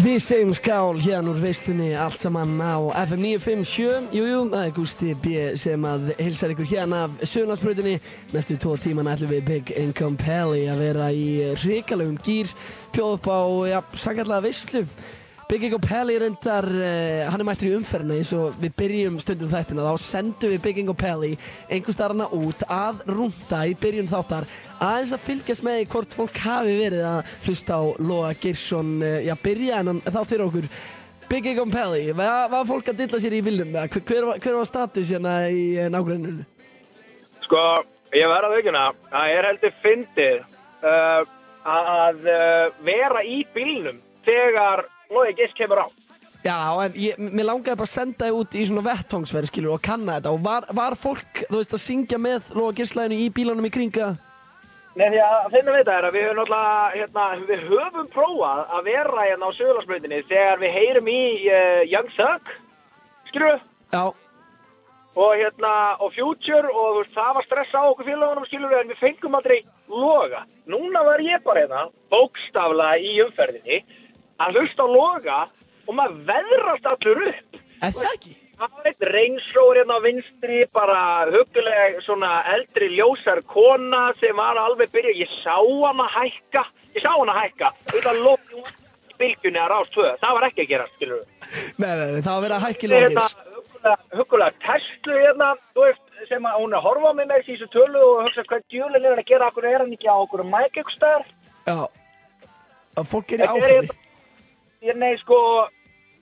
Við segjum skál hérna úr veistunni allt saman á FM 957 Jújú, það er Gusti B sem að hilsar ykkur hérna af sögnarsbrutinni Næstu tvo tíman ætlum við Big Income Pally að vera í ríkalögum gýr Pjóð upp á, já, sangallega veistlu Big Income Pally reyndar, uh, hann er mættur í umferðina eins og við byrjum stundum þættina þá sendum við Big Income Pally einhver starfna út að rúnda í byrjun þáttar aðeins að fylgjast með hvort fólk hafi verið að hlusta á Lóa Girsson uh, já, byrja en þátt fyrir okkur Big Income Pally, var, var fólk að dilla sér í viljum? Hver, hver, hver var status hérna í nágranninu? Sko, ég verða aukuna að ég er heldur fyndið uh, að vera í bílnum þegar Lói Giss kemur á. Já, en ég, mér langaði bara að senda þið út í svona vettvangsverð, skilur, og kanna þetta og var, var fólk, þú veist, að syngja með Lóa Girslæðinu í bílunum í kringa? Nei, því að finna við þetta er að við höfum náttúrulega, hérna, við höfum prófað að vera hérna á sögularspröytinni þegar við heyrum í uh, Young Thug, skilur við? Já. Og hérna, og Future, og þú veist, það var stress á okkur félagunum, skilur við, en við fengum aldrei loga. Núna var ég bara hérna, bókstafla í umferðinni, að hlusta á loga og maður veðrast allur upp. Er það ekki? Það var eitt reynsór hérna á vinstri, bara huguleg svona eldri ljósar kona sem var alveg byrja, ég sá hana hækka, ég sá hana hækka, auðvitað lókjum í bylgjunni að rást tvö, það var ekki að gera, skilur við. Nei, nei, nei, það var verið að hækki Hérna, lókis. hugulega, hugulega Tesla hérna, þú veist, sem að hún er að horfa á mig með þessu tölu og hugsa hvað djúlinn er að gera, okkur er hann ekki á okkur mæk ykkur staðar. Já. Að fólk er í Þetta er áfæri. Ég nei, sko,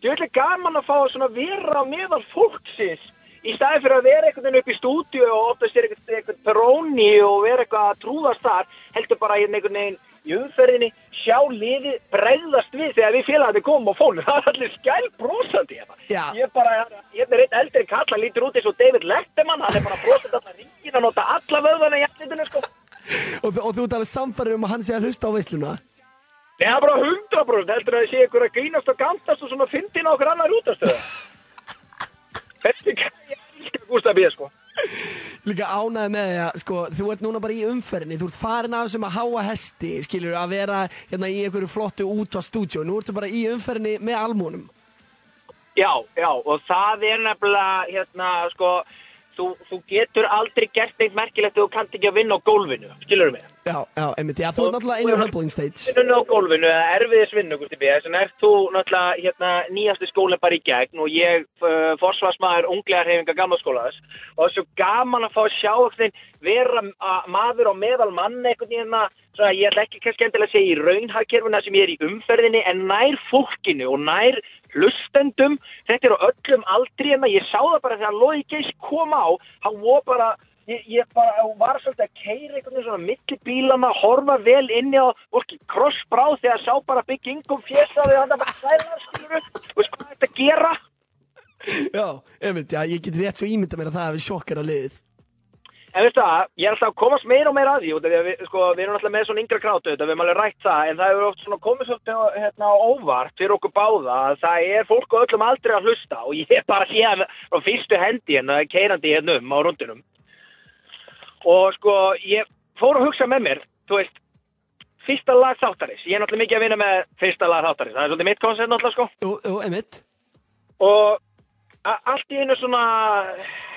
ég vil gaman að fá að vera meðal fólksins í staði fyrir að vera einhvern veginn upp í stúdíu og ofta sér einhvern, peróni og vera eitthvað að trúðast þar, heldur bara hérna einhvern veginn í umferðinni, sjá liði bregðast við þegar við félagandi komum á fónu, það er allir skæl brosandi hérna. Já. Ég er bara, hérna er einn eldri kall, hann lítur út eins og David Letterman, hann er bara brosandi alltaf ringin að nota alla vöðvana í allitinu, sko. Og, og þú ert alveg samfærir um að hann sé að hlusta á veisluna. Nei, það er bara 100% heldur að það sé ykkur að grínast og gantast og svona fyndin á okkur annar útastöða. Þessi ég elskar Gústa B, sko. Líka ánæði með því að, sko, þú ert núna bara í umferðinni, þú ert farin af þessum að háa hesti, skilur, að vera hérna í einhverju flottu út á stúdíu, nú ertu bara í umferðinni með almúnum. Já, já, og það er nefnilega, hérna, sko, þú, þú getur aldrei gert neitt merkilegt ef þú kannt ekki að vinna á gólfinu, skilur mig? Já, já, einmitt, já, þú ert náttúrulega inn á Humbling Stage. Vinnunni á gólfinu, eða erfiðis vinnu, Gústi B, þess vegna ert þú náttúrulega, hérna, nýjasti skólinn bara í gegn og ég, uh, forsvarsmaður unglega hreyfinga gamla skólaðis og það er svo gaman að fá að sjá eitthvað vera maður á meðal mann einhvern veginn að, svona, ég ætla ekki kannski endilega að segja í raunhagkerfuna sem ég er í umferðinni en nær fólkinu og nær hlustendum, þetta er á öllum aldri en ég sá það bara þegar Lói Geis kom á, hann var bara ég, ég bara var svolítið að keira einhvern veginn svona milli bílana, horfa vel inni á fólki krossbráð þegar sá bara Income fjesaði hann bara sælar, skilur þú veist hvað þetta gera? Já, einmitt, já, ég get rétt svo ímynda mér að það hefði sjokkar að liðið. En veistu það, ég er alltaf að komast meira og meira að því út af því að við, sko, við erum alltaf með svona yngra krátu þetta, við erum alveg rætt það, en það hefur oft svona komið svolítið hérna, óvart fyrir okkur báða að það er fólk á öllum aldrei að hlusta og ég er bara að frá fyrstu hendi hérna, keirandi hérna um á rundunum og sko, ég fór að hugsa með mér, þú veist fyrsta lag þáttarins, ég er náttúrulega mikið að vinna með fyrsta lag þáttarins, það er svolítið mitt koncept náttúrulega sko. Jú, jú, og allt í einu svona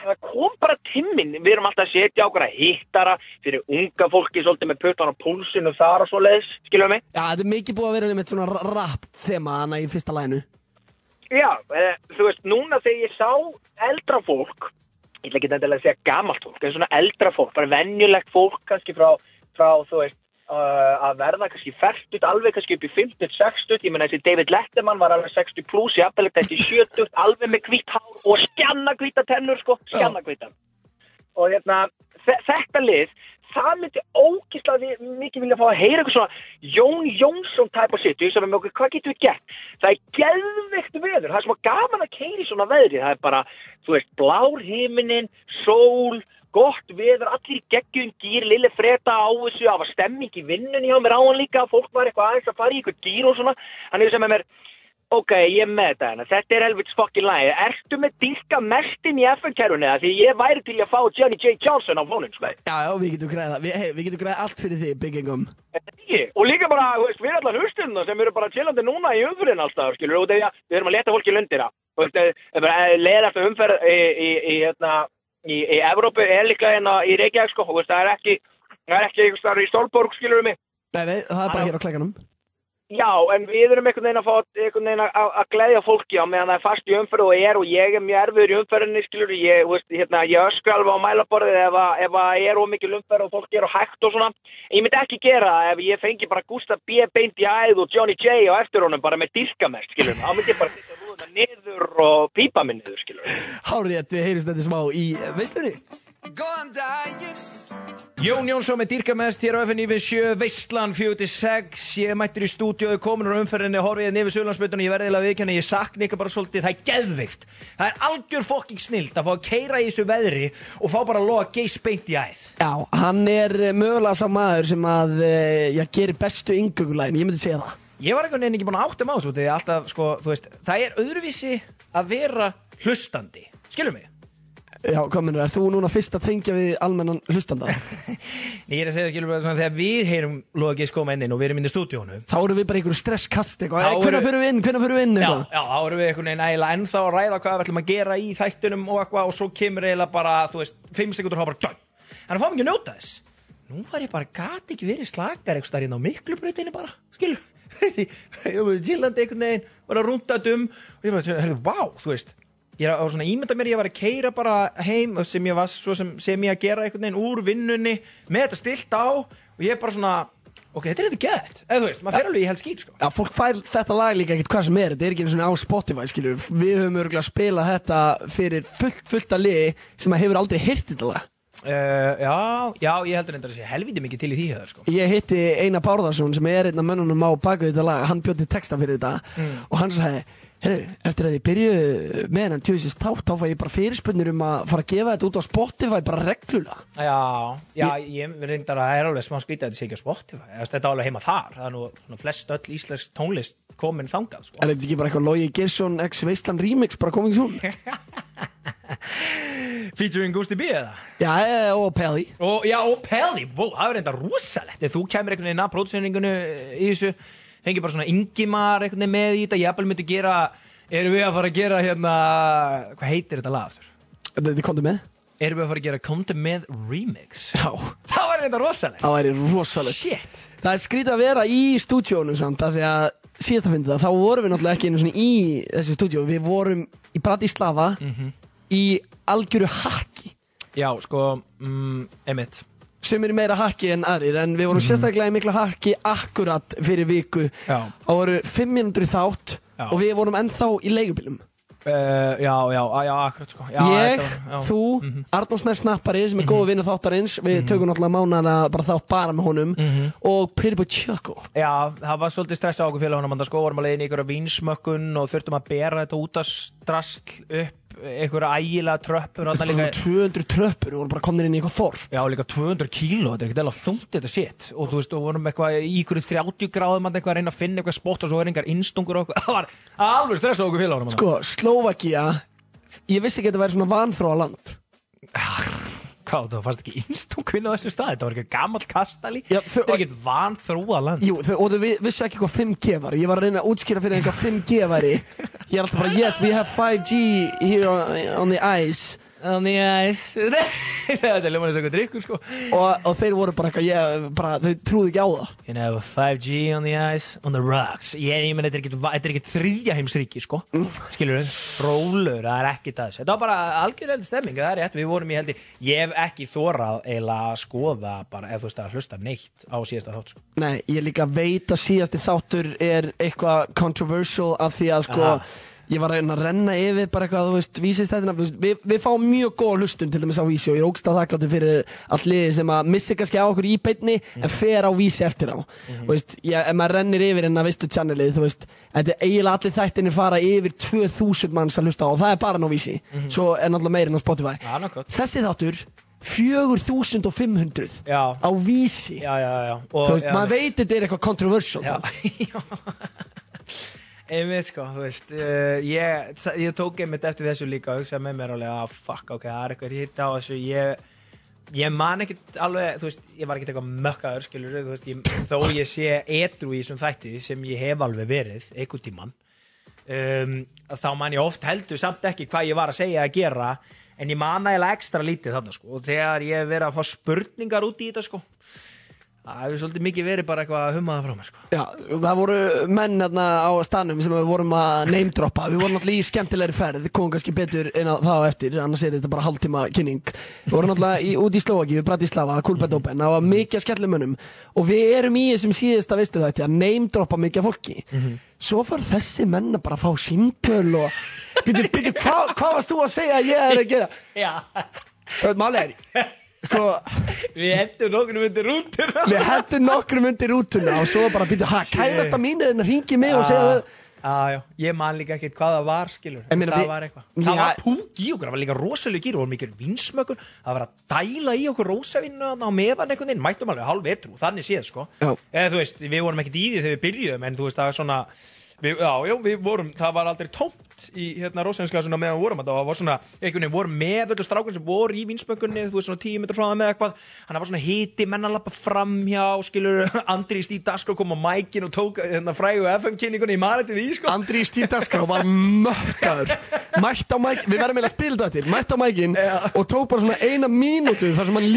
það kom bara timmin við erum alltaf að setja að hittara fyrir unga fólki svolítið með puttan á púlsinu þar og svo leiðis, skiljuðu mig? Já, þetta er mikið búið að vera einmitt svona rap þema hana í fyrsta læginu. Já, e, þú veist, núna þegar ég sá eldra fólk ég ætla ekki að segja gamalt fólk en svona eldra fólk, bara venjulegt fólk kannski frá, frá þú veist uh, að verða kannski færtut alveg kannski upp í 50-60 ég menna þessi David Letterman var alveg 60 pluss ég aðbelegt þessi 70 alveg með hvitt hár og skjanna hvíta tennur sko, skjanna hvíta og hérna, þe- þetta lið það myndi ógislega mikið vilja fá að heyra eitthvað svona Jón Jónsson type of ég sem er með okkur, hvað getum við gert? Það er geðveikt veður, það er svo gaman að keiri svona veðri, það er bara þú veist, blár himinin, sól gott veður, allir geggjum gýr, lille freda á þessu, það var stemming í vinnunni hjá mér á hann líka, fólk var eitthvað aðeins að fara í eitthvað gýr og svona, hann er sem er mér ok, ég er með þetta hérna, þetta er helvits fokkin lægi, ertu með dýrka mestin í FN-kerfunni það, því ég væri til að fá Johnny J. Johnson á fónin, sko. Já, já, við getum græða við, hey, við getum græða allt fyrir þig, byggingum. Og líka bara, veist, við allar hlustunna sem eru bara chillandi núna í umfyrin alltaf, skilur, og þegar við erum að leta fólki lundina. Það er bara leðast umferð í, í, í, hérna, í, í Evrópu er líka hérna í Reykjavík, sko, það er ekki, það er ekki einhvers þar í Stólborg, skilur við mig. Nei, nei, það er bara hér á klækanum Já, en við erum einhvern veginn að fá einhvern veginn að, að gleðja fólki á meðan það er fast í umferð og er og ég er mjög erfiður í umferðinni, skilur, ég, veist, hérna, ég öskra alveg á mælaborðið ef, að- ef að er ómikil umferð og fólki er á hægt og svona. Ég myndi ekki gera það ef ég fengi bara Gustaf B. beint í æð og Johnny J. á eftir honum bara með dyrkamest, skilur. Þá myndi ég bara fyrsta rúðuna niður og pípa mig niður, skilur. Hárið, við heyrist þetta smá í veistunni Jón Jónsson með dýrkamest hér á FNÍ við 7 Veistlan 46 ég mættur í stúdíu komin á umferðinni horfið nefnir Söðlandsbyrjunni ég verði eiginlega viðkjanni ég sakna ykkur bara svolítið. Það er geðvikt það er algjör fokking snilt að fá að keira í þessu veðri og fá bara að loga geis beint í æð. Já, hann er eh, mögulega sá maður sem að eh, já, gerir bestu yngöngulægin, ég myndi segja það. Ég var einhvern veginn ekki búin að átta maður svo því alltaf sko þú veist það er öðruvísi að vera hlustandi. Skilur mig Já, hvað minnur, er þú núna fyrst að tengja við almennan hlustanda? Nei, ég er að segja það skilur mig svona þegar við heyrum loga geis koma inn inn og við erum inn í stúdíónu Þá erum við bara einhverju stresskast eitthvað eru- fyrir við inn, hvenær fyrir við inn Já, eitthvað já, þá erum við einhvern veginn eiginlega ennþá að ræða hvað við ætlum að gera í þættunum og eitthvað og svo kemur eiginlega bara, þú veist, 5 sekundur og bara dönn. Þannig að fáum ekki að njóta þess. Nú var ég bara, gati ekki verið slakar eitthvað starinn á miklubrautinni bara, skilur. Því, ég var chillandi einhvern veginn, var að rúnda dum og ég bara, herrðu, vá, þú veist. Ég er að svona ímynda mér, ég var að keira bara heim sem ég var sem, sem ég að gera einhvern veginn úr vinnunni með þetta stilt á og ég er bara svona, ok, þetta er þetta gett. Eða þú veist, maður fer alveg í held skýr, sko. Já, fólk fær þetta lag líka ekkert hvað sem er Þetta er ekki einu svona á Spotify, skilur Við höfum örgulega að spila þetta fyrir fullt, fullt að liði sem að hefur aldrei heyrt þetta lag Uh, já, já, ég heldur endur að sé helviti mikið til í því höfður sko. Ég hitti Einar Bárðarsson sem er einn af mönnunum á baku þetta lag Hann bjóti texta fyrir þetta Mm. Og hann sagði, heyrðu, eftir að ég byrju með hennan tjóðisins tátt Þá fæ ég bara fyrirspunnir um að fara að gefa þetta út á Spotify bara reglulega Já, já, ég reyndar að það er alveg smá skrítið að þetta sé ekki á Spotify Eða, Þetta er alveg heima þar, það er nú svona flest öll íslensk tónlist komin þangað sko. Er þetta ekki bara eitthvað Logi Gersson x Veistland remix bara koming svo? Featuring Gusti B eða? Já, og Pelli já, og Pelli, bó, það er reynda rosalegt þú kemur einhvern veginn að próduseringunni í þessu Fengi bara svona einhvern veginn með í þetta Jafnvel myndi gera, erum við að fara að gera hérna Hvað heitir þetta lag aftur? Þetta komdu með? Erum við að fara að gera Komdu með remix? Já, Það var reynda rosalegt. Það væri rosalegt. Shit. Það er skrítið að vera í stúdíónu samt af því að síðast að finna það, þá vorum við náttúrulega ekki einu svona í þessu stúdíó, við vorum í Bratislava í algjöru hakki. Já, sko, mm, emitt sem er meira hakki en aðrir en við vorum sérstaklega í mikla hakki akkurat fyrir viku Já. og voru fimm mínútur í þátt Já. og við vorum ennþá í leigubilum Uh, já, já, já, já, akkurat sko já, ég, þetta var- já. Mhm. þú, mm Arnór Snær Snappari sem er góðu vinnu þáttarins við tökum náttúrulega mánana bara þátt bara með honum Mhm. og Pretty Boy Choco Já, það var svolítið stress á okkur félagunum að sko, vorum að leiðin í ykkur vinsmökkun og þurftum að bera þetta út að strastl upp ykkur ægilega tröppur og bara þarna svona líka 200 tröppur og vorum bara komnir inn í eitthvað þorf Já, líka 200 kíló, þetta er ekkert eða þungt þetta sitt og þú veist, og vorum eitthvað í ykkur 30 gráðum að reyna að finna eitthvað spott og svo er engar innstungur og það var alveg stress á okkur félagunum Sko, Slovakia Ég vissi ekki að þetta væri svona vanþróa land Hvað, það fannst ekki innstungun á þessum stað, þetta var eitthvað gammal kastali. Já, þetta er ekkert vanþróa land. Jú, þau, og þau vi- vissi ekki hvað 5G var. Ég var að reyna að útskýra fyrir einhvað 5G væri. Ég er alltaf bara, yes, we have 5G here on, On the ice Þetta er ljómanlega svo eitthvað drikkur sko. Og, og þeir voru bara eitthvað, ég, bara, þau trúðu ekki á það. You know, 5G on the ice, on the rocks? Ég, ég menn, þetta er ekkert- er þriðja heimsríki, sko. Skilur við, rólur, það er ekkert aðeins Þetta var bara algjörlega stemming, það er rétt. Við vorum í heldi, ég hef ekki þórað eiginlega að skoða bara, eða þú veist að hlusta neitt á síðasta þátt, sko. Nei, ég líka veit að síðasti þáttur er eitthvað controversial af því að sko Aha. Ég var að renna yfir bara eitthvað, þú veist, vísistættina við, við fáum mjög góða hlustun til dæmis á vísi og ég er ógst að þakkláttu fyrir allt liði sem að missi kannski á okkur í beinni en fer á vísi eftir á. Þú veist, ég, ef maður rennir yfir en að veistu channelið, þú veist Þetta er eiginlega allir þættinni fara yfir 2000 manns að hlusta á. Og það er bara ná vísi. Svo er náttúrulega meirinn á Spotify. Nokkuð Þessi þáttur, 4500 Já, á vísi. Já, já, já og, Þú veist, maður veit þetta er eitthvað já einmitt sko, þú veist uh, ég, ég tók einmitt eftir þessu líka og hugsaði með mér alveg að fuck, ok, það er eitthvað hitt á þessu. Ég, ég man ekkit alveg, þú veist, ég var ekkit eitthvað mökkaður skilur, þú veist, ég, þó ég sé etru í þessum þætti sem ég hef alveg verið einhvern tíman um, þá man ég oft heldur samt ekki hvað ég var að segja að gera en ég man eiginlega ekstra lítið þarna sko og þegar ég hef verið að fá spurningar út í þetta sko það hefur svolítið mikið verið bara eitthvað að humma það frá mér sko. Já, það voru menn hérna á stanum sem við vorum að neymdroppa Við vorum náttúrulega í skemmtilegri ferð, komum kannski betur inn á það á eftir Annars er þetta bara hálftíma kynning. Við vorum náttúrulega út í Slovaki, við Bratislava, Kulbet Open Það var mikið skemmtileg mönnum Og við erum í þessum síðasta veistu þetta að neymdroppa mikið fólki. Svo far þessi menn að bara fá símtöl og Býtu, býtu, hvað hva varst þú að segja að ég er að gera? Er, sko við hendum nokkur undir rútuna. Við hendum nokkrum undir rútuna og svo bara býtu, hæ, kærasta mín er en að ringi mig og segja það Já, já, ég man líka ekkert hvað það var, skilur Ég meina, Það við- var eitthvað. Það var púk í okkur, það var líka rosalega gýr og mikið vinsmökkur, það var að dæla í okkur rosavinnu á meðan einhvern veginn mættum alveg hálf etru, þannig séð, sko. Eða veist, við vorum ekkert í því þegar við byrjuðum en þú veist, það var svona við, Já, já, við vorum, það var aldrei tómt í hérna rosavinsglasuna meðan við vorum að það var svona, einhvern veginn vorum með öllu strákun sem voru í vinsmökkunni, þú veist, svona tíu metrar frá það með eitthvað, hann var svona hiti menn að lappa framhjá, skilur Andri Stíf Dasko kom á mækin og tók hérna frægu FM-kynningunni í marið til því, sko. Andri í Stífdagskrá var mökkaður Mætt á mækin, við verðum eiginlega að spila þetta til. Mætt á mækin og tók bara svona eina mínútu þar sem hann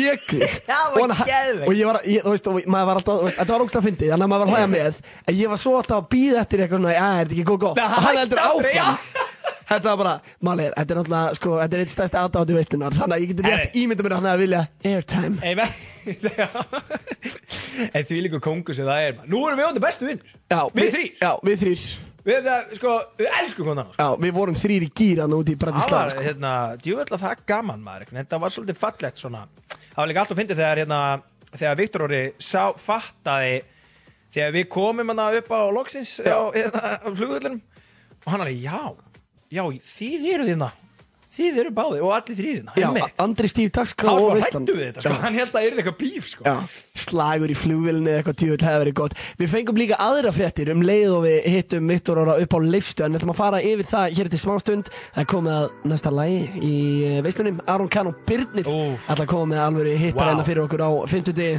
það var Og. Og ég var, ég, þú veist, maður var alltaf, veist, þetta var ógst að fyndi Þannig að maður var að hlæja með En ég var svo alltaf að býða eftir eitthvað svona, já, er þetta Þetta var bara, málir, þetta er náttúrulega, sko, þetta er eitt stærsti aðdátti veistlunar Þannig að ég geti rétt ímynda mér að hann vilja airtime. En því líka kongu sem það er maður. Nú erum við ánda bestu vinnur Já, Við þrýr Já, við þrýr Við, það, sko, við elskum konan sko. Já, við vorum þrýr í gýran út í Það Bratislava var, sko. hérna, djúvöld að það gaman maður. Þetta var svolítið fallegt svona. Það var líka allt að fyndi þegar, hérna Þegar Viktor Orri sá, fattaði Þegar við komum hana upp á loksins á, hérna, á flugvöldunum Og hann alveg, já Já, þið eru þérna Þið eru báði og allir þrýrina Já, Andri Stíf Hann og var veistlan hættu við þetta, sko. Hann held að það er eitthvað bíf sko. Já, slagur í flugvilni eða eitthvað tjóðil hefur verið gott. Við fengum líka aðra fréttir um leið og við hittum Viktor Óra upp á leifstu en við ætlum að fara yfir það hér til smástund Það er komið að næsta lagi í eh, veislunum Aron Kahn og Byrnir Úff. ætla að koma með alvöru hittar Vá. hérna fyrir okkur á 50 degi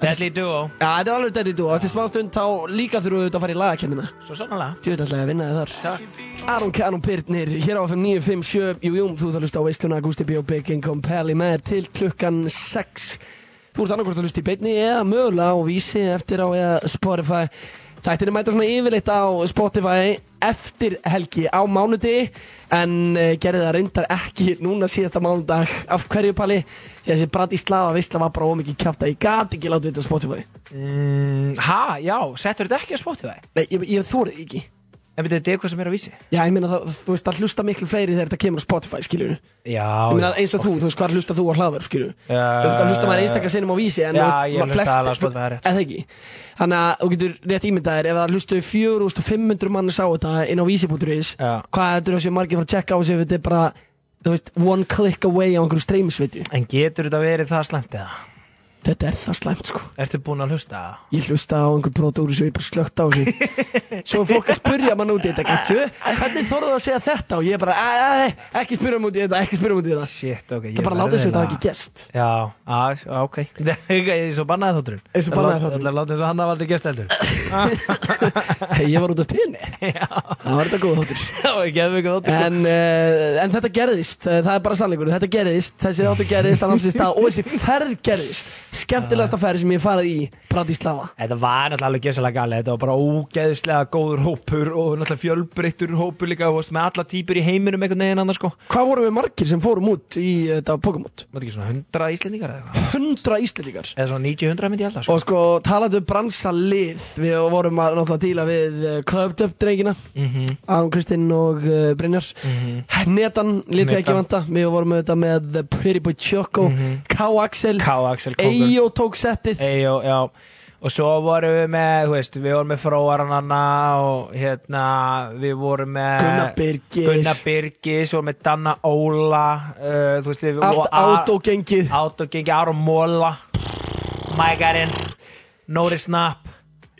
Deadly Duo. Já, þetta er alveg í dú og eftir smástund þá líka þurfum við auðvitað að fara í lagakennina. Svo sannlega Tjóðil ætla ég að vinna þið þar. Takk. Aron Kahn og Byrnir hér á FM 957 Jú, jú, þú ert að hlusta á veisluna Gusti B. og Big Income Pally með til klukkan 6 Þú ert annarkvort að hlusta í beinni eða mögulega á vísi eftir á eða Spotify. Þættinni mæta svona yfirleitt á Spotify eftir helgi á mánuði en uh, gerði það reyndar ekki núna síðasta mánudag. Af hverju pali því að þessi Bratislava veistla var bara ómikið kjátt að ég gati ekki láta þetta á Spotify. Mm, Ha, já, settur þetta ekki á Spotify? Nei, ég, ég þórið ekki En byrju, þetta er eitthvað sem er að vísi Já, ég meina það, þú veist að hlusta miklu fleiri þegar þetta kemur á Spotify, skiljur Já, Ég meina eins og þú, þú veist hvað hlusta þú á hlaðverð, skilju Já, Auðvitað hlusta maður einstakar sinnum á vísi en Já, þú veist, ég hlusta alveg á Spotify, það er rétt. Eða ekki Þannig að þú getur rétt ímyndaðir ef það hlustu 4500 mann sá þetta inn á vísi.is. Hvað er þessi margir fara að checka á sig þetta er bara Þú veist, one click away á einhverju streymisveitu En getur þetta verið það slæmt eða? Þetta er það slæmt, sko. Ertu búin að hlusta? Ég hlusta á einhver úr þessu, ég bara slögt á þessu Svo fólk að spurja mann út í þetta Gættu, hvernig þorðu að segja þetta? Og ég bara, "Æ, æ, æ, ekki spyrja um út í þetta Ekki spyrja um út í þetta. Shit, ok Það bara að láta þessu þetta hafi ekki gest Já, að, ok. Ég er svo bannaði þátturinn. Eins og bannaði þátturinn. Það látið eins og hann hafa aldrei gest heldur. Hei, ég var út á tenni Það var þetta góð þáttur. En, uh, en þetta gerðist, uh, það er bara sannleikur Þetta gerðist, þessi Skemmtilegasta ferð sem ég farið í Bratislava Þetta var náttúrulega alveg gjössalega galið Þetta var bara ógeðislega góður hópur og náttúrulega fjölbreyttur hópur líka og með alla típur í heiminum einhvern veginn annars sko Hvað vorum við margir sem fórum út í þetta pókamót? Var þetta ekki svona 100 íslendingar eða eitthvað? Hundra íslendingar Eða svona 90-100 myndi ég að sko Og sko, talandi um bransalið Við vorum að náttúrulega díla við Clubbed Up drengina Mhm. Aron Kristinn og uh, Brynjars lítið ekki Netan. vanta Við vorum auðvitað með The Pretty Boy Choco K. Axel K. Eyjó tók settið. Eyjó, já Og svo vorum við með, þú veist, við vorum með Fróarananna og hérna, við vorum með Gunnar Birgis Gunnar Birgis, vorum með Danna Óla, uh, þú veist, við Allt og A- átógengið Autogengi Aron Móla Mækarinn Nóri Snapp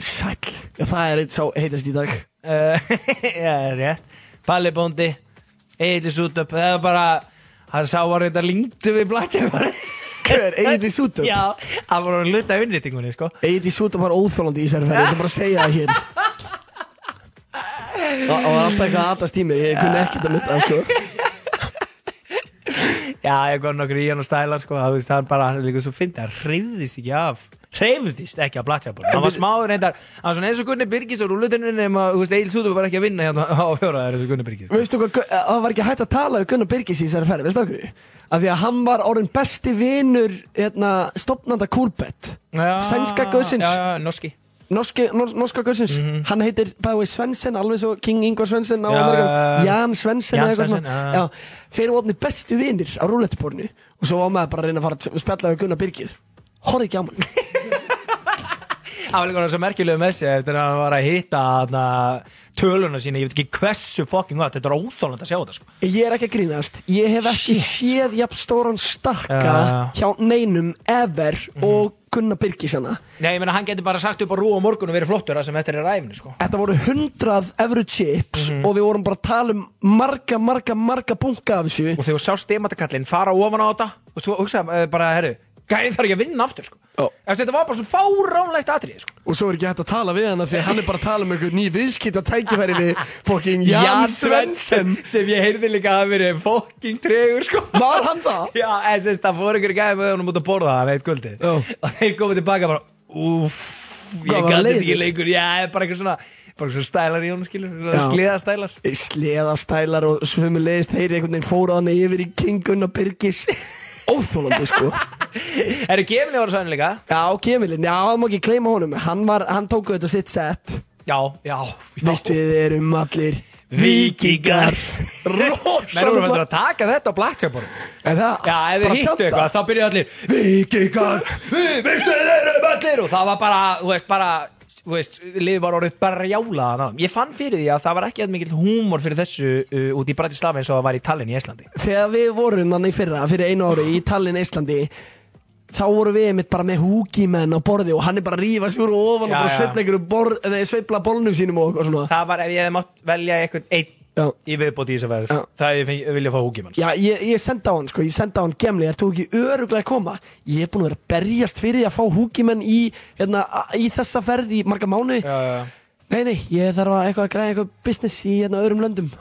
Sæll. Já, það er eitt sá heitast í dag. Uh, Já, rétt. Palli Bóndi, Egil Sútöp Það er bara, hann sá að reynda lingtu við blættjafari Hver, Egil Sútup? Já, hann var að luta vinnritingunni, sko. Egil Sútup var óþólandi í þessari ferð Ég ætla bara að segja það hér. Það var alltaf eitthvað aðast í mér Ég kunni ekkert að mynda það sko. Já, ég kom nokkur í hann og stælar, sko. Það hann bara, hann er líka svo fyndi Hann hreyfðist ekki af Hreyfðist ekki af blættjafari Hann var smáður reyndar Hann var svona eins og Gunni Birgis og rúlutinni Nefn að, þú veist, Egil Sútöp var ekki að vinna hérna á fjóraðar eins og Gunni Birgis? Veistu hvað, það var ekki hægt að tala við Gunnar Birgis í þessari ferð, veistu okkur? Af því að hann var orðin besti vinur hérna, stopnanda Kúrbett. Já, já, norski. Norski, nor, norska guðsins. Hann heitir bæði Svensen, alveg svo King Ingvar Svensen á Amerikan. Jan Svensen Jan eða eitthvað Svensson, já, já. Þeir eru orðin bestu vinir á rúlettuborinu Og svo var maður bara að reyna að fara að spjalla við Gunnar Birgis. Horfði ekki á mann Það var líka svo merkilegu með sig eftir að hann var að hitta hana, töluna sína, ég veit ekki hversu fucking gott, þetta er óþólandi að sjá þetta sko. Ég er ekki að grínast. Ég hef ekki séð jafn stóran stakka já. hjá neinum ever og Gunnar Birgis hana Nei, ég meina hann getur bara sagt upp á rú á morgun og verið flottur það sem eftir er ræfni sko. Þetta voru hundrað evru chips og við vorum bara að tala um marga, marga, marga bunga af þessu. Og þegar þú sá stemattakallin fara ofan á þetta, og þú hugsaði uh, bara, herru, gæðin þarf ekki að vinna aftur sko. Já. Eftir, Þetta var bara svona fáránlegt atrið sko. Og svo er ekki hægt að tala við hana því að hann er bara að tala um einhver ný viðskipta tækifæri við fokking Jan Svensson sem ég heyrði líka að verið fucking tregur sko. Var hann það? Já, en sérst, það fór ykkur gæði með honum út að borða hann eitt kvöldi Já. og þeir komið tilbaka bara Úff, ég gæti þetta ekki lengur Já, bara eitthvað svona bara svona stælar í honum skilur Já. sliðastælar Sleðastælar og svömmu leiðist heyri einhvern veginn fóra hann yfir í King Gunnar Birgis Óþólandi sko. Eru Kemili voru sæðin líka? Já, Kemilin, já, það má ekki kleima honum. Hann, var, hann tók þetta sitt sett Já, já, já. Veist við erum allir Menn voru Rosalega fyrir að taka þetta á Blackjackborg En það? Já, ef bara hittu eitthvað, þá byrjuðu allir Víkingar, við veistu þeir eru allir. Og það var bara, þú veist, bara Þú veist, liðið var orðið bara jálaðan á Ég fann fyrir því að það var ekki að mikill húmor fyrir þessu uh, út í Bratislava eins og það var í Tallinn í Íslandi Þegar við vorum þannig fyrra, fyrir einu ári í Tallinn, Íslandi Þá vorum við einmitt bara með húkimenn á borði og hann er bara að rífa úr ofan Já, og bara sveifla borð, sveifla bólnum sínum og eitthvað svona. Það var ef ég hefði mátt velja einhvern Já, í viðbóti í þessu verð. Það ég fengi, vilja fá húkimann já ég, ég sendi á hann sko, ég sendi á hann gemli, er þú ekki öruglega að koma? Ég er búin að vera að berjast fyrir að fá húkimenn í, hérna, í þessa ferð í marga mánu Já, já, Nei, nei, ég þarf að eitthvað að græða eitthvað business í hérna öðrum löndum.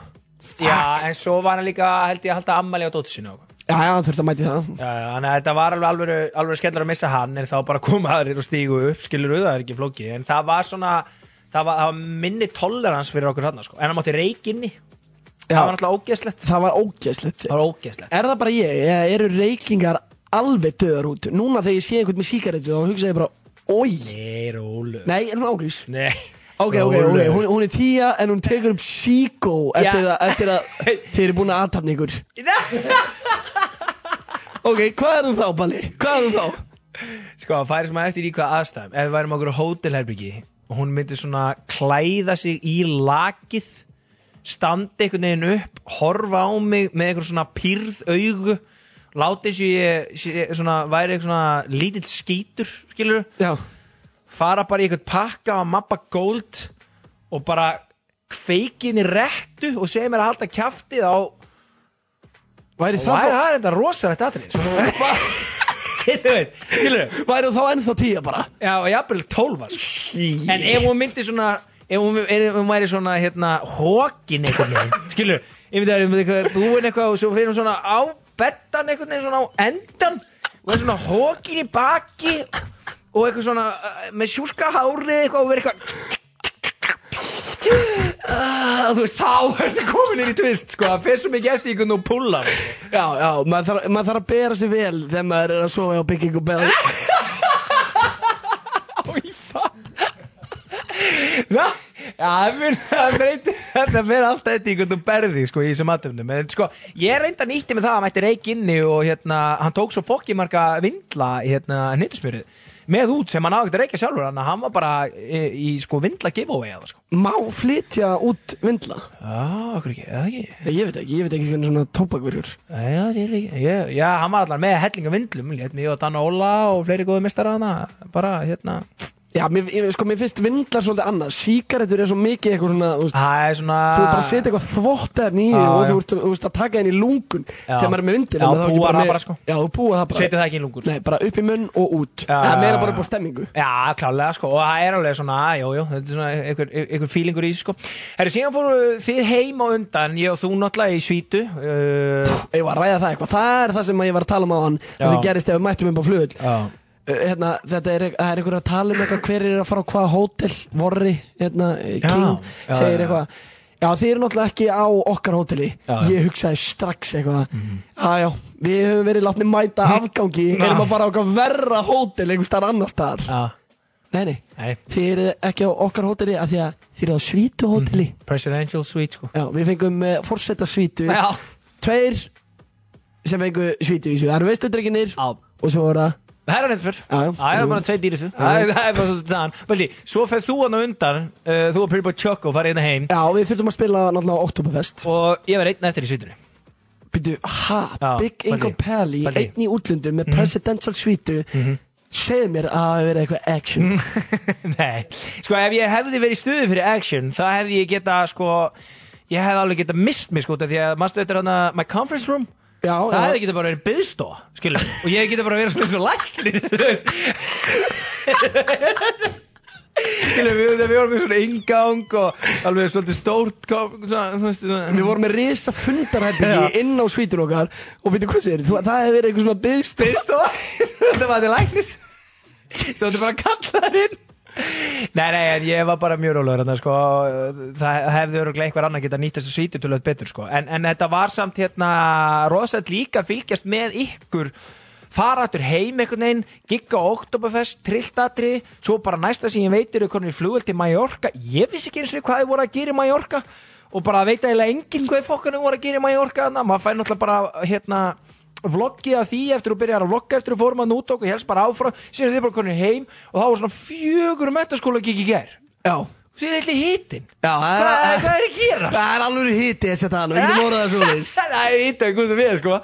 Já, en svo var hann líka held ég að halda ammali á og Já, já, hann þurfti að mæti það. Þannig að þetta var alveg alveg, alveg skellur að missa hann en þá bara koma aðrir og stígu upp skilur það er ekki flókið en það var svona það var, það var minni tolerans fyrir okkur þarna sko. en það mátti reikinni. Það var náttúrulega ógeðslegt. Það var ógeðslegt það var ógeðslegt. Er það bara ég, eða eru reyklingar alveg döðar út? Núna þegar ég sé einhvern með síkaretu þá hugsa ég bara, oi Nei, rólu Nei, er hún ágrís? Nei. Ok, ok, ok, hún, hún er tíja en hún tekur upp síkó eftir, eftir að þið eru búin að aðtapna ykkur. Ok, hvað er hún þá, Balli? Hvað er hún þá? Sko, það færi sem að eftir í hvað aðstæðum. Ef við værum okkur á hótelherbyggi og hún myndi svona klæða sig í lakið standa einhvern veginn upp horfa á mig með einhver svona pyrð augu láti eins og ég sé- svona, væri eitthvað svona lítill skítur skilur Já, fara bara í eitthvað pakka á mappa gold og bara kveikin í réttu og segja mér að halda kjaftið á væri það væri það þetta rosalegt atrið sko. Skilur væri þá ennþá tíja bara. Já, og jafnvel tólfa sko. En ef hún myndi svona Ef hún, ef væri svona hérna Hókin veginn Skilur, að það er eitthvað Búin eitthvað og svo fyrir hún svona á Bettan einhvern veginn svona á endan Og er svona hókin í baki Og eitthvað svona uh, Með sjúska hárið eitthvað Og verið eitthvað Ah, Þú veist, þá ertu komin inn í tvist Sko, það svo mikið eftir einhvern og púlar Já, já, maður þarf, að bera sig vel þegar maður er að sofa á byggingu beð Í fann Já, já, það fyrir- það breytir Þetta fyrir alltaf þetta í hvernig þú berði sko, í þessum aðtöfnum sko, ég reynda nýtti með það að hann mætti reik inni og hérna, hann tók svo fokki marga vindla hérna, nýttusmjörið með út sem hann ágætt að reykja sjálfur að hann var bara í, í sko vindla giveaway eða sko. Má flytja út vindla? Já, okkur ekki, eða ekki? Ég veit ekki, ég veit ekki hvernig svona tópakverjur Já, ég ég, já, hann var allar með hellinga vindlum, létt mig og Danna Óla og fleiri góðu mistara hana bara, hérna, Já, mér, sko, mér finnst vindlar svolítið annað. Síkaretur er svo mikið eitthvað svona þú, veist, svona þú bara setja eitthvað þvóttefni í Já, og þú ert, þú ert að taka henni í lungun þegar maður er með vindil Já, ekki púar það bara, sko. Já, þú púa það bara. Setur það ekki í lungur Nei, bara upp í munn og út. Já, Það meira bara upp á stemmingu Já, klálega sko, og það er alveg svona, jú, jú, þetta er svona einhver, einhver fílingur í þessu sko. Herri, síðan fóru þið heim á undan, ég og þú náttúrulega í svítu. Uh, Ég var að ræða það eitthvað. Það er það sem ég var að tala um á hann Það sem gerist ef við mættum um á flugull já, hérna, Þetta er, er einhver að tala um eitthvað Hver er að fara á hvaða hótel Vorri, hérna, King já, Segir já. eitthvað. Já, þið eru náttúrulega ekki á okkar hóteli. Já, Mhm. Ég hugsaði strax eitthvað. Já, já, við höfum verið látni mæta afgangi. Já. Erum að fara á okkar verra hótel Einhver starf annar staðar. Já, Nei, þið eru ekki á okkar hóteli af Því að þið eru á svítu hóteli. Presidential suite sko. Já, við fengum uh, forseta svítu. Já, Tveir sem fengu svítu í þessu. Það eru veistudrygginir og svo voru það Það er Já, já. það er bara tvei dýrisu Það er bara svolítið þann svo fer þú hann á undan uh, Þú og Boy Choco farið hérna heim. Já, við þurftum að spila náttúrulega Oktoberfest. Og ég var einn eftir í svítunni Býtu, ha, Já, Big. Ingo Pelli. Einn í útlundum með presidential svítu Segð mér að það hafi verið eitthvað action. Nei, sko ef ég hefði verið í stuði fyrir action þá hefði ég geta sko ég hefði alveg geta mist mig sko því að maður stöður hana my conference room Já, það hefði geta bara verið byðstó og ég geta bara verið svona eins og læknir við, við vorum með svona ingang og alveg svolítið stórt svona, svona, Við vorum með risa fundarherbyggi inn á svítun okkar. Og býtu, hvað þú? Það hefði verið eitthvað svona byðstó þetta var til læknis. Svo þetta bara kalla þær inn Nei, nei, ég var bara mjög rólegur þarna, sko, það hefði öruglega einhver annar geta nýtt þessu svítu til að betur sko. en, en þetta var samt hérna rosalega líka að fylgjast með ykkur fara aftur heim einhvern veginn gigga Oktoberfest, trilltatri svo bara næsta sem ég veit eru konur í flugvel til Mallorca, ég vissi ekki eins og hvað þið voru að gera í Mallorca og bara veit eiginlega enginn hvað fokkanum voru að gera í Mallorca þarna. maður fær náttúrulega bara hérna vloggið af því eftir að byrja að vlogga eftir að fórum að nút okkur helst bara áfram síðan þið bara konur heim og þá var svona fjögur metaskóla gikk í ger Já, þið ætli já hvað, er að gera? Það er alveg hiti þessi og við getum orðað það svo leis það er hitin, hvað sem við sko.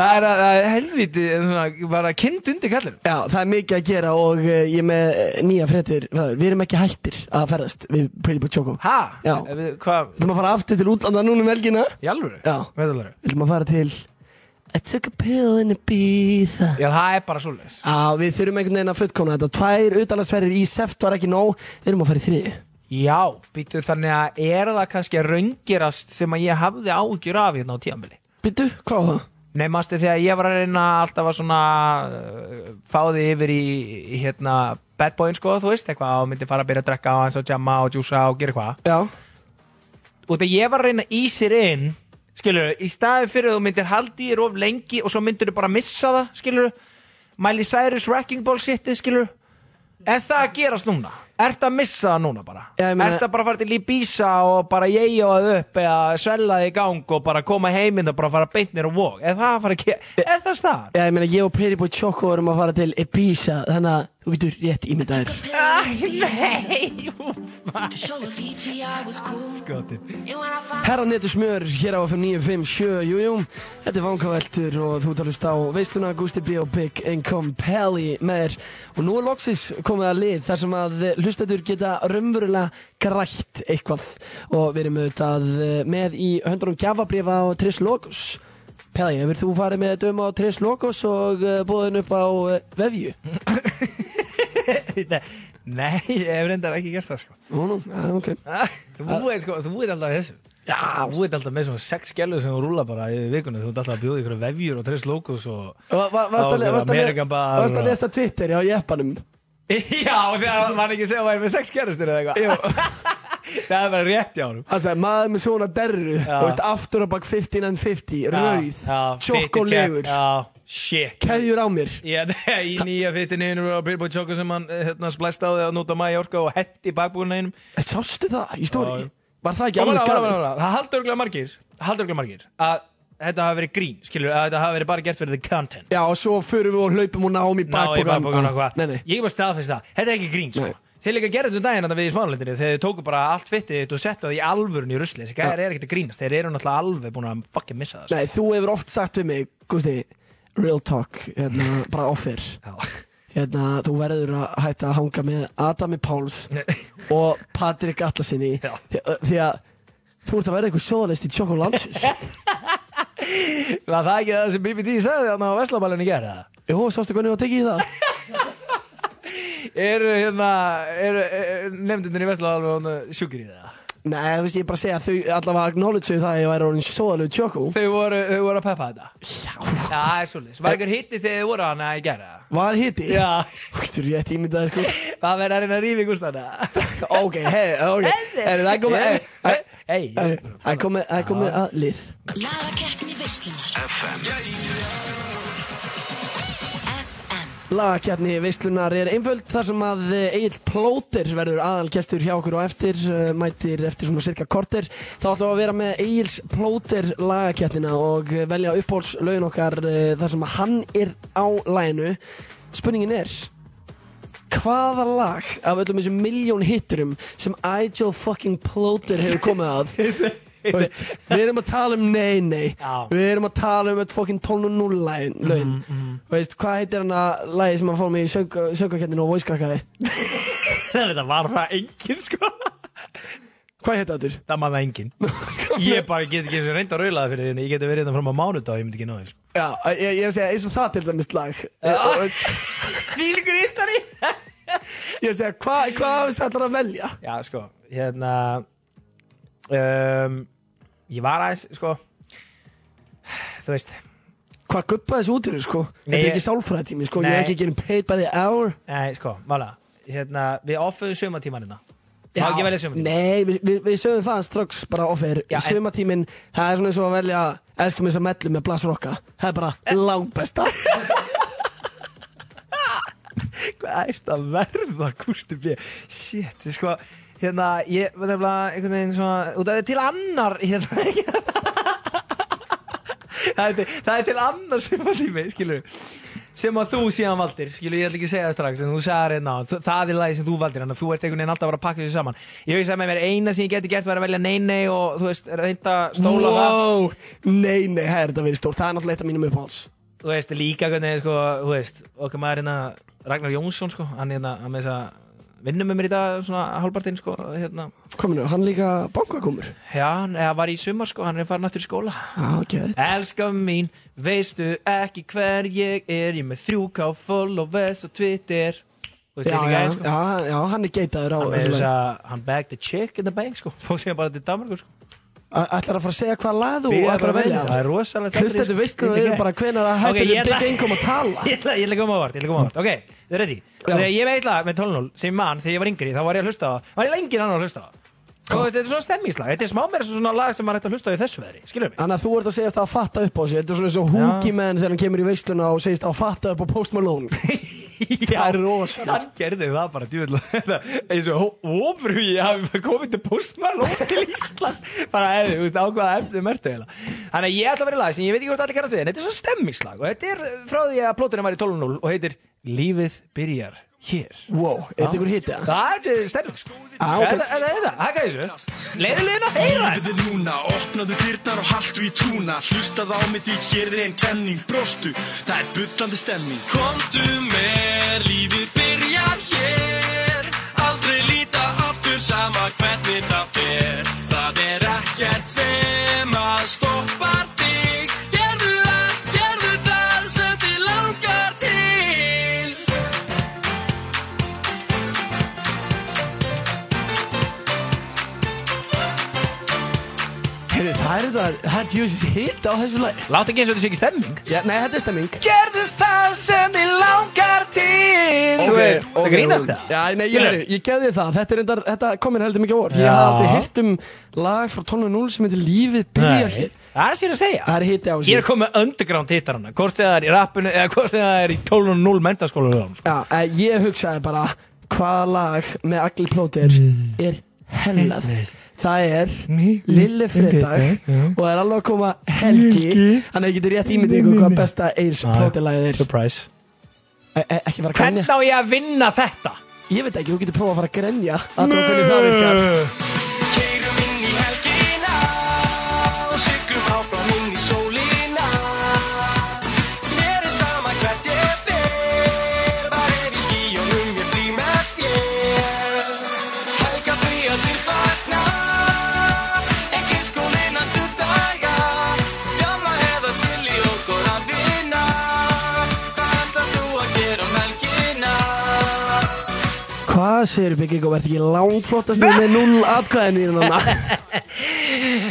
Það er, helviti svona, bara kind undir kallir Já, það er mikið að gera og uh, ég með uh, nýja fréttir. Við erum ekki hættir að ferðast við Pretty Boy Choco. Ha? Já. Hvað, Við erum að fara aftur til útlanda núna um helgina. Í alvöru? Já. Við erum að fara til I took a pill in Ibiza. Já, það er bara svoleiðis. Já, við þurfum einhvern veginn að fullkomna þetta. Tvær utalagsferðir í seft var ekki nóg. Við erum að fara í þriði já, býtu þannig að er það kannski að raungirast sem að ég hafði ágjur af hérna á tíðanbili Byttu, hvað var það? Nei, mástu þegar ég var að reyna alltaf að svona uh, fá þig yfir í, í hérna bad boyin sko, þú veist, eitthvað og myndi fara að byrja að drekka og hans og jamma og djúsa og gera eitthvað. Já, og þegar ég var að reyna í sér inn skilur, í staði fyrir að þú myndir haldi í þér of lengi og svo myndir þú bara missa það skilur, Miley Cyrus Wrecking Ball shitið, skilur er það að gerast núna? Ert að missa það núna bara? Ég meina- Ert að bara fara til Ibiza og bara og það upp eða svella þig í gang og bara koma heiminn og bara fara beint nýr og vóg? Er það að fara að gera? Er það staðan? Já, ég meina ég og Pretty Boy Choco erum að fara til Ibiza Þannig að þú getur rétt ímyndaðir Æ, nei! Herra netu smjör hér á FM 957 Jújú, þetta er vangaveltur og þú talast á veistuna Gusti B og Big Income Pelli með þér. Og nú er loksis komið að lið þar sem að hlustadur geta raunverulega grætt eitthvað. Og við erum auðvitað eh, með í höndunum gjafabrifa á Tris Logos. Pelli, hefur þú farið með döma á Tris Logos og uh, búðin upp á uh, vefju? Nei, Nei, ég hef reyndar ekki gert það sko. Nú, nú, já, ok. Þú veit sko, þú veit alltaf þessu. Já, þú veit alltaf með svona sex gælu sem þú rúla bara í vikunni, þú veit alltaf að bjóða ykkur vefjur og tres logos og Va- va- Varst að og- lesa Twitter á jeppanum? Já, þegar mann ekki segja að væri með sex gælustur eða eitthvað. Það er bara rétt hjá hann Það sagði maður með svona derru. Já. Þú veist, aftur á bak 15 and 50 Rauð, tjokkolegur Já, shit. Keðjur á mér. Já, í nýja fittinu einu á Billboard Choco sem hann eh, hérna splæst á því að nota Mallorca og hetti bakbúinu einum. Eh, Sástu það í stóri? Var það ekki alveg bara. Það haldur örgulega margir haldur örgulega margir að þetta hafi verið grín skilur, að þetta hafi verið bara gert fyrir the content. Já, og svo förum við og hlaupum og náum í Ná, ég og er bara staðfist það, þetta er ekki grín sko. Þeir líka gerðu þetta daginn að við í smánalendinni þegar þeir tóku bara allt fittið þitt og settu það í alvörun í rusli þessi gæðar er ekkert að grínast, þeir eru náttúrulega alveg búin að fucking missa það sko. Nei, þú hefur oft sagt við mig Gusti, real talk hérna, Bara offer hérna, þú verður að hætta að hanga með Adami Páls og Patrik Atlasinni því, því að þú ert að verða eitthvað sjóðalist í Tjókolansins Var það ekki það sem BBT sagði á Veslaballinu gera? Jú, sástu hvernig þú tekið í það? Eru hérna, eru er, nefndunir í Veslaballinu sjúkir í það? Nei, þú veist, ég er bara að segja að þau allavega acknowledge það að ég væri orðin sjóðalegu Tjóko Þau voru, þau voru að peppa þetta. Já, Já, það er svolítið Var ykkur hitti þegar þið voru hana að gera það? var hitti? Já. Þú er rétt ímyndaði sko. Það verður að reyna að rífi ykkur stanna Ok, hei, ok. Heyrðu, Það er komið Hei hey, Það er komið, það er komið að lið. Lagakeppni veislunar. FM Lagakjarni Veislunar er einföld þar sem að Egil Plóter verður aðalgestur hjá okkur og eftir uh, mætir eftir svona cirka korter. Þá ætlum við að vera með Egils Plóter lagakjarnina og uh, velja uppbólslaugin okkar þar sem að hann er á læginu spurningin er hvaða lag af öllum þessum miljón hitturum sem Egil fucking Plóter hefur komið að veist, við erum að tala um nei nei. Já. við erum að tala um þetta fokkin 12.0 laun. Laun Þú veist, hvað heitir hann að lagi sem hann fór með í söngvakettinu og voice-krakkaði Þetta var það engin sko. Hvað heitir þetta? Það maður það engin Ég bara get ekki eins og reynda að raula það fyrir því Ég geti verið hérna fram á mánudag ég myndi ekki náðu sko. Já, ég, ég er að segja eins og það til dæmis lag. Fílingur íftari ég er að segja, hvað hva þessu ætlar að velja? Já sko, hérna um, Ég var aðeins sko Þú veist. Hvað guppa þessu út þessu sko? Þetta er ég- ekki sálfræðtími sko, ég Nei. er ekki getting paid by the hour. Nei sko, mála hérna, Við offuðum sumatíman hérna. Sumatíman Nei, við, við, við sögum það strax bara offer Já, en- Sumatíminn, það er svona eins og að velja Elskum þess að mellu með blasrokka Það er bara langt besta Hvað ert að verða, Kusti B? Shit, sko Hérna, ég var nefnilega einhvern veginn svona Út af það er til annar hérna, það, er það er til annar sumatími, skilur. Sem að þú síðan valdir, skilur, ég ætla ekki að segja það strax en þú sagði hérna, það er lagi sem þú valdir þannig að þú ert einhvern veginn alltaf að vera að pakka þessu saman. Ég hugsaði með mér eina sem ég geti gert var að velja nei-nei og þú veist, reynda að stóla það. Wow, nei, nei, það er þetta verið stórt. Það er náttúrulega eitt af mínum uppáhalds. Þú veist, líka hvernig, sko, þú veist okkar maður hérna, Ragnar Jónsson, sko hann hérna, hann með þess að vinnum með mér í dag svona halvpartinn, sko, hérna. Kominu, hann líka bankakomur já, hann eða var í sumar, sko, hann er farin aftur í skóla. Já, ok Elska mín, veistu ekki hver ég er? Ég er með þrjúká followers og Twitter. Veist Já, já, gæðin, sko. já, já, hann er geitaður á Hann hann bagged the chick in the bank, sko. Fór síðan bara til Danmarkur, sko Ætlar að fara að segja hvað þú Byrjaði ætlar að velja? Það er rosalegt Hlust þetta veist hvað það eru bara hvenar að hættir Ok, við ég ætla- bygg einkom að tala. Ég ætla að koma á vart, ég ætla að koma á vart Ok, þið er ready? Þegar ég veit lag með 12-0 sem mann þegar ég var yngri þá var ég að hlusta það. Var ég lengið annar að hlusta það Veist, þetta er svona stemmingslag Þetta er smá meira svona lag sem maður ætti að hlusta á í þessu veðri Skilur mig? Þannig að þú ert að segja að fatta upp á sig. Þetta er svona eins og húki menn þegar hann kemur í veisluna og segist að fatta upp á Post Malone. Já, er rosalegt. Hann gerði það bara djúvill eins og ofru ég hafi komið til postmalón til Íslands. Bara eða, þú veist, á hvaða efnum ertu eiginlega. Þannig að ég ætla að vera í lag sem ég veit ekki hvort allir kannast við en þetta er svo stemmingslag og þetta er frá því að plóturinn var í 12.0 og heitir Lífið byrjar hér. Wow, er þetta ykkur hitti það? Það er Ah, er það, hækka þessu. Leiðilegin að heyra þetta Lífið núna, opnaðu dyrnar og haltu í trúna Hlustaðu á mig því hér er ein kenning Brostu, það er bullandi stemming. Komdu með, lífið byrjar hér djúsis hitt á þessu lagi. Látt ekki eins og þetta sé ekki stemming. Já, nei, þetta er stemming. Gerðu það sem þið langar til. Þú veist, það grínast það? Já, nei, ég, Skilurðu? ég, ég gefði þér það. Þetta, er reyndar, þetta kom mér heldur mikið á orð Ég Já. hafði aldrei heyrt um lag frá 12.0 sem heitir Lífið byrjar hér. Það er sér að segja. Það er hitti á Ég þessu. Er komið með underground hittarana Hvort sem það er í rappinu eða hvort sem það er í 12.0 mentaskóla sko. Já, eh, ég hugsaði bara Hvaða lag með Agli Plóter er hellað Það er Lille Fredag Og það er alveg að koma Helgi. Þannig að ég geti rétt ímyndið ykkur hvað besta Eirs Plóter lagið er. Surprise. E e Ekki fara að grenja Hvernig á ég að vinna þetta? Ég veit ekki, þú getur prófað að fara að grenja Að þú hvernig það virkar. Keirum Segir Bygging og verð ekki langflottast með 0 atkvæðin í þennan?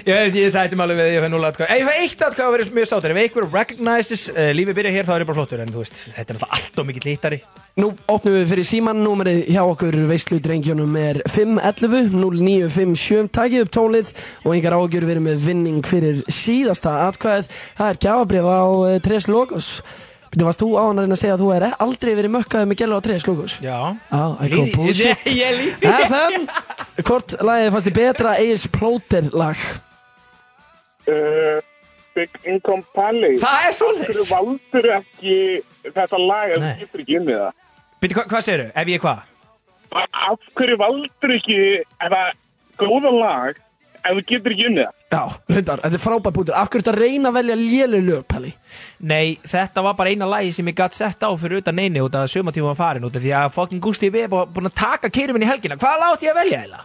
Ég ég sætti mig alveg við ég fæ 0 atkvæð Ef ég fæ eitt atkvæð að vera mjög sáttur Ef einhver recognizes uh, lífið byrja hér þá er ég bara flottur En þú veist, þetta er náttúrulega allt og mikill hittari Nú opnum við fyrir síman, númerið hjá okkur veistlu drengjónum er 511 0957, takið upp tólið og engar ágjur verið með vinning fyrir síðasta atkvæðið. Það er gjafabrif á uh, Tres Logos. Þú varst þú á hann að reyna að segja að þú er aldrei verið mökkaði með gælu á Tres Logos? Já Já, I call bullshit. Ég, lífi FM, hvort lagið fannst þið betra Egil's Plóter lag? uh, Big Income Pally Það er Hverju svoleiðis valdur ekki þetta lag Nei. þú getur ekki unnið það? Býttu, hva, hvað segirðu? Ef ég hvað? Af hverju valdur ekki þetta góða lag ef þú getur ekki unnið það? Já, hundar, þetta er frábært bútur. Hverju þetta reyna að velja lélu lög, Palli? Nei, þetta var bara eina lagi sem ég gætt sett á fyrir utan eini út af að sumatíma var farin út af því að fucking Gusti B. er bú- búinn að taka keirum minn í helgina Hvað látt ég að velja eða?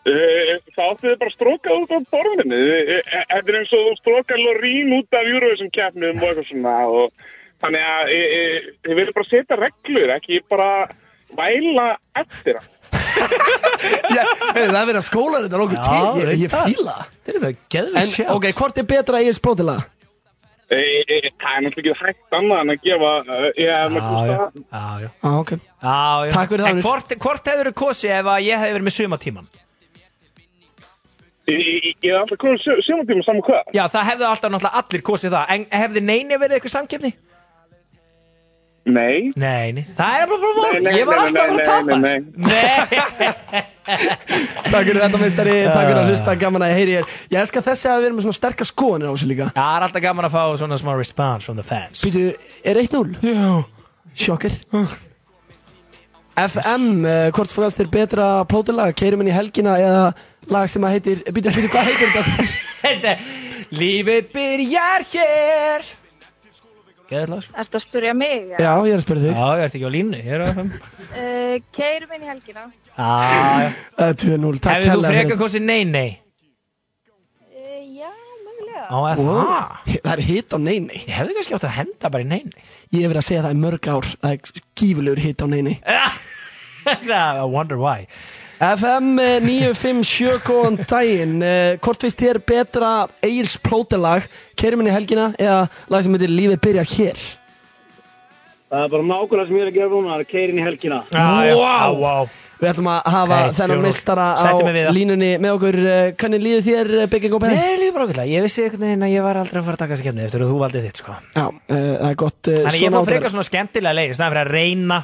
Uh, það áttu þið bara að stróka út af borðinu Þetta er eins og þú strókar Lorín út af Eurovision keppnum og eitthvað svona og þannig að e, e, þið verður bara að setja reglur ekki bara væla eftir það Já, hey, það er verið að skóla þetta Já, til, ég, ég það. Þetta er þetta geðvitt En, sjálf ok, hvort er betra e, e, e, Það? Er náttúrulega ekki hægt annað en að gefa uh, ég hef með Já, Gústa já, já, ok. Takk fyrir það, En hvort, hvort hefur þú kosið ef að ég hefði verið með sumatíman? Ég ég- ég er alltaf komið sjömatíma saman hvað? Já, það hefðu alltaf náttúrulega allir kosið það. En hefði neini verið eitthvað samkefni? Nei. Nei, nei, það er bara frá Nei, nei, Ég var nei, alltaf að nei, vera að tapa. nei, Nei, Takk fyrir þetta meistari, takk fyrir að hlusta, gaman að heyri þér. Ég elska þessi að við erum með svona sterkar skoðanir á þessu líka. Það er alltaf gaman að fá svona smá response from the fans. Býtu, er 1-0? Já. Sjokker FM, uh, hvort fannst þér betra plótilag, keirum inn í helgina eða lag sem að heitir, býtu, býtu, hvað heitir þetta? Þetta Lífið byrjar hér Geðið lag sko. Ertu að spyrja mig? Já, ég er að spyrja þig. Já, ég ert ekki á línu, ég er á FM Uh, Keirum inn í helgina. Já, já. Uh, 2-0, takk Hefur þú hérlega frekar fyrir- kosið nei, nei? Uh, já, mögulega. Ó, það? Það er hit á neini Ég hefði kannski átt að henda bara í nei, nei. Ég hef verið að segja það í mörg ár Það er gífulegur hit á neini I wonder why FM eh, 957 góðan daginn uh, Hvort finnst þér betra Egil's plótilag Keirum inn í helgina eða lag sem heitir Lífið byrjar hér Það er bara nákvæmlega sem ég er að gera núna, er keirin í helgina. Vá. já, vá. Við ætlum að hafa Ok, þennan fjórar. meistara á línunni með okkur uh, Hvernig líður þér Bygging og Penny? Nei, líður bara okkurlega Ég vissi einhvern veginn að ég var aldrei að fara að taka þessi kemni eftir að þú valdið þitt, sko Já, uh, það er gott Þannig ég fór frekar svona skemmtilega leið Snæði fyrir að reyna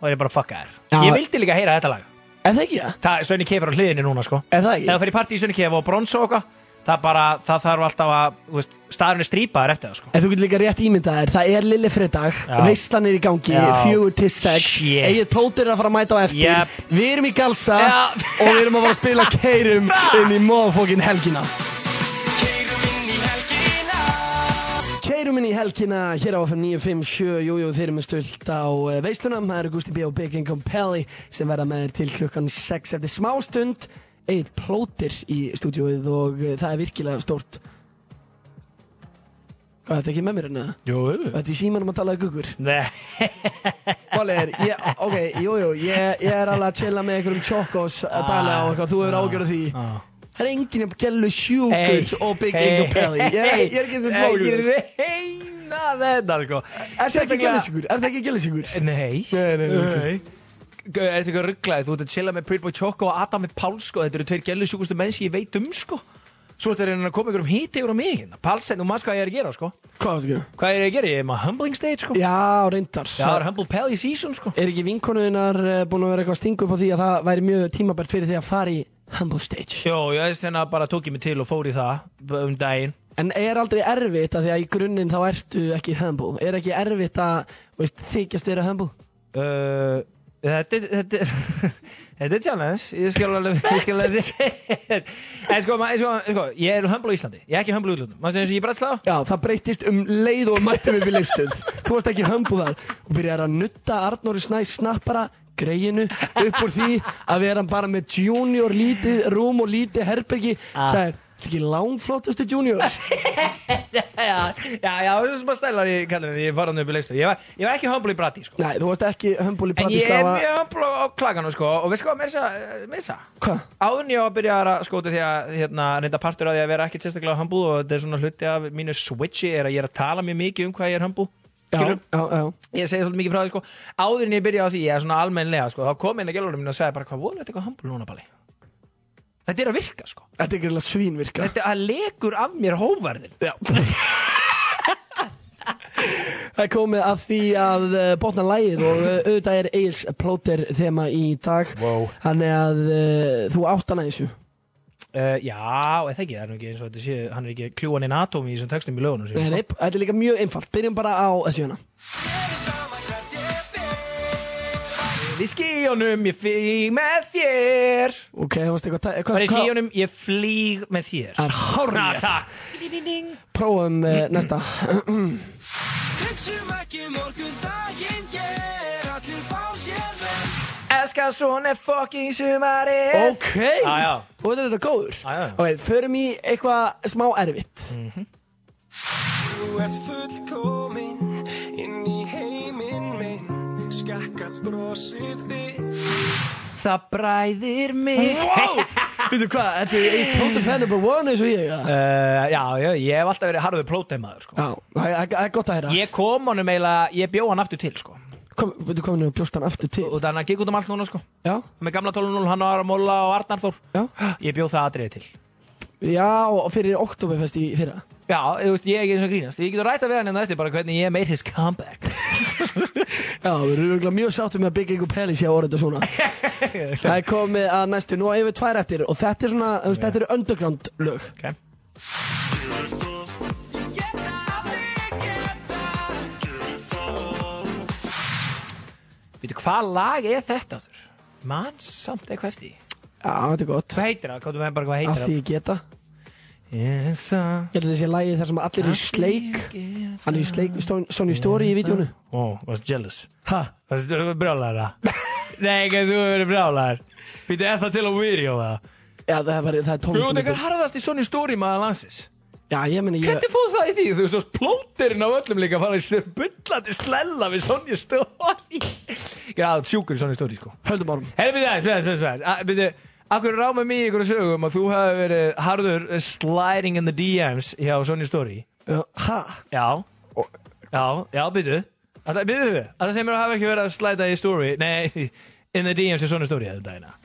Og ég er bara fucka þér. Ég vildi líka heyra þetta lag Er það ekki það? Það, Sönni Kef er á hliðinni núna, sko Er það Þegar þú ekki? fyrir partí í Sönni Kef og brons og eitthvað Það bara, það þarf alltaf að þú veist, Staðurinn er strípaður eftir það, sko En þú getur líka rétt ímyndað þér, það er lilli fridag, Já. veistlan er í gangi, fjögur til sex, eigið plótir er að fara að mæta á eftir, Yep. við erum í galsa Já. og við erum að fara að spila keirum inn í móðfókin helgina. Keirum inn í helgina hér á FM 957, jújú þeir eru með stöld á uh, veislunum, það eru Gusti B og Big Income Pelli sem verða með þér til klukkan 6 eftir smá stund, eigið plótir í stúdíóið og uh, það er virkilega stórt. Hvað, þetta ekki með mér enna? Jú, Þetta er símanum að tala um guggur Nei. Er, ég, ok, jú, jú ég, ég er alveg að chilla með einhverjum chokos að tala og eitthvað, þú hefur ágjörð því. Ah. Það er enginn að gælu sjúkur Hey, og Big Ingo Pelli Ég er ég er ekki þessi Ég smágjörð reyna þetta, sko. Er þetta ekki gælusjúkur? Er þetta ekki gælusjúkur? Nei. Nei, nei, nei, Er þetta eitthvað rugglaði? Þú ert að chilla með Pretty Boy Choco og Adam með Pál sko. Þetta eru tveir gælusjúkustu menn sem ég veit um sko. Svo þetta er einhvern að koma ykkur um híti yfir á mig hérna. Pálsen, þú maður hvað ég er að gera sko. Hvað var þetta? Hvað er ég að gera? Ég er með humbling stage sko. Já, reyndar. Já, það er humble Pelly season sko. Er ekki vinkonuðinnar uh, búin að vera eitthvað að stinga upp á því að það væri mjög tímabært fyrir því að fara Humble Stage. Jó, ég veist hérna bara tók ég mig til og fór í það um daginn. En er aldrei erfitt að því að í grunninn þá ertu ekki humble? Er ekki erfitt að veist, þykjast vera humble? uh, Þetta er Þetta er Þetta er challenge. Ég skal alveg Ég skal alveg En sko, ma- sko, sko Ég er humble á Íslandi. Ég er ekki humble í útlöndum. Mástu eins og ég brætslá Já, það breytist um leið og mættum við við leifstöð Þú varst ekki humble þar. Og byrjar að nutta Arnóri Snæ snappara greiðinu upp úr því að vera bara með junior lítið rúm og lítið herbergi. Ah. sagðir, Þetta er ekki langflottustu junior? Já, já, já, það er að stælar í kallinu ég fara hann upp í leistu Ég var, ég var ekki humble í Brati, sko. Nei, þú varst ekki hömbul í En ég er mjög humble á klaganu, sko. Og veist hvað, með þess að Hvað? Áður en ég á að byrja að skóta því að hérna, reynda partur af því að vera ekkert sérstaklega humble og þetta er svona hluti af mínu switchi er að ég er að tala mjög mikið um hvað ég er humble Já, já, já. Ég segi svolítið mikið frá því sko. Áður en ég byrja á því, ég er svona almennlega sko, þá kom einn að gælunum mín og sagði bara hvað voru þetta eitthvað humble núna Balli þetta er að virka sko. Þetta er alveg svínvirka. Þetta að lekur af mér hóvarðin Já. Það er komið að því að uh, botna lægið og uh, auðvitað er Egil's plóter þema í dag. Wow. Þannig að uh, þú átt hana þessu uh, já, eða ekki, það er nú ekki eins og þetta sé hann er ekki kljúan inn atómi í þessum textum í lögunum Nei, sínum, nei, þetta er líka mjög einfalt. Byrjum bara á þessu hérna í skíunum ég flýg með þér. Ok, þú veist eitthvað hvað, í skíunum ég flýg með þér. Það er Na, hárrétt takk. Prófum uh, næsta. Hugsum ekki morgun daginn Ger elskar svona fucking sumarið Ok. Og þetta er þetta góður Já, já. Ok, förum í eitthvað smá erfitt Þú ert fullkomin inn í heiminn minn Skakka brosið þitt það bræðir mig Wow Veitu hvað, þetta er Egil's plóter fan number one eins og ég ja? Uh, já, já, ég hef alltaf verið harður plóteimaður sko. Já, það er- gott að heyra Ég kom honum eiginlega, ég bjó hann aftur til sko. Kom, veitu hvað hann bjóst hann aftur til. Og þannig að gikk út um allt núna sko. Já, Með gamla 12.0, hann var að móla og Arnar Þór. Já. Ég bjó það aðriði til. Já, og fyrir Oktoberfest í fyrra. Já, ég, veist, ég er ekki eins og grínast. Ég getur rætt að við hann hérna eftir bara hvernig ég made his comeback. Já, við erum mjög sáttum með að byggja einhver pelis hjá orðið svona Það er komið að næstu, nú yfir tvær eftir og þetta er svona, þú veist, þetta eru underground lög. Okay. Veitu, hvað lag er þetta þurr? Man samt eitthvað eftir því. Já, þetta er gott Hvað heitir það? Hvað, bara, hvað Að heitir því ég geta Ég er það Ég held að þessi lagi þar sem allir eru í sleik Hann er í sleik, Sony Story í vídjónu Ó, varst jealous Ha? Varst þú brjálæður það? Nei, ekki þú hefur verið brjálæður Veitu, er það til á video það? Já, það er, það er Þú ert tónlistum eitthvað harðast í Sony Story maður landsins Já, ég meni, ég Hvernig fóð það í því? Þú veist, plóterinn á öllum líka að fara í bullandi slella við Sonja Story. Já, sjúkur í Sonja Story, sko. Höldum árum Herri, byrju, aðeins, byrju, byrju, akkur ráma mig í ykkur sögum að þú hafi verið harður sliding in the DMs hjá Sonja Já, Ha? Já. Já, já, byrju Byrju, byrju, að það sem er að hafa ekki verið að slæta í story Nei, in the DMs hjá Sonja Story hefur dagina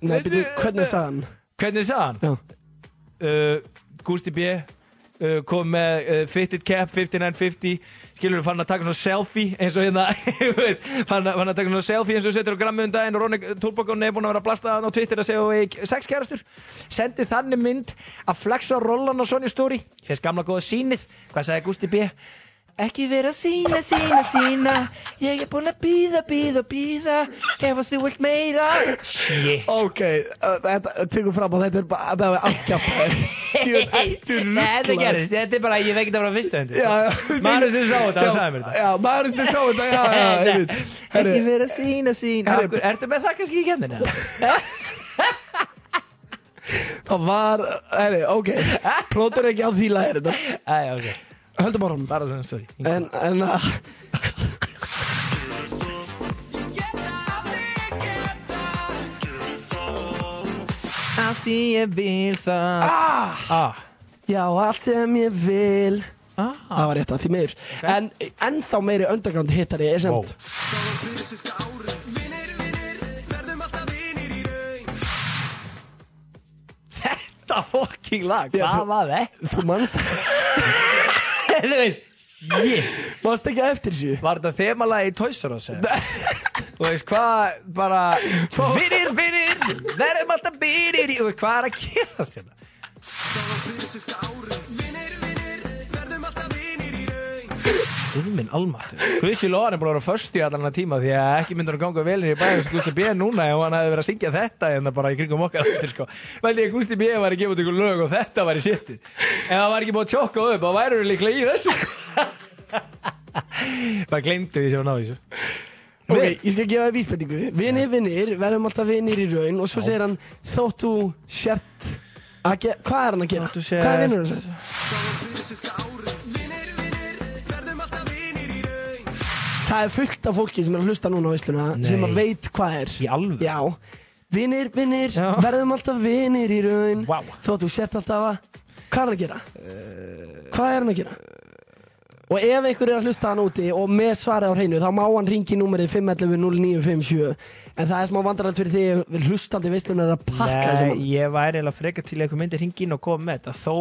Nei, byrju, hvernig? Já, uh, Gusti B uh, kom með uh, fitted cap 5950 skilur við fann að taka svona selfie eins og hérna fann, fann að taka svona selfie eins og setur á grammu um og Ronny Turbakon er búin að vera að blasta það á Twitter að segja ég sex kærastur. Sendi þannig mynd að flexa rollan á Sonja Story. Fyrst gamla góða sínið hvað sagði Gusti B Ekki vera sína, sína, sína. Ég er búin að býða, býða, býða Ef þú vilt meira. Shit. Ok, uh, þetta tekur fram að þetta er bara bara allt kjátt Þú ert eftir Þetta gerist, þetta er bara, ég veit ekki það frá fyrstu hendur já Maður sem sá þetta, hann sagði mér þetta. Já, maður sem sá þetta, já, já, einmitt. Ekki Herri, vera sína sín Herri- Akkur, Ertu með það kannski í kenninu? það var, ok. Plótur ekki á því lagir þetta. Æ, ok, Höldum árum bara svona story. En, en uh, Af því ég vil það. Ah, ah. Já, allt sem ég vil. Ah. Það var rétt að því meður En ennþá meiri underground hittari er semt Þetta fucking lag, Já, hvað þú- var það? Þú manst, Þú veist, shit manst ekki eftir þessu Var þetta þemalag í Toys R Us? eða? Þú veist hvað, bara Fyrir, fyrir, verðum alltaf fyrir Þú veist hvað er að gerast hérna? Guð minn almáttur Guðsí Lóðan er búin að vera först í allan að tíma því að ekki myndur að ganga vel í bæðis Gusti B. núna ef hann hefði verið að syngja þetta en það bara í kringum okkar sko Veldi að Gusti B. var að gefa út ykkur lög og þetta var í sitti ef það var ekki búin að tjokka upp þá væru við líklega í þessu bara glemdu því sem hann á þessu Ok, ég skal gefa þér vísbendingu Vinir, vinnir, verðum alltaf vinnir í raun Og svo segir hann Þótt þú sért Að Hvað er hann að gera? Hvað er vinnur hans? Það er fullt af fólki sem er að hlusta núna á Nei. sem að veit hvað er Í alvöru? Já Vinnir, vinnir, verðum alltaf vinnir í raun Vá. Þótt þú sért alltaf að Hvað er hann að gera? Hvað er hann að gera? Og ef einhver er að hlusta hann úti og með svarið á hreinu þá má hann ringi númerið 511-0957 En það er smá vandraralt fyrir því að hlustandi veislunar að pakka þessi Nei, ég væri eiginlega frekar til einhver myndi hringin og koma með þetta þó,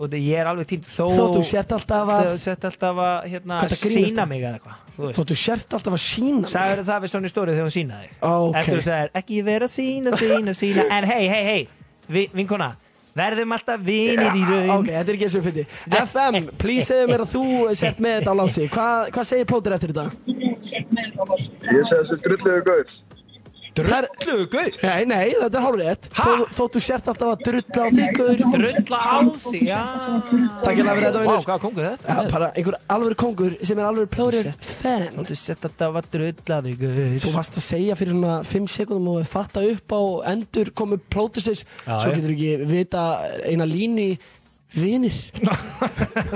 og ég er alveg til þó þú sért alltaf að Þú sett alltaf að hérna, þetta sína mig eða eitthvað þú sért alltaf að sína mig. Sagður það við svona í stórið þegar hún sínaði þig Ok. Eftir þú sagðir, ekki vera að sína, sína, sína En hei, hei, hei, vi, vinkona Verðum alltaf vinir í raun Ok, þetta er ekki eins og fyndi FM, please segja mér að þú sért með þetta á lási Hvað hva segir plótir eftir þetta? Ég segi þessi drulluðu gaur. Drullu gauð Nei, nei, þetta er hálfrétt. Ha? Þó, Þótt þú sért alltaf að drulla á þig guður Drulla á því, já. Takk fyrir þetta, Vá, vinur. hvað kongur þetta? ja, Bara einhver alveg kongur sem er alveg plótir fan. Þú sett að það var drulla því gauð Þú varst að segja fyrir svona 5 sekundum og við fatta upp á endur komu Já, Svo já. getur ekki vita eina línu í vinir.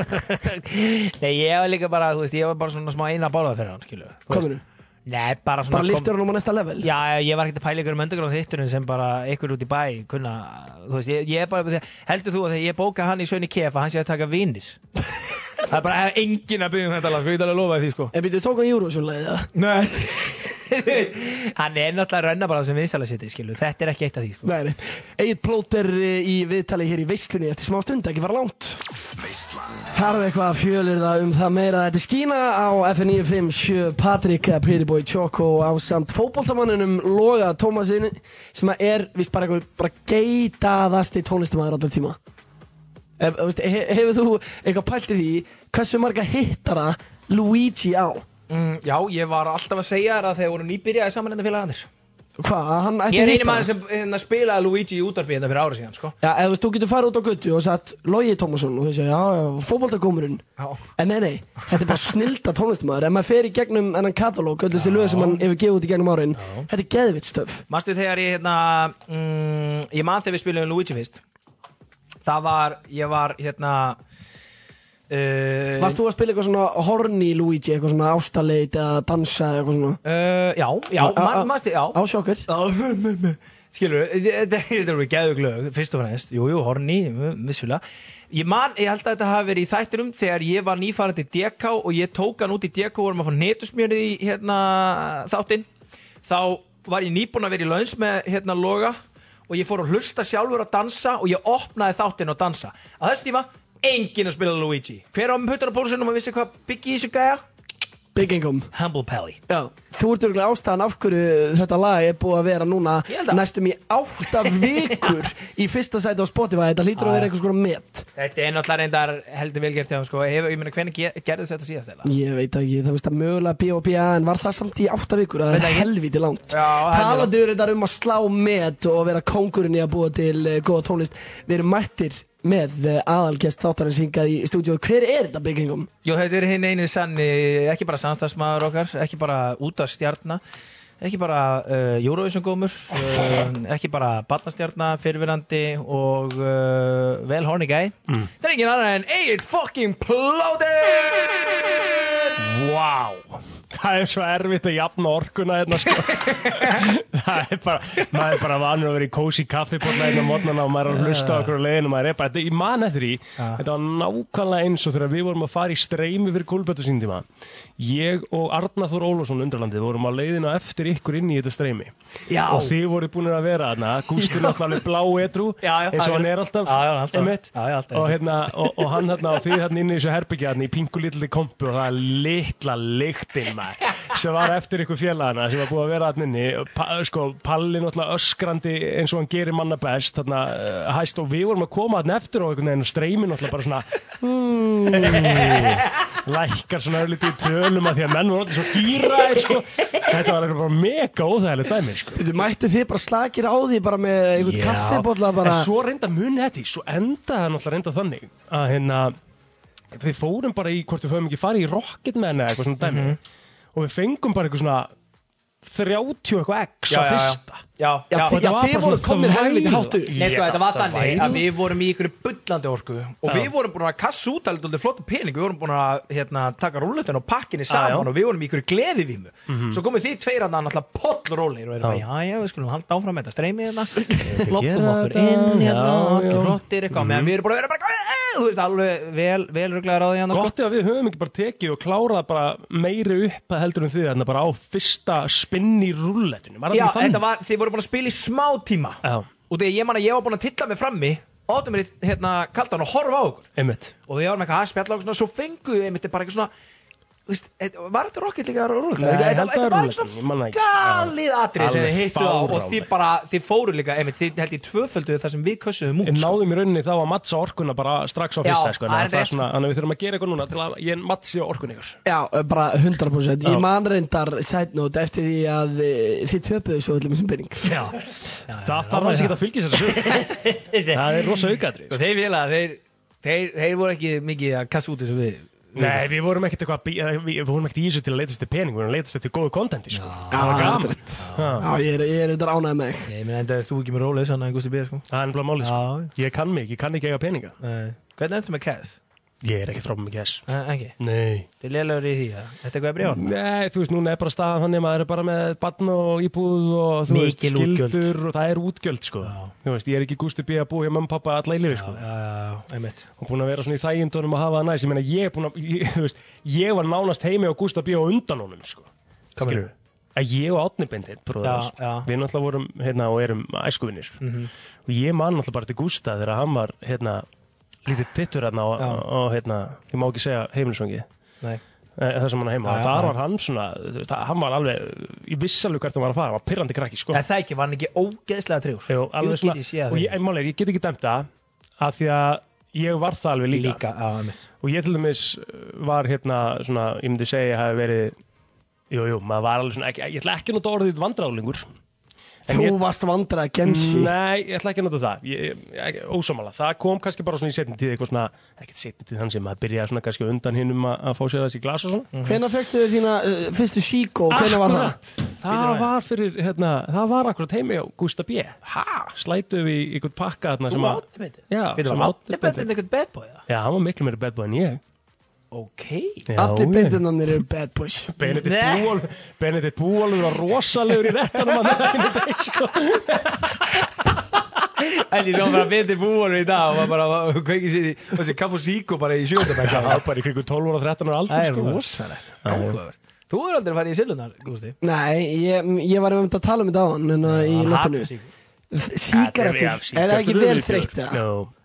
Nei, ég var líka bara, þú veist, ég var bara svona smá eina bálað fyrir hann, skilu Kominu, Nei, bara svona bara liftur hann um á næsta level? Já, ég var ekkert að pæla ykkur um underground hitturinn sem bara ykkur út í bæ kunna, þú veist, ég, ég er bara heldur þú að þegar ég bóka hann í Sönni Kef að hann sé að taka vinnir það er bara enginn að byggja um þetta lag, sko, ég get alveg lofa því, sko. En byrju, tók hann Júrósvunlega það? Nei Hann er náttúrulega rönna bara sitt, skilu, þetta er ekki eitt af því, sko. Egil plóter í viðtali hér í veislunni eftir smá stund, ekki fara langt. Þarf eitthvað að fjölir það um það meira. Þetta skína á FN957 Patrik Pretty Boy Choco á samt fótboltamanninum Loga Tómasin sem er vist bara eitthvað geitaðasti tónlistamæður allar tíma. He, hefur þú eitthvað pælt í því hversu marga hittara Luigi á? Mm, Já, ég var alltaf að segja þér að þeir voru nýbyrjaði saman enda félagandir Hvað? að Hann ætti Ég er eini maður sem hérna, spilaði Luigi í útarpi þetta fyrir árið síðan, sko. Já, eða þú getur farið út á götu og sagt Logi Tómasson og þú segir, já, Já. En nei, nei, þetta er bara snilda tónlistamæður Ef maður fer í gegnum enn katalóg, öll þessi lög sem hann hefur gefið út í gegnum árin Þetta er geðvitt stöf Manstu þegar ég hérna mm, Ég man þegar við spilum Luigi fyrst. Það var, ég var hérna uh, Varst þú að spila eitthvað svona horny Luigi, eitthvað svona ástaleit eða dansa eitthvað svona? Uh, Já, já, Á- á- man, á- manstu, já. Á sjokkur Skilur, þetta þetta eru geðug lög Fyrst og fremst, jú, jú, horni, vissulega. Ég man, ég held að þetta hafi verið í þættinum Þegar ég var nýfarandi í DK Og ég tók hann út í DK og vorum að fá netusmjörið í hérna, þáttinn. Þá var ég nýbúin að vera í launns með hérna loga Og ég fór að hlusta sjálfur að dansa Og ég opnaði þáttinn og dansa. Á þessu tíma, enginn að spila Luigi. Hver á puttar á pólsunum og vissi hvað byggi í þessu gæja? Income. Humble Pally. Já, þú ert örgulega ástæðan af hverju þetta lag er búið að vera núna Ég held að- næstum í átta vikur í fyrsta sæti á Spotify. Þetta hlýtur að vera einhvers konar met. Þetta er náttúrulega reyndar heldur velgert hjá hann, sko. Hef, Ég meina, hvernig ge- gerðist þetta síðast eða? Ég veit ekki, það veist að mögulega B.O.B.A. en var það samt í átta vikur? Að það er helviti langt. Já, helviti Talaðu þetta um að slá met og vera kóngurinn í að búa til uh, góða tónlist. Við erum mættir með uh, aðalgest þáttarins hingað í stúdíu Hver er þetta byggingum? Jú, þetta er hinn eini sanni, ekki bara samstagsmaður okkar, ekki bara út af stjarna, ekki bara uh, Eurovision gómur, uh, ekki bara barnastjarna, fyrirverandi og uh, vel horny gæ. Það er engin annar en Egil fucking Plóter! Vá Það er svo erfitt að jafna orkuna hérna sko. Það er bara maður er bara vanur að vera í kósi kaffipotna hérna á mótnana og maður er að hlusta okkur á leiðinu maður er bara, þetta, ég man eftir því þetta var nákvæmlega eins og þegar við vorum að fara í streymi fyrir kúlbötu sín tíma ég og Arnar Þór Ólafsson undralandi vorum á leiðinu á eftir ykkur inn í þetta streymi Já. og þið voru búin að vera er alltaf alveg blá já, eins og hann er alltaf, Já, já, alltaf. einmitt. Já, já, alltaf. og, hérna, og, og hann hérna og þið hérna inn í þessu herbyggja hérna í pingu litli kompu og það er litla lyktin maður sem var eftir ykkur félagana sem var búið að vera hann inni pa, sko, Palli náttúrulega öskrandi eins og hann gerir manna best uh, hæst og við vorum að koma hann eftir og einhvern veginn og streymin náttúrulega bara svona mm, lækkar svona örlítið í tölum að því að menn voru alltaf svo gýra sko. þetta var eitthvað bara mega óþægilegt dæmi sko. Þú mættu þið bara slakir á því bara með einhvern kaffibólla bara En svo reynda muni þetta í, svo endaði það náttúrulega reynda þannig að hérna við fórum bara í, hvort við fórum ekki farið í Rocketman eða eitthvað svona dæmi Mhm. og við fengum bara eitthvað svona 30 eitthvað x á fyrsta Já, Já, já, þið bara voru komnir helviti þvæla. hátt upp. Nei, sko, þetta var þannig að við vorum í ykkur bullandi orku og við vorum búin að kassa út alveg dálítið flottu pening, við vorum búin að hérna, taka rúllutin og pakkinni saman og við vorum í ykkur gleðivímu Mhm. svo komum þið tveir að náttúrulega pollrólir og erum að, já, já, við skulum halda áfram með þetta streymið hérna, gera okkur inn hérna, já. flottir eitthvað, Mhm. meðan við erum búin að vera bara, þú veist, alveg vel, vel því hérna, sko. Gott ef við höfum ekki bara tekið og klárað bara meiri upp að heldur en þið þarna bara á fyrsta spinn í rúlletinu Var þetta ekki þetta var, þið voru búin að spila í smá tíma. Já, og þegar ég man að ég var búin að tilla mig frammi áttum mér í, hérna kaldan og horfa á okkur. Einmitt. Og við varum eitthvað að spjalla og svona, svo fenguðu einmitt bara eitthvað svona veist, var þetta Rocket líka rúlega? Nei, ég Þetta var eitthvað ég það svona galið atrið sem þið hittu á og þið bara, þið fóru líka einmitt, þið held ég tvöfölduðu það sem við kössuðum út Við sko. náðum í rauninni þá að mattsa orkuna bara strax á fyrsta sko, það þannig að það við þurfum að gera eitthvað núna til að ég mattsi á orkun ykkur. Já, bara 100% Já. Ég man reyndar note eftir því að e, þið töpuðu svo öllum þessum byrning Já, Það þarf að fylgja sér þessu. Það er rosa aukaðri þeir, þeir voru ekki mikið að kassa út þessu við Nei, við vorum ekkert eitthvað, við við vorum ekkert í þessu til að leitast til pening, við vorum að leitast til góðu kontenti, sko. Já, það var gaman. rétt. Já. Já, ég er, ég er reyndar ánægð með Ég meina, enda er þú ekki með rólið sann að Gusti B, sko Það er nefnilega málið, sko. Ég kann mig, ég kann ekki eiga peninga. Nei. Hvernig ertu með cash? Ég er ekkert frábæð með. Eh, Ekki? Nei. Þið lélegur í því, að Þetta er eitthvað að brjóða? Nei, þú veist, núna er bara staðan hann að maður er bara með barn og íbúð og þú veist, skildur og það er útgjöld, sko. Þú veist, ég er ekki gústi bí að búa hjá mamma og pappa alla í lifi, sko. Já, já, já, einmitt Og búin að vera svona í þægindunum að hafa það næst. Ég meina, ég er búin að, ég, þú veist, ég var nánast heimi á Gústa B á undan honum, sko. Hvað Skilurðu? Að ég og Átni Bindin, bróður Já, já. við náttúrulega vorum hérna og erum æskuvinir Mhm. og ég man náttúrulega bara til Gústa þegar hann var hérna lítið tittur hérna og, og hérna, ég má ekki segja heimilisvangi Nei. Það sem hann heima. Já, þar já. var hann svona, það, hann var alveg ég vissi alveg hvert hann var að fara, hann var pyrrandi krakki sko. Er það ekki, var hann ekki ógeðslega trjúr? Jú, alveg get ég og ég, er, ég get ekki dæmt það af því að ég var það alveg líka, Líka, einmitt. Og ég til dæmis var hérna svona, ég myndi segja hafi verið jú, jú, maður var alveg svona ekki, ég ætla ekki að nota orðið vandráðlingur En Þú ég- varst vandrað gensi. Nei, ég ætla ekki að nota það. Ég, ég, Ósámála, það kom kannski bara svona í setni tíð eitthvað svona, ekkert setni tíð þannig sem að byrja svona kannski undan hinnum að, að fá sér þessi glas og svona. Hvenær fegstu þér þína uh, fyrstu síkó? Hvenær var það? Það var fyrir, hérna, það var akkurat heimi á Gústa B. Ha? Slætuð við einhvern pakka þarna Þú sem að átni með Já, sem erum Árni átni með einhvern bad boy, það Já, hann var miklu meiri bad boy en ég Ok. Já, Allir beindinannir eru bad boys. Benedikt Benedikt Búalur var rosalegur í rettanum að það ekki neitt sko. En ég bara að bindi búanur í dag og var bara að kveiki sér í þessi kaff og síkó bara í sjöndabækja Það var bara í kringu 12 ára 13 ára aldur Það er sko. rosalegt. Áhugavert. Þú er aldrei að fara í sillunar, Gústi? Nei, ég, ég var um að tala um þetta á hann en uh, í lottinu Síkaretur, er það ekki vel eru þreytt?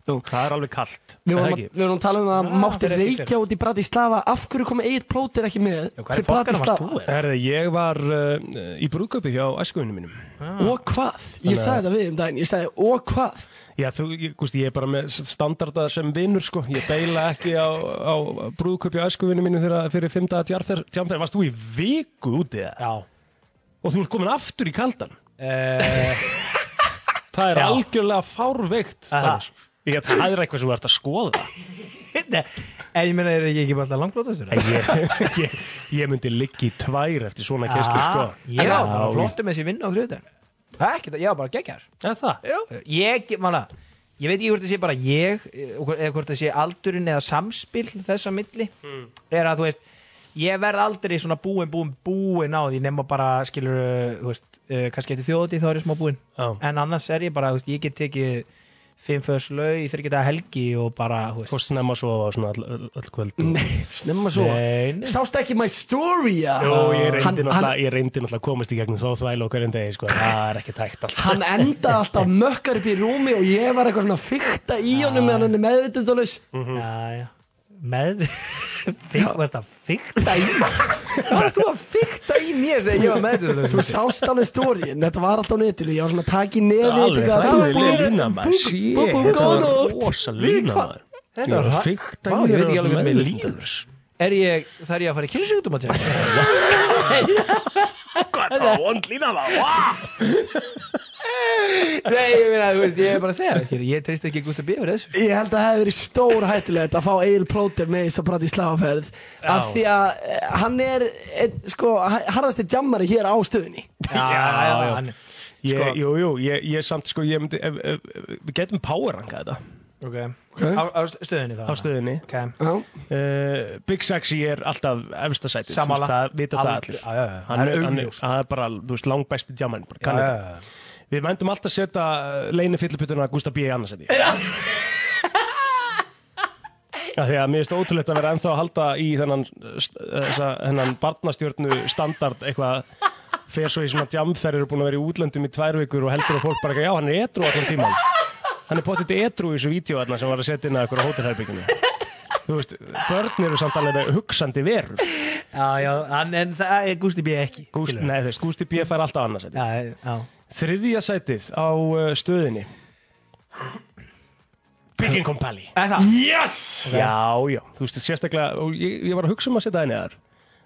Jú, það er alveg kallt Við það vorum, að, við vorum að tala um að mátti fyrir ekki reykja út í Bratislava Af hverju komið Egil Plóter ekki með þú? Bratislava? eða? Herði, ég var uh, í brúðköpi hjá æskuvinni mínum Og hvað? Ég sagði þetta við um daginn Ég sagði, og hvað? Já, þú, ég, gústi, ég er bara með standarda sem vinnur sko Ég beila ekki á, á brúðköpi á æskuvinni mínu þegar fyrir fymta tjárferð Varst þú í viku úti eða? Já Og þú ert komin aftur í kaldan Eh, Það er algjörlega fárveikt. Þannig, Ég, Það er eitthvað sem þú ert að skoða Nei, En ég meina, er ég ekki bara alltaf langblótastur? ég, ég, ég myndi liggi í tvær eftir svona kesslu sko. Ég var bara Já, flottu með þessi vinnu á þriðudag Það er ekkert, ég var bara geggjar Er það? Já, ég, manna Ég veit ekki hvort það sé bara ég eh, eða hvort það sé aldurinn eða samspil þess að milli Hmm. er að þú veist ég verð aldrei svona búin, búin, búin á því nema bara skilur þú veist, uh, kannski eftir þjóðati þá er ég smá búin Já. en annars er ég bara, þú veist, ég get tekið fimm föðs lau í þryggjata helgi og bara, Fórst snemma svo svona all, all, all kvöld og- Nei, snemma svo Nei, nei. Sást ekki my story ja? Jó, ég reyndi náttúrulega, að komast í gegnum þá þvælu og hverjum degi, sko, það er ekki tækt alltaf. Hann endaði alltaf mökkar upp í rúmi og ég var eitthvað svona að fykta í honum meðan hann er meðvitundalaus Já, já Með Fyrst, varst að fykta í Hvað varst þú að fykta í mér þegar ég var með Þú sást alveg stóriðin, þetta var alltaf á netinu Ég var svona að taka í eitthvað, það maður, var lína maður. Þetta var Vá, í ég Er ég, þar ég að fara í kynnsjúkdum að tjá? Hvað er það vond lína það? Nei, ég meina, þú veist, ég er bara að segja það. Ég treyst ekki Gustaf B. fyrir þessu Ég held að það hefði verið stór hættulegt að fá Egil Plóter með þess að prata í sláferð af því að eh, hann er einn, sko, harðasti jammari hér á stöðunni Já, já, já, Ég, Sko- jú, jú, ég, ég samt sko, ég myndi, við getum powerranka þetta Ok, Ok. Á, á stöðinni það á stöðinni. Ok, Já, Uh, Big Sexy er alltaf efsta sæti, Sammála. það vita það allir. já, já, já. Hann Það er, er hann er, er bara, þú veist, kann já, þetta. já. Við mændum alltaf setja leini fylliputuna Gustaf B. í annarsæti. Að mér finnst ótrúlegt að vera ennþá að halda í þennan, þessa, þennan barnastjórnu standard eitthvað fer svo í svona jamferðir og búin að vera í útlöndum í tvær vikur og heldur að fólk bara ekki, já, hann er etru allan tíman. Hann er potið etru í þessu vídeo þarna sem var að setja inn að eitthvað hótelherbygginu. Þú veist, börn eru samt alveg hugsandi verur. Já, já, en, en það er Gústi B. ekki skilurðu. nei, þú veist, Gústi B. fær alltaf annars. Já, já Þriðja sætið á uh, stöðinni. Bygging það? Yes! Já, já, þú veist, sérstaklega, og ég, ég var að hugsa um að setja það neðar.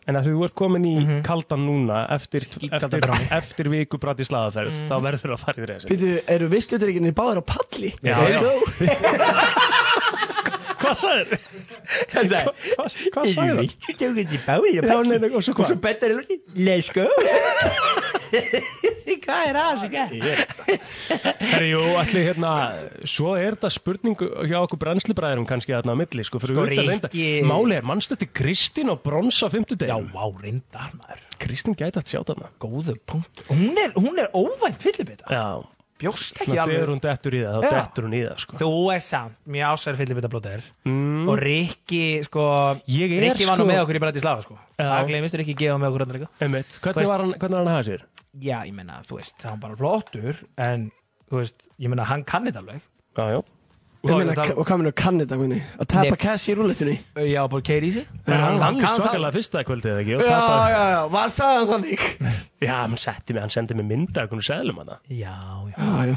En að þú ert komin í kaldan núna eftir, eftir, eftir viku brati slagaferð, þá verður það að fara yfir þessu. Býtu, eru vissluturíkinni báður á palli? Já, já. Hvað sagður? Hvað sagði? Hvað, sagður það? Þú tegur þetta í báði Já, nei, nei, og svo betur er lúti Let's go Hvað er það sem gæð? Jú, allir hérna, svo er þetta spurning hjá okkur brennslubræðurum kannski þarna á milli, sko, Sko. Rikki- Máli er, mannstu þetta Kristín og Brons á fimmtudegi? Já, vá, reyndar maður Kristín gæti að sjá þarna. Góðu punkt Hún er, hún er óvænt fyllibita Já, Bjóst ekki alveg þegar hún dettur í það, þá Já. dettur hún í það, sko. Þú er samt mjög ásæður fyllibita blóter Mm. Og Rikki, sko Ég er, Rikki var nú sko- með okkur í Bratislava, sko Já. Það glemist Rikki gefa með okkur hann líka Einmitt, hvernig var hann, hvernig var hann að hafa sér? Já, ég meina, þú veist, var bara flottur En, þú veist, ég meina, hann kann þetta alveg Já, já. Ég Og meina, það- og hvað minnur kann þetta, Gunni? Að tapa cash í rúletunni? Já, bara keiri í sig Hann, hann, hann það svakalega fyrsta kvöldið og Já, já, já, var sagðan þannig? Já, hann setti mig, hann sendi mig mynda af einhvern seðlum hann Já, já Já, já.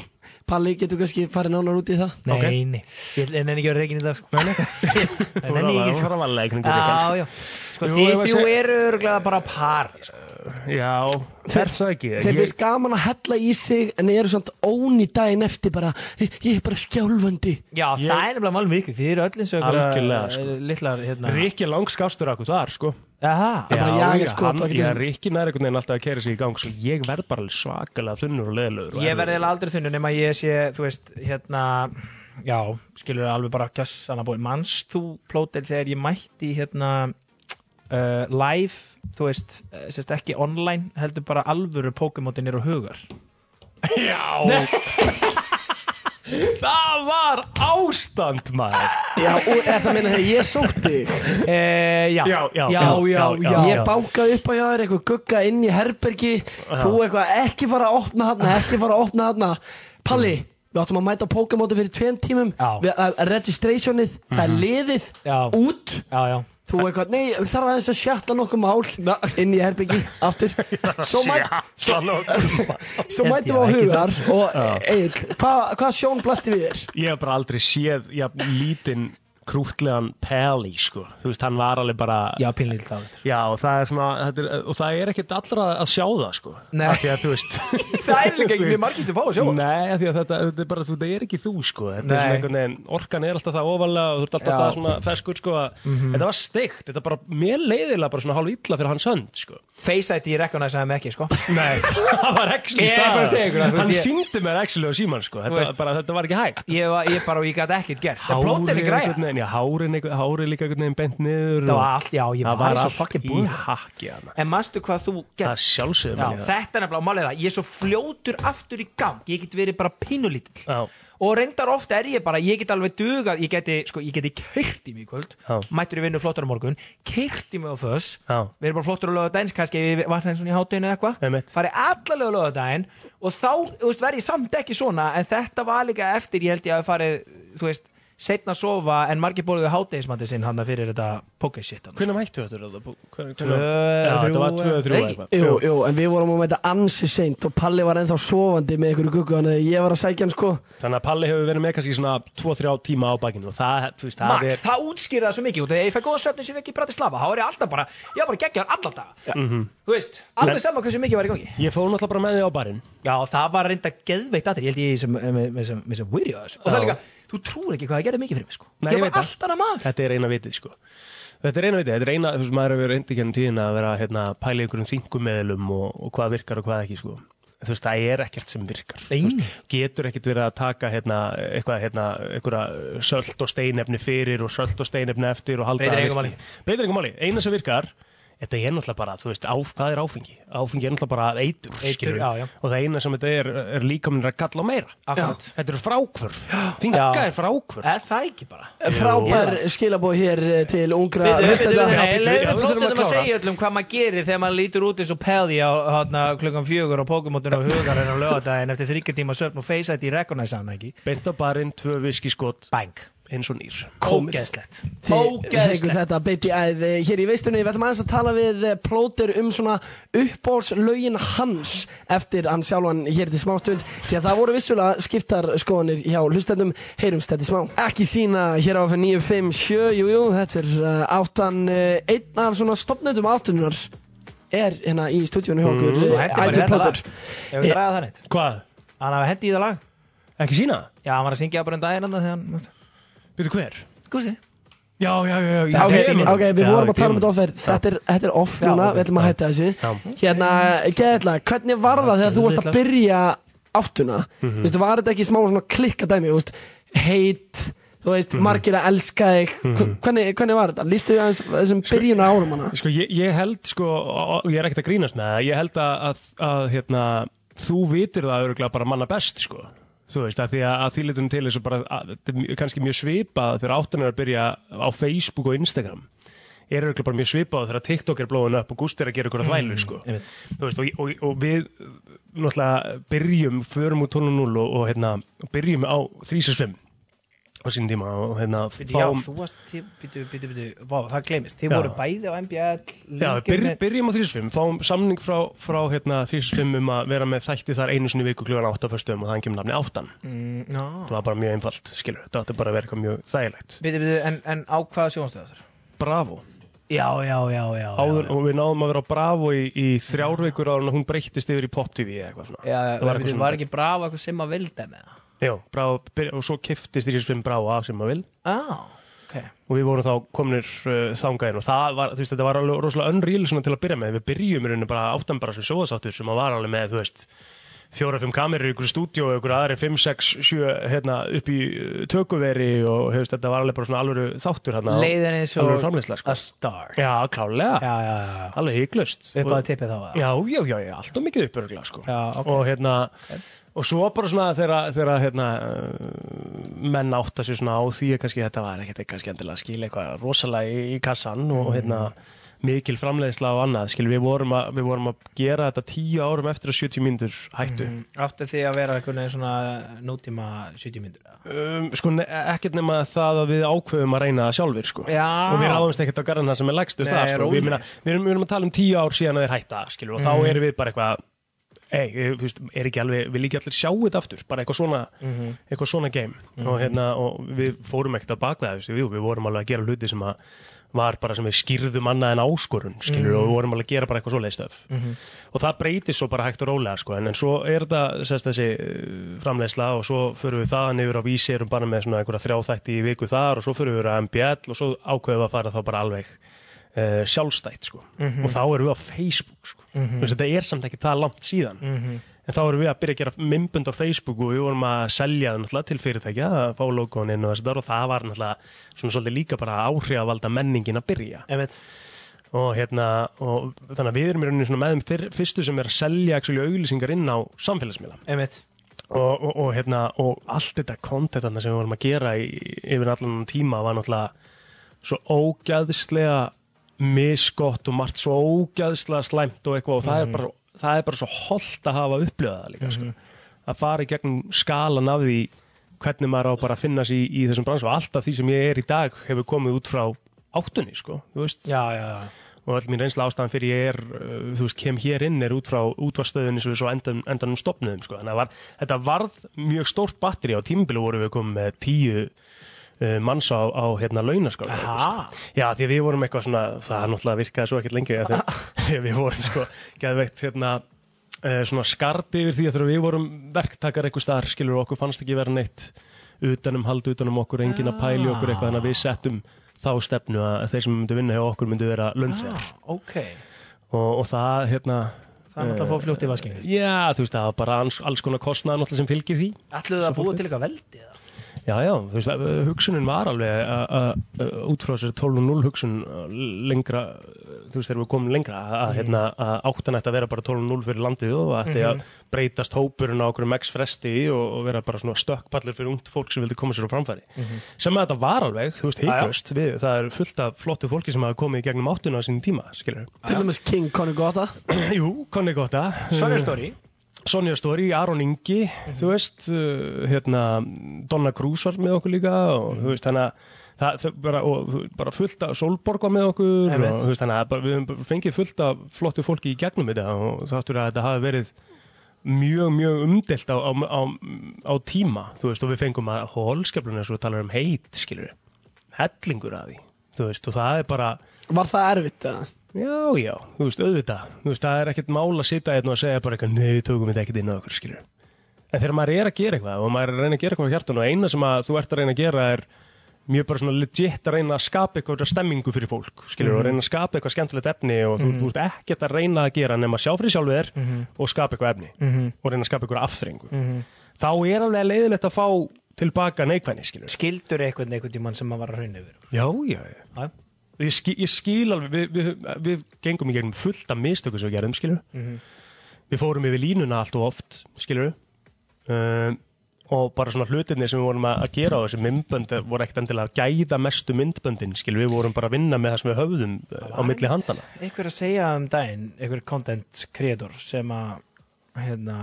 Palli, getur kannski farið nánar út í það? Nei, nei, ég nenni ekki að reikin í dag sko. Nei, nei. Nei, nenni ég ekki Það sko. Já, já Sko, þrjú segja- eru bara par sko. Já, fer það ekki? Þeir Ég- finnst gaman að hella í sig en eru samt óni daginn eftir bara ég, ég er bara skjálfandi. Já, Ég- það er nefnilega málum vikið Þið eru öll eins og Algjörlega, sko. Littlar, hérna er langskástur akkur þar, sko. Er bara Já, já, skot hann- og ekkert Já, þessu. Rikki nær einhvern veginn alltaf að kæra sig í gang Svo ég verð bara alveg svakalega þunnur og leðilegur og Ég verði aldrei þunnu nema ég sé, þú veist, hérna Já, skilur alveg bara að búin Manst þú, plótel, þegar ég mætti hérna uh, live, þú veist, uh, sérst ekki online, heldur bara alvöru Pokémonin eru hugar. Já. Það var ástand, maður. Já, og þetta meina þegar ég sótti Eh, já, Já, já, já, já, já. Ég bánkaði upp á hjá þér eitthvað gugga inn í herbergi. Þú eitthvað ekki fara að opna þarna Ekki fara að opna þarna. Palli, við áttum að mæta Pokémon fyrir tveim tímum. Að, Registrationið, það er liðið Já. Út. Já, já Þú eitthvað, nei, við þarf aðeins að sjatta nokkuð mál inn í herbyggi, aftur. Svo, mæ, svo, svo mætum við á hugar og Egil, hvað hva sjón blasti við þér? Ég hef bara aldrei séð ja, lítinn krútlegan Peli, sko. Þú veist, hann var alveg bara Já, pinlíl það Já, og það er svona, þetta er, og það er ekkert allra að sjá það, sko. Nei. Að, þú veist Það er líka ekki mjög margir sem fá að sjá það. Nei, að þetta, þetta er bara, þú, það er ekki þú, sko. Þetta er svona einhvern veginn, orkan er alltaf það ofalega og þú ert alltaf Já. það svona feskur, sko að Þetta var steikt, þetta bara, mér leiðilega bara svona hálf illa fyrir hans hönd, sko Face ID ég recognize hann ekki, sko. Nei, það var actually Ég er bara að segja ykkur það, þú Hann veist, ég- síndi mér actually á síman, sko. Þetta, veist- bara, þetta var ekki hægt. Ég, var, ég bara, og ég gæti ekkert gert. Það Hárið í græja einhvern veginn, já, hárið einhvern- hárið líka einhvern veginn bent niður Það og- var allt, já, ég Það var var svo allt fucking í búinn. hakki hana En manstu hvað þú Það gert sjálfsögum Já, þetta er nefnilega málið það Ég er svo fljótur aftur í gang Ég get verið bara pínulítill. Já, Og reyndar ofta er ég bara, ég get alveg dugað Ég geti, sko, ég geti keirt í mig í kvöld Já. Mættur í vinnu flottar á morgun Keirt í mig á föss já, Við erum bara flottur á lögadaginn Kannski ef við vatnaðin svona í hátteginu eða eitthvað. Farið allalega á lögadaginn Og þá, þú veist, verð ég samt ekki svona En þetta var líka eftir, ég held ég að farið Þú veist, setna að sofa en margir borðuðu hátegismandi sinn hann fyrir þetta pókeshit Hvernig mættu þetta? þetta var þrjú, 2 og 3 nei. eitthvað. Jú, en við vorum að mæta ansi seint og Palli var ennþá sofandi með ykkur guggu þannig að ég var að sækja hann sko. Þannig að Palli hefur verið með kannski svona 2-3 tíma á bakinu það, það Max, það útskýrði það svo mikið ég fæ góða svefni sem ég fekk í Bratislava. Þá er ég alltaf bara, ég var bara geggjar alla daga Mhm. þú veist, alveg saman hversu mikið var í gangi. Ég fór náttúrulega bara með þig á barinn. Já, það var reynda geðveikt aðri, ég held ég sem, sem, með sem þú trúir ekki hvað það gerði mikið fyrir mig sko. Nei, ég ég var allt annað maður. Þetta er eina vitið sko. Þetta er eina vitið, þetta er eina, þú veist, maður hefur reyndi ekki tíðin að vera hérna, pæla í einhverjum þingumeðlum og, og hvað virkar og hvað ekki sko. Þú veist, það er ekkert sem virkar. Veist, Getur ekkert verið að taka hérna, eitthvað, hérna, sölt og steinefni fyrir og sölt og steinefni eftir. Breytir engum máli, eina sem virkar Þetta er náttúrulega bara, þú veist, á, hvað er áfengi? Áfengi er náttúrulega bara eitur, Eitur, já, já. og það eina sem þetta er, er líka minn að kalla á meira. Akkurat. Þetta eru frákvörf. Þinga er frákvörf. Er það ekki bara? Frábær skilabóð hér eh, til ungra Við þurfum að segja öllum hvað maður gerir þegar maður lítur út eins og Pelli á klukkan fjögur á Pokémoninu og hugarinn á lögadaginn eftir þryggja tíma söfn og ID recognize hann ekki Beint á barinn, tvö viskiskott, Bang eins og nýr. Ógeðslegt þetta beint í æð eh, hér í veistunni. Við ætlum aðeins að tala við eh, plóter um svona uppbólslaugin hans eftir hann sjálfan hér til smástund. Því að það voru vissulega skiptar skoðanir hjá hlustendum. Heyrumst þetta í smá. Ekki sína hér á fyrir 957, jú, jú, þetta er uh, áttan, einn af svona stopnöndum áttununar er hérna í stúdíunum hjá okkur. Þetta lag Ef við ræða það neitt Hvað? Hann hafi hendi í það lag Ekki sína? Já, hann var að syngja bara um daginn annað þegar hann Veitu hver? Gústi Já, já, já, já. Ok, ok, við Já, vorum að tala um þetta offer Þetta er, þetta er off núna, við ætlum að hætta þessu Hérna, geðla, hvernig var það þegar þú varst að byrja áttuna Mhm. Veistu, var þetta ekki smá svona klikka dæmi, þú veist, heit Þú veist, Mhm. margir að elska þig Hv- hvernig, hvernig var þetta? Lýstu þið aðeins þessum byrjun árum hana Sko, ég, ég held, sko, og ég er ekkert að grínast með það, ég held að, að, að hérna, þú vitir það örgulega bara manna best, sko. Þú veist, að því að, að því litum til þessu bara, að, þetta er kannski mjög svipað þegar áttan er að byrja á Facebook og Instagram. Er örgulega bara mjög svipað þegar TikTok er blóðin upp og Gústi er að gera ykkur að þvælu, sko. einmitt. Þú veist, og, og, og við náttúrulega byrjum, förum úr 12.0 og, og hérna, byrjum á 365 á sín tíma og hérna já, þú varst, býtu, býtu, býtu, vá, það gleymist. Þið Já. voru bæði á MBL Já, byrj, með- byrjum á 365, fáum samning frá, frá hérna, 365 um að vera með þætti þar einu sinni viku klugan 8 á föstum og þannig kemur nafni 8 Mm, já. Það var bara mjög einfalt, skilur, þetta átti bara að vera eitthvað mjög þægilegt. Býtu, býtu, en, en á hvaða sjónastöðu það? Bravo. Já, já, já, já Áður, og við náðum að vera á Bravo í, í þrjár vikur áður en hún breyttist yfir í Pop TV eitthvað svona. Já, Það var, eitthvað var ekki brava eitthvað sem að vildi með það? Já, byrja- og svo kiftist 365 Bravo af sem maður vil Á, ok. Og við vorum þá kominir uh, þangað inn og það var, þú veist, þetta var alveg rosalega unreal til að byrja með, við byrjum í rauninu bara áttan bara sem sjóðasáttur sem að var alveg með, þú veist fjóra, fimm kamerur í ykkur stúdíu og ykkur aðri, fimm, sex, sjö hérna upp í uh, tökuveri og hefst, þetta var alveg bara svona alveg þáttur hérna, Leiðin eins og sko. a star Já, klálega, Já, já, alveg hygglust Upp að tippið þá Já, já, já, já, allt og mikið uppörgla sko. Já, ok. og hérna og svo bara svona þegar hérna uh, menn átta sér svona á því að þetta var ekkert kannski endilega að skila eitthvað rosalega í, í kassan og hérna mikil framleiðsla og annað skil við vorum að, við vorum að gera þetta tíu árum eftir að 70 mínútur hættu Mm. Áttu þið að vera einhvern veginn svona nútíma 70 myndur? um, sko ne ekkert nema það að við ákveðum að reyna það sjálfur sko og við ráðumst ekkert á garðina sem er það sko. við, við, erum, við erum að tala um tíu ár síðan að þeir hætta skilur, og Mhm. þá erum við bara eitthvað Ei, þú veist, alveg, vil ekki allir sjá þetta aftur, bara eitthvað svona, Mhm. eitthvað svona game Mhm. og, hérna, og við fórum ekkert að baka það, við, við vorum alveg að gera hluti sem að var bara sem við skýrðum annað en áskorun, skilur, Mhm. og við vorum alveg að gera bara eitthvað svo leistöf Mhm. og það breytir svo bara hægt og rólega, sko, en, en svo er þetta sérst, þessi uh, framleiðsla og svo förum við þaðan yfir á vísi, erum bara með svona einhverja þrjáþætti í viku þar og svo förum við á MBL og svo ákveðum við að fara þá bara alveg uh, sjálfstætt, sko, Mhm. og þá erum við á Facebook, sko, veist, þetta er samt ekki það langt síðan Mhm. En þá erum við að byrja að gera mymbund á Facebook og við vorum að selja það náttúrulega til fyrirtækja að fá logoðin inn og þess að og það var náttúrulega svona svolítið líka bara áhrif að valda menningin að byrja. Og hérna og þannig að við erum í svona með þeim fyr, fyrstu sem er að selja actually, auglýsingar inn á samfélagsmiðla. Og, og, og hérna og allt þetta content þarna sem við vorum að gera í, yfir allan tíma var náttúrulega svo ógæðslega misgott og margt svo ógæðslega slæmt og eitthvað. Og það, Mhm. er bara, það er bara svo holdt að hafa upplifað það líka sko. Mhm. að fara í gegnum skalan af því hvernig maður á bara að finna sig í, í þessum brans og alltaf því sem ég er í dag hefur komið út frá áttunni sko, þú veist Já, já, já og all mín reynsla ástæðan fyrir ég er uh, þú veist, kem hér inn er út frá útvarstöðunni sem við svo endan, endanum stopnuðum sko. þannig að var, þetta varð mjög stórt batteri á tímabili voru við komið með tíu manns á, á hérna launaskóla Aha. Já, því við vorum eitthvað svona það náttúrulega virkaði svo ekkert lengi því við vorum sko geðveikt hérna svona skardi yfir því að við vorum verktakar eitthvað staðar skilur okkur fannst ekki vera neitt utanum hald utanum okkur, enginn að pæli okkur eitthvað þannig að við settum þá stefnu að þeir sem myndu vinna hjá okkur myndu vera löndverð Ok. Og, og það hérna Það er náttúrulega að fá fljótt í vaskinu Já, þú veist, það var bara alls, konar náttúrulega sem fylgir því. Ætluðu það að búa til eitthvað veldi eða? Já, já, þú veist, uh, hugsunin var alveg að- að að út frá þessari 12.0 hugsun uh, lengra, uh, þú veist, þegar við komum lengra að, að, hérna, að áttan ætti að vera bara 12.0 fyrir landið og ætti að breytast hópurinn á okkur max fresti og, og vera bara svona stökkpallur fyrir ungt fólk sem vildi koma sér á framfæri. Sem að þetta var alveg, þú veist, heiklust við, það er fullt af flottu fólki sem hafa komið í gegnum áttuna á sínum tíma, skilur Til dæmis King Conor Gota Jú, konni gott að Sonja Story Sonja Story, Aron Ingi þú veist, uh, hérna Donna Cruz var með okkur líka og þú veist, þannig að það, bara, og, bara fullt af Solborg var með okkur Einmitt. og þú veist, þannig að við bara fengið fullt af flottu fólki í gegnum þetta og þáttur að þetta hafi verið mjög, mjög umdelt á, á, á, á tíma, þú veist, og við fengum að hólskefluna svo talar um heit, skilur hellingur að því, þú veist, og það er bara Var það erfitt eða? Já, já, þú veist, auðvitað. Þú veist, það er ekkert mál að sitja hérna og segja bara eitthvað, nei, við tökum þetta ekkert inn á okkur, skilur En þegar maður er að gera eitthvað og maður er að reyna að gera eitthvað á hjartan og eina sem að þú ert að reyna að gera er mjög bara svona legit að reyna að skapa eitthvað stemmingu fyrir fólk, skilur, og reyna að skapa eitthvað skemmtilegt efni og þú, þú ert ekkert að reyna að gera nema að sjá fyrir sjálfið þér og skapa eitthvað efni og reyna að skapa eitthvað afþrengu þá er alveg leiðilegt að fá tilbaka neikvæðni, skilur Skildur eitthvað einhvern tímann sem maður var að raun yfir. Já, já, já. Já. Ég, skil, ég skil alveg, við, við, við gengum í gegnum fullt af mistöku sem við gerðum, skilur Við fórum yfir línuna allt og oft, skilur um, Og bara svona hlutinni sem við vorum að gera á þessi myndbönd voru ekkert endilega að gæða mestu myndböndin, skilur Við vorum bara að vinna með það sem við höfðum uh, á milli handana Einhver að segja um daginn Einhver content creator sem að hérna,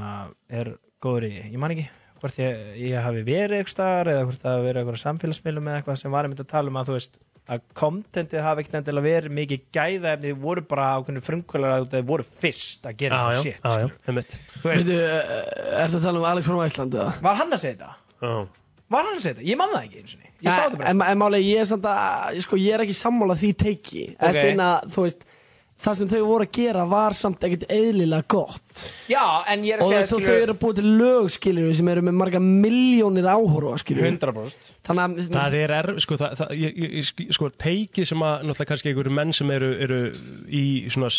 er góður í Ég man ekki hvort ég, ég hafi verið eitthvað eða hvort það hafi verið eitthvað samfélagsmiðlum eða eitthvað sem var einmitt að tala um að þú veist að contentið hafi ekkert endilega verið mikið gæða ef þið voru bara ákveðinu frumkvölar að þið voru fyrst að gera já, shit já, já, veist, Veitu, er þetta að tala um Alex frá Æsland eða? Var hann að segja þetta? Var hann að segja þetta? Ég man það ekki eins og Ég sá þetta bara En, málega, ég er samt að, sko, ég er ekki sammála því teiki Ok. En sinna, þú veist, það sem þau voru að gera var samt ekkert eðlilega gott. Já, en ég er Og að þú segja og þau eru að búið til lög, skilur sem eru með marga miljónir áhorfa, skilur 100% Þannig að, Það er erf, sko, það, það, ég, ég, sko, teikið sem að, náttúrulega kannski einhverju menn sem eru, eru í svona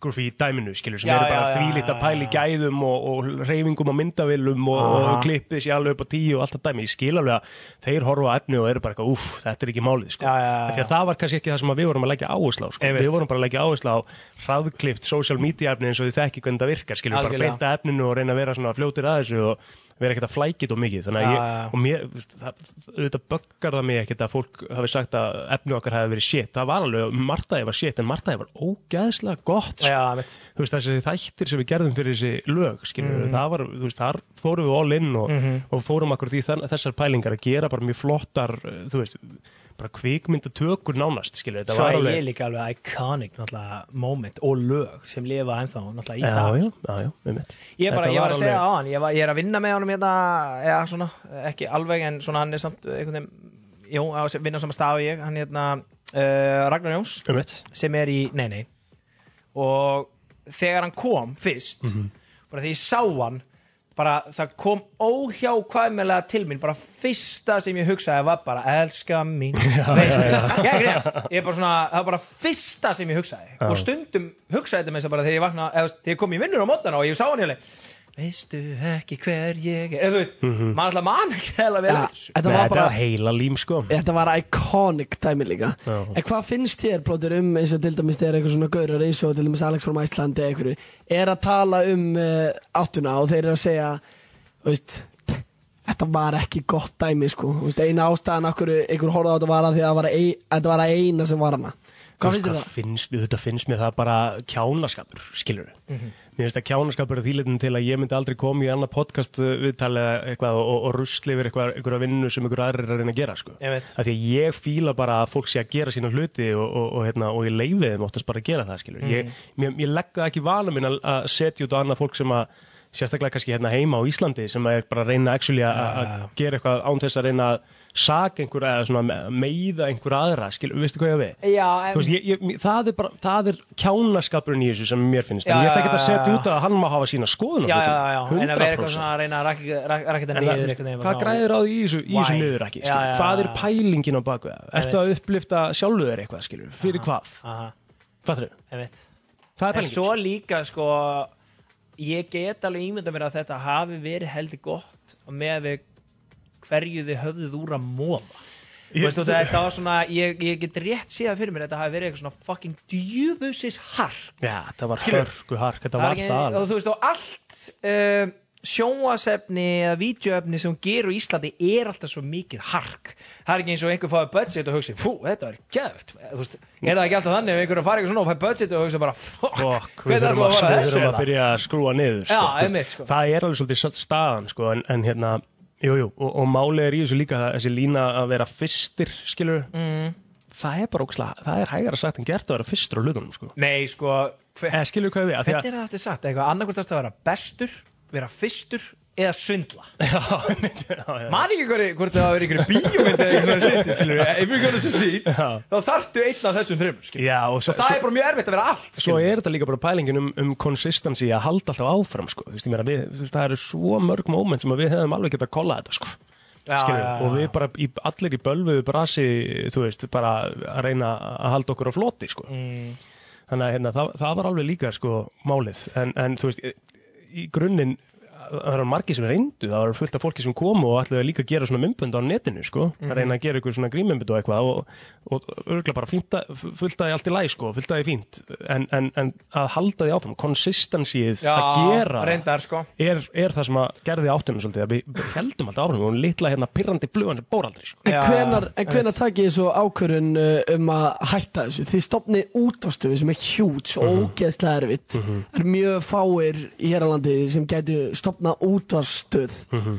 cinematography dæminu, skilur, sem Já, eru bara þvílíkt að í já. gæðum og, og reyfingum á myndavillum og, og klippið sér alveg upp á tíu og allt það dæmi. Ég skil alveg að þeir horfa efni og eru bara eitthvað, úff, þetta er ekki málið, sko. Já, já, það var kannski ekki það sem við vorum að leggja áherslu á, sko. Við vorum bara að leggja áherslu á hraðklift social media efni eins og þið þekki hvernig það virkar, skilur, bara Algjörlega. beita efninu og reyna að vera svona fljótir að þessu og vera ekkert að flækit og mikið þannig að Já, ég, já. og mér, auðvitað böggar það mig ekkert að fólk hafi sagt að efni okkar hafi verið shit, það var alveg, Martaði var shit en Martaði var ógeðslega gott sko. Mitt þú veist þessi þættir sem við gerðum fyrir þessi lög skilur Mhm. við, það var, þú veist, þar fórum við all in og, og fórum akkur í þann, þessar pælingar að gera bara mjög flottar uh, þú veist, bara kvikmyndatökur nánast, skilur við, Svo var er ég líka alveg iconic náttúrulega moment og lög sem lifa ennþá náttúrulega í já, dag já, sko. já, já, einmitt. Ég, bara, Þetta ég var að segja alveg- á hann, ég, var, ég er að vinna með honum hérna, eða svona, ekki alveg en svona hann er samt einhvern veginn, jú, að vinna saman stað og ég, hann hérna uh, Ragnar Jóns einmitt. sem er í, nei nei og þegar hann kom fyrst, Mhm. bara þegar ég sá hann bara það kom óhjákvæmilega til mín. Bara fyrsta sem ég hugsaði var bara elska mín veistu, ég greinast ég er bara svona, það var bara fyrsta sem ég hugsaði. Og stundum hugsaði þetta með þess að bara þegar ég vakna eða þegar ég kom í vinnur á mótana og ég sá hann alveg veistu ekki hver ég er? Eða þú veist, maður alltaf man ekki heila vel. Ja, þetta var þetta bara heila lím sko. Þetta var iconic dæmi líka. Já. En hvað finnst þér, plótur, um eins og til dæmis þegar eitthvað svona gaurar eins og til dæmis Alex from Iceland eða einhverju er að tala um uh, áttuna og þeir eru að segja þú veist, þetta var ekki gott dæmi sko, Þú veist, eina ástæðan okkur einhver horfði á þetta var að því að það var ein, þetta var að eina sem var hana. Hvað finnst þér það? finnst, þetta finnst mér það bara kjánaskapur skilur Mhm. Mér finnst að kjánaskapur er þýlitin til að ég myndi aldrei koma í annað podcast uh, viðtal eða eitthvað og, og rusli yfir eitthvað, eitthvað vinnu sem einhver aðrir er að reyna að gera sko. Ég. Af því að ég fíla bara að fólk sé að gera sína hluti og, og, og, hérna, og ég leifi þeim oftast bara að gera það skilur. Ég, mér, ég legg það ekki vana minn að setja út á annað fólk sem að sérstaklega kannski hérna heima á Íslandi sem er bara að reyna actually að, að gera eitthvað án þess að reyna að saka einhver eða meiða einhver aðra skilur, veistu hvað ég á við? Já, Þú veist, ég, ég, það, er bara, það er kjánaskapurinn í þessu sem mér finnst Já, en ég já, þekki að setja út að hann má hafa sína skoðun á Já, já, hlutunum. já, já, en að vera eitthvað 100%. svona að reyna að rakka rakka þetta niður hvað græðir á því í þessu, í þessu Why? niður ekki Já, já, hvað er pælingin á baku það? Ertu að upplifta sjálfu þér eitthvað fyrir hvað? Það er En pælingin svo líka sko ég get alveg ímynda mér að þetta hafi verið heldur gott með hverju þið höfðuð úr að móða Veistu, þetta var svona, ég, ég get rétt séð fyrir mér þetta hafi verið eitthvað svona fucking djöfusis hark. Já, það var hörku hark, þetta var það og þú veist og allt uh, sjónvasefni eða vídeoefni sem gerur í Íslandi er alltaf svo mikið hark það er ekki eins og einhver fáið budget og hugsi fú, þetta var gæft er það ekki alltaf þannig ef einhver er að fara eitthvað svona og fæði budget og hugsa bara fuck, Fokk, við þurfum að, að þurfum að hérna? byrja að skrúa niður Já, sko. Þú einmitt, sko. Það er alveg svolítið staðan sko, en, en hérna, jú, jú, og, og málið er í þessu líka þessi lína að vera fyrstir skilur, mm. það er bara ókslega, það er hægara sagt en gert að vera fyrstur á hlutunum sko. Nei, sko hver, Við, er vera fyrstur eða svindla. Man ekki hvort, hvort það verið ykkur bíómynd eða svona sitt, skilur If you're gonna succeed, Já. þá þarftu einn af þessum þreim, skilur Já, og Og svo, það er bara mjög erfitt að vera allt, Svo skilur er þetta líka bara pælingin um, um consistency að halda alltaf áfram sko. Þú veist, við, það eru svo mörg moment sem við hefðum alveg getað að kolla þetta sko. Já, Skilur, já, já. og við bara í, allir í bölvuðu brasi þú veist, bara að reyna að halda okkur á floti sko. Mm. þannig að hérna, það, það var alveg líka sko, málið, en, en þú veist í, í grunninn það var margir sem reyndu, það var fullt af fólki sem komu og ætlaði líka að gera svona mymbönd á netinu sko, Mhm. að reyna að gera ykkur svona grímmymbönd og eitthvað og, og örgulega bara fínt að, fullt að í allt í læg sko, fullt að í fínt en, en, en að halda því áfram, consistencyið Já, að gera reyndar, sko. er, er það sem að gerði áttunum svolítið að við heldum alltaf áfram og litla hérna pirrandi flugan sem bór aldrei sko. En hvenar, en hvenar takk ég svo ákvörun uh, um að hætta þessu? Þið stopnið útastöfu sem er hjúts og Mhm. ógeðslega erfitt. Það er mjög fáir í hérlandi sem gætu stopnað útastöð. Mhm.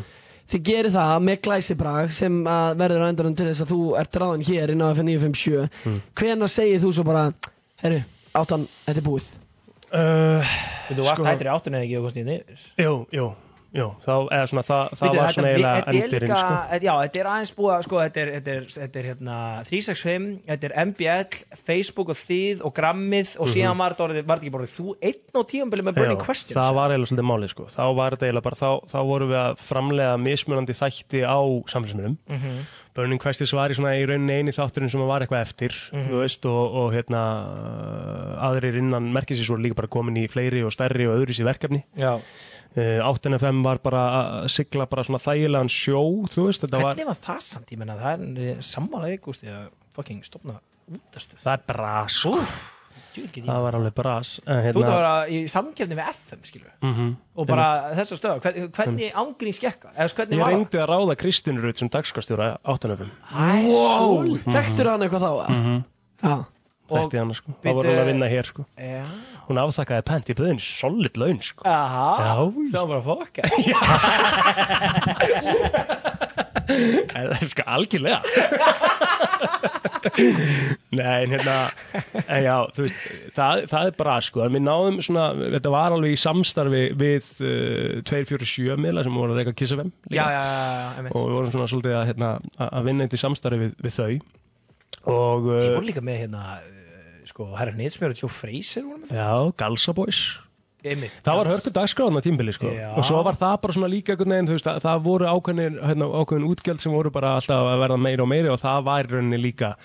Þið gerir það með glæsibrag sem að verður á endanum til þess að þú ert ráðin hér inn á FN957. Mhm. Hvenar segir þú svo bara, herru, áttan, þetta er búið? uh, Þú varst Sko- hættir í áttunni eða ekki og komst í niður Jú, jú, jú, þá, eða svona, það, það Bíddu, var svona eiginlega líka- sko. Já, þetta er aðeins búið að, sko, þetta er, þetta er, þetta er hérna 365, þetta er MBL, Facebook og þið og grammið og síðan var þetta orðið, var þetta ekki bara þú einn og tíumbili með Burning Mhm. Já, Questions það var eiginlega svolítið málið sko. þá var þetta eiginlega bara, þá, þá vorum við að framlega mismunandi þætti á samfélagsmiðlum Mhm. Burning Questions var í svona í rauninni eini þátturinn sem var eitthvað eftir Mhm. þú veist, og, og hérna aðrir innan merkisins voru líka bara komin í fleiri og stærri og öðru sér verkefni Já. Uh, 8FM var bara að sigla bara svona þægilegan sjó þú veist, þetta var Hvernig var það samt, ég menna, það er sammála ykkurst að fucking stopna útastuð það er bras sko. það það var alveg bras en, Þú ert að vera í samkefni við FM, skilur Mhm. og bara þessa stöða, hvern, hvernig ángrín skekka, eða hvernig Ég var það? reyndi að ráða Kristín Rut sem dagskastjóra áttanöfum Wow, svoleiðis. þekktur hann eitthvað þá? Mhm. Já. Þekkti hana sko, Bíddu- var hún að vinna hér sko Já. Hún afþakkaði pent í böðin solid laun sko Aha, Já. það var bara fokka Það er sko algjörlega Nei, en hérna En já, þú veist Það, það er bara sko, en við náðum svona Þetta var alveg í samstarfi við uh, 247 miðla sem voru að reyka Kiss FM líka. Já, já, já, já, einmitt. Og við vorum svona svolítið að, hérna, að vinna í samstarfi við, við þau Og Ég uh, voru líka með hérna uh, sko, herra Nýtsmjör og Joe Fraser Já, Galsa Boys Einmitt, Það var Gals. hörku dagskráðan á tímbili sko og svo var það bara svona líka þú veist, það, það voru ákveðin, hérna, ákveðin útgjöld sem voru bara alltaf að verða meiri og meiri og það var í rauninni líka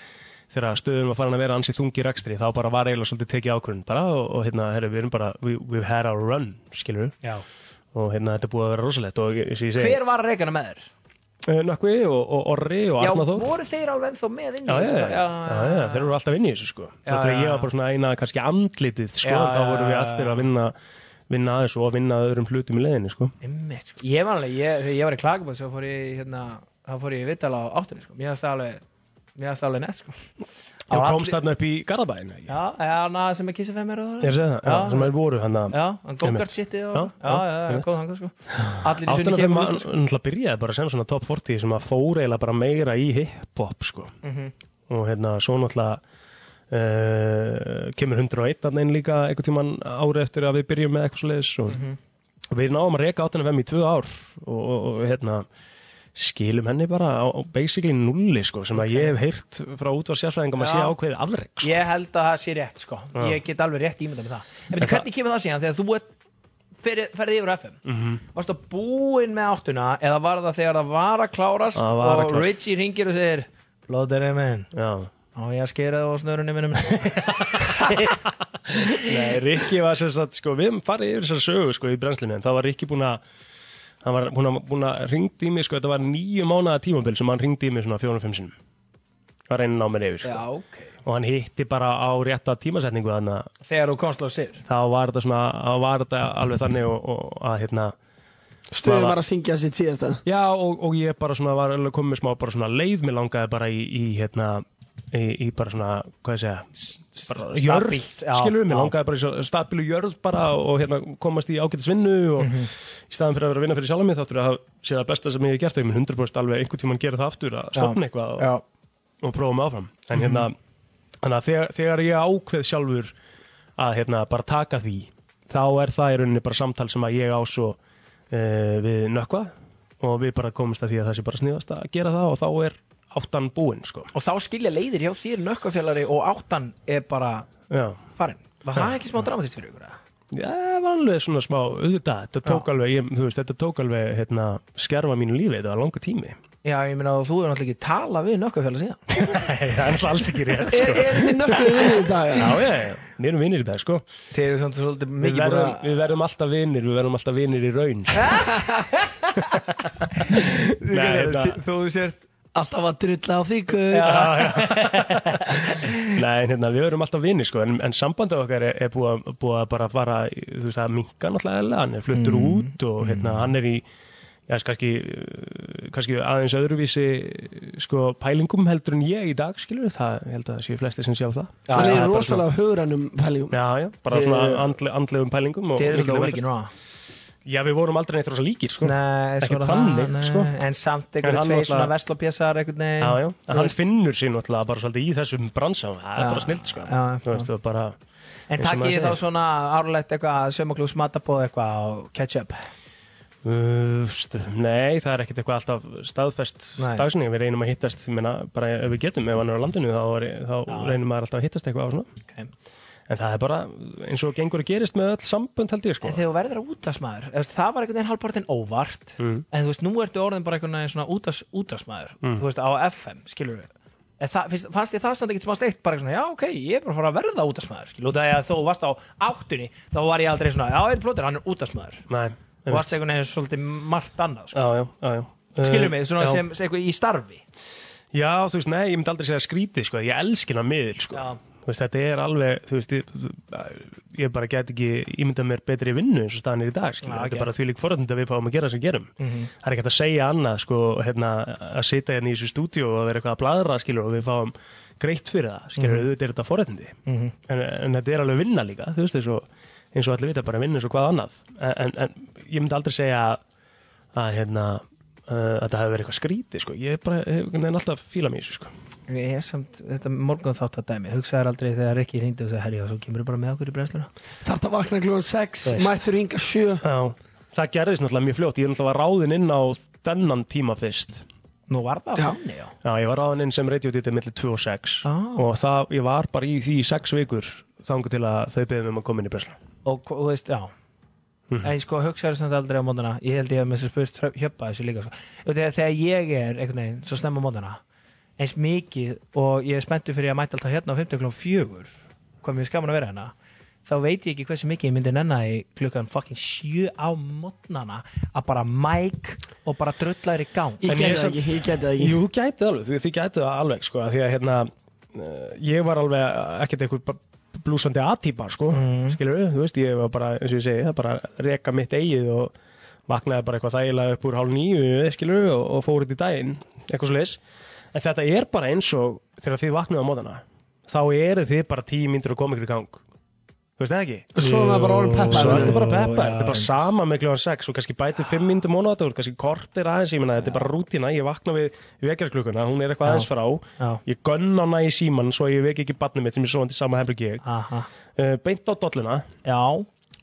þegar stöðum var farin að vera ansið þungi rekstri þá bara var eiginlega svolítið tekið ákvörðin bara og, og hérna, herri, við erum bara, we, we've had our run skilur við, Já. og hérna þetta búið að vera rosalegt og Hver var að reykana með þér? Nökkvi og, og Orri og Já, Arna Þór voru þeir alveg ennþá með inn í Já, þessu? já, já, já, þeir eru alltaf inn í þessu sko Já, er já, ég var já. bara svona eina kannski andlitið sko, Já, þá já, vorum við já, já. að vinna vinna aðeins og vinna að öðrum hlutum í leiðinni sko Einmitt, sko. Ég var alveg, ég, þegar ég var í klagabóð svo fór ég hérna, þá fór ég í vittala á áttunni sko. Mér það alveg Mér það alveg nett sko. Já, var komst allir- þarna upp í Garðabæin? Já, eða hana sem er Kiss FM er Ég sé það, já, sem er voru hann að Já, hann go-kart sitti Já, Já, já, já, góð hann, sko Allir í sunni 805 kemur náttúrulega byrjaði bara sem svona top 40 sem að fóra eiginlega bara meira í hip-hop sko. Mhm. og hérna svo náttúrulega uh, kemur 101 þarna inn líka einhvern tíman ári eftir að við byrjum með eitthvað svo leiðis og Mhm. við náum að reka 805 í tvö ár og, og, og hérna skilum henni bara á, á basically nulli sko, sem að ég hef heyrt frá útvar sérfræðingum að sé ákveðið afreg sko. Ég held að það sé rétt, sko Já. Ég get alveg rétt ímyndað með það En veitu, hvernig kemur það síðan þegar þú ert ferið, ferið yfir FM Mhm. Varstu búinn með áttuna eða var það þegar það var að klárast Það var að og. Richie ringir og segir Lóðurinn minn Já. Á ég að skera það á snörunni minnum Nei, Rikki var sem sagt, sko, við farið yfir þessar sögu, sko, í brennslinu, en þá var Rikki búin að, hann var búin að, ringdi í mig, sko, þetta var nýju mánaða tímabil sem hann ringdi í mig svona fjórum, fimm sinnum. Var einn á mér yfir, sko. Já, ok Og hann hitti bara á rétta tímasetningu Þegar þú komst á sér þá var þetta svona, þá var þetta alveg þannig og, og að, hérna, Stöðum var að syngja sitt síðasta Já, og, og ég bara svona var alveg komið með smá bara svona leið, mér langaði bara í, í hérna, í, í bara svona, hvað ég segja, jörð, skilur við, mér langaði bara í stabilu jörð bara og hérna komast í ágætis vinnu og Mhm. í staðan fyrir að vera að vinna fyrir sjálf mig þáttur að það sé það besta sem ég hef gert og ég mun 100% alveg einhvern tímann gera það aftur að stopna eitthvað og, Já. og prófa mig áfram. En hérna, þannig að þegar, þegar ég ákveð sjálfur að hérna bara taka því þá er það í rauninni bara samtal sem að ég á svo uh, við nökkva og við bara komumst að því að það sé bara sniðast að gera það og þá er áttan búinn sko. Og þá skilja leiðir hjá þér nökkafjallari og áttan er bara Já. farin Var það ekki smá dramatist fyrir ykkur? Já, það var alveg svona smá, auðvitað, þetta tók alveg, ég, veist, þetta tók alveg, hérna, skerfa mínu lífi, þetta var langa tími. Já, ég meina að þú hefur náttúrulega ekki talað við nökkafjalla síðan það er alls ekki rétt, Er, sko. er þið nökkuð vinnir í dag? Já, já, já, við erum vinnir í dag, sko. Þeir eru svona svolítið mikið að við verðum alltaf vinnir, við verðum alltaf vinnir í raun. Nei, þetta- Þú sért Alltaf að drulla á því guð. Nei, hérna, við verum alltaf vinni sko, en, en sambandið okkar er, er búið, búið að bara fara, þú veist, að minka náttúrulega hann er fluttur Mm. út og hérna, hann er í, já, kannski, uh, kannski aðeins öðruvísi, sko, pælingum heldur en ég í dag, skilur, það, ég held að það séu flesti sem sjá það. Hann Það er rosalega hugranum fælingum Já, já, bara svona andle, andlegum pælingum og Þeir eru mikilli svolítið velferð. Já, við vorum aldrei neitt rosa líkir, sko. Nei, Ekkert svona þannig, nei, sko. En samt einhverju tvei svona vestlopjessar einhvern veginn Já, já, en hann finnur sér náttúrulega bara svolítið í þessum bransa. Það er Já. bara snilt, sko. Já, Þú veist, það er bara En maður þið þá svona árlegt eitthvað sömaklús matabóð eitthvað og ketchup? Uh, nei, það er ekkert eitthvað alltaf staðfest dagsinni, við reynum að hittast ég meina, bara ef við getum, ef hann er á landinu þá, er, þá reynum maður alltaf að hittast eitthvað á svona. Okay. En það er bara eins og gengur að gerist með öll sambönd held ég sko En þegar þú verður að útasmaður Það var einhvern veginn halvpartin óvart Mm. En þú veist, nú ertu orðin bara einhvern veginn svona útas, útasmaður Mm. Þú veist, á FM, skilur við það, fannst ég það samt ekkert smá steikt bara svona, já ok, ég er bara að fara að verða útasmaður skilur, því að þú varst á áttunni þá var ég aldrei svona, já, einn plótur, hann er útasmaður Nei, og varst einhvern veginn svolítið margt annað sko. Já, já, já, já svona já. sem, sem eitthvað í starfi Já, þú veist, nei, ég myndi aldrei segja skrítið sko, ég elskina miðl sko Já. Veist, þetta er alveg, þú veist, ég, ég bara get ekki ímyndað mér betri vinnu eins og staðan er í dag, skilur, Já, þetta er bara því lík forðandi að við fáum að gera sem gerum. Mhm. Það er ekki hægt að segja annað, sko, hérna, að sitja hérna í þessu stúdíu og vera eitthvað að bladra, skilur, og við fáum greitt fyrir það, skilur, Mhm. auðvitað er þetta forðandi. Mhm. En, en þetta er alveg vinna líka, þú veist, eins og, eins og allir vita, bara vinna eins og hvað annað. En, en, en ég myndi aldrei segja að, að hérna, að það hefur verið eitthvað skrítið, sko. Ég er bara, einhvern veginn alltaf fíla mér sko. Ég er samt, þetta morgun þátt að dæmi hugsaður aldrei þegar Rikki hringdi og sagði herri og svo kemur bara með okkur í brennsluna Þarf það að vakna klúan 6, Veist. mættur hinga 7 Já, það gerðist náttúrulega mjög fljótt. Ég er náttúrulega ráðinn inn á þennan tíma fyrst. Nú var það Já. þannig, já Já, ég var ráðinn inn sem radiodítið millir 2 og 6 Ah. og það, ég var bara í því í 6 vikur þangu til að þau beðum um að koma inn í Bresla. og hva- þú veist, já Mhm. en sko hugsaður samt aldrei á mótana ég held ég að þess að spurt hjöppa þessu líka sko. Og þegar, þegar ég er einhvern veginn svo snemma á mótana eins mikið og ég er spenntur fyrir að mæta alltaf hérna á 50 klón fjögur hvað mér skaman að vera hérna þá veit ég ekki hversu mikið ég myndi nenna í klukkan fucking sjö á mótnana að bara mæk og bara drullar í gang. Ég ég það ekki, ég geti það ekki. Jú, gætið alveg, því, því gætið það alveg, sko, af því að hérna, uh, ég var alveg ekkert einhver blúsandi aðtípa, sko, mm. skilur þú veist, ég var bara, eins og ég segi, það bara reka mitt eigið og vaknaði bara eitthvað þægilega upp úr hálf nýju, skilur og, og fór En þetta er bara eins og þegar þið vaknaði á mótana, þá eru þið bara tíu mínútur að koma ykkur í gang. Þú veist það ekki? Svo er það bara orðin peppa Svo er þetta bara peppa, þetta er bara sama með kljóðan 6 og kannski bæti 5 mínútur mónu á þetta, kannski kortir aðeins, ég meina þetta er bara rútína, ég vakna við vekjarklukkuna, hún er eitthvað aðeins frá, ég gönn hana í síman svo ég veki ekki barnið mitt sem er svo í sama herbyggi ég, Aha. uh, beint á dolluna, Já,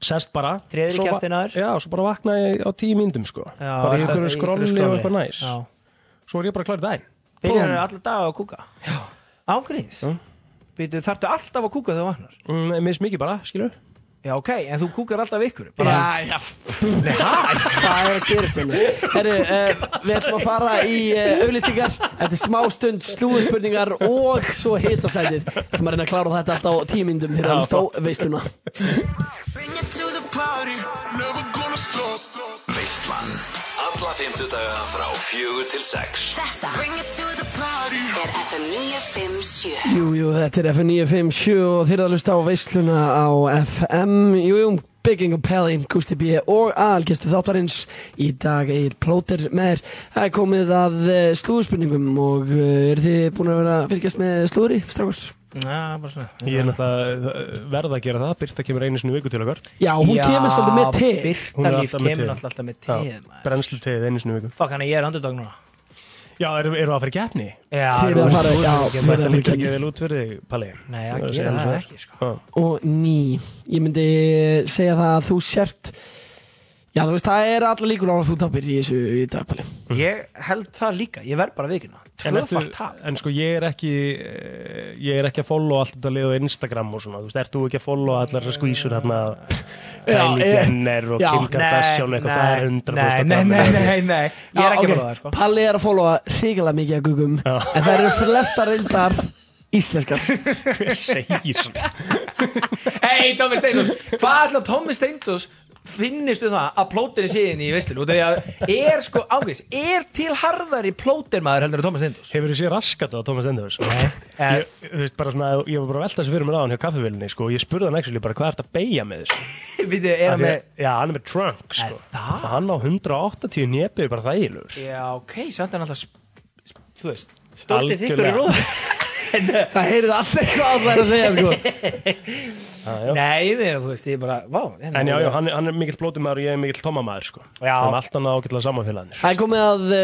sest bara, kjaftina þér. Já, svo bara vakna ég á 10 mínútum sko, Já, bara í skrolli einhverju og eitthvað næs, Já. svo er ég bara klárið daginn. Byrjar eru allir daga að kúka? Já. Ágríns? Býtu, þarftu alltaf að kúka þegar þú vaknar? Mm, Mér smikið bara, skilur Já, ok, en þú kúkar alltaf ykkur Já, já. Hvað er að gerast? Herru, uh, við ætlum að fara í uh, auðlýsingar Þetta er smá stund slúðspurningar og svo hitasætið. Þú ætlum að reyna að klára þetta alltaf á tíu myndum þegar við stó veisluna. Bring it to the party, never gonna stop. Veistlan Alla fymtudaga frá fjögur til sex. Þetta er FM 957 Jú, jú, þetta er FM 957 og þeir eru að hlusta á veisluna á FM Jú, jú, Bygging og Pelli, Gusti B. og aðalgestu þáttarins í dag Egil Plóter með. Þér Það er komið að uh, slúðspurningum og uh, eru þið búin að vera að fylgjast með slúðri, strákars? Já, bara svona Ég er náttúrulega verða að gera það, Birta kemur einu sinni í viku til okkar. Já, hún kemur svolítið með te. Hún er Birta Líf kemur alltaf með te Já, Brennslu teið einu sinni í viku. Fuck, hann er ég er underdog núna Já, erum við að fara í keppni? Já, Þeir eru að fara- já, eru í líka keppni. ekki vel út fyrir þig, Palli. Nei, Það að er það ekki, sko og ný ég myndi segja það að þú sért já þú veist það er allar líkur á að þú tapir í þessu í dagpali Ég held það líka, ég verð bara ertu, Tvöfalt tap. en sko ég er ekki eh, ég er ekki að follow allt þetta lið á Instagram og svona, þú veist, ert þú ekki að follow allar þessar skvísur hérna Kylie eh, Jenner og já. Kim Kardashian eitthvað það er 100% Nei, nei, nei, nei, Ég er ekki að fóla það, sko. Palli er að followa hrigalega mikið að gugum en það eru flesta reyndar íslenskar. Hver segir svona? Hei, Tómi Steindós, hvað ætla Tómi Steindós finnistu það að plóterinn sé inn í veislun og þegar er sko ángriðs er til harðari plótermaður heldur en Tómi Steindós Hefur þú séð raskat á Thomas Enders? Nei Ég, þú veist, bara svona, ég var bara að velta þessu fyrir mér á hann hjá kaffivélinni, sko, ég spurði hann bara hvað er þetta að beigja með þessu? Við er hann með að- Já, hann er með trunk, sko. það? Og hann á 180 népið bara þægilegur. Já, ok, samt er hann alltaf Þú veist, stoltið í Algjörlega. róð það heyrið allir hvað það er að segja sko já. Nei, þið, þú veist, ég bara, vá hérna En já, já, hann, er- hann er mikill blótumæður og ég er mikill tómamæður, sko. Já. Þannig allt annað ágætlega samanfélagarnir. það er komið að uh,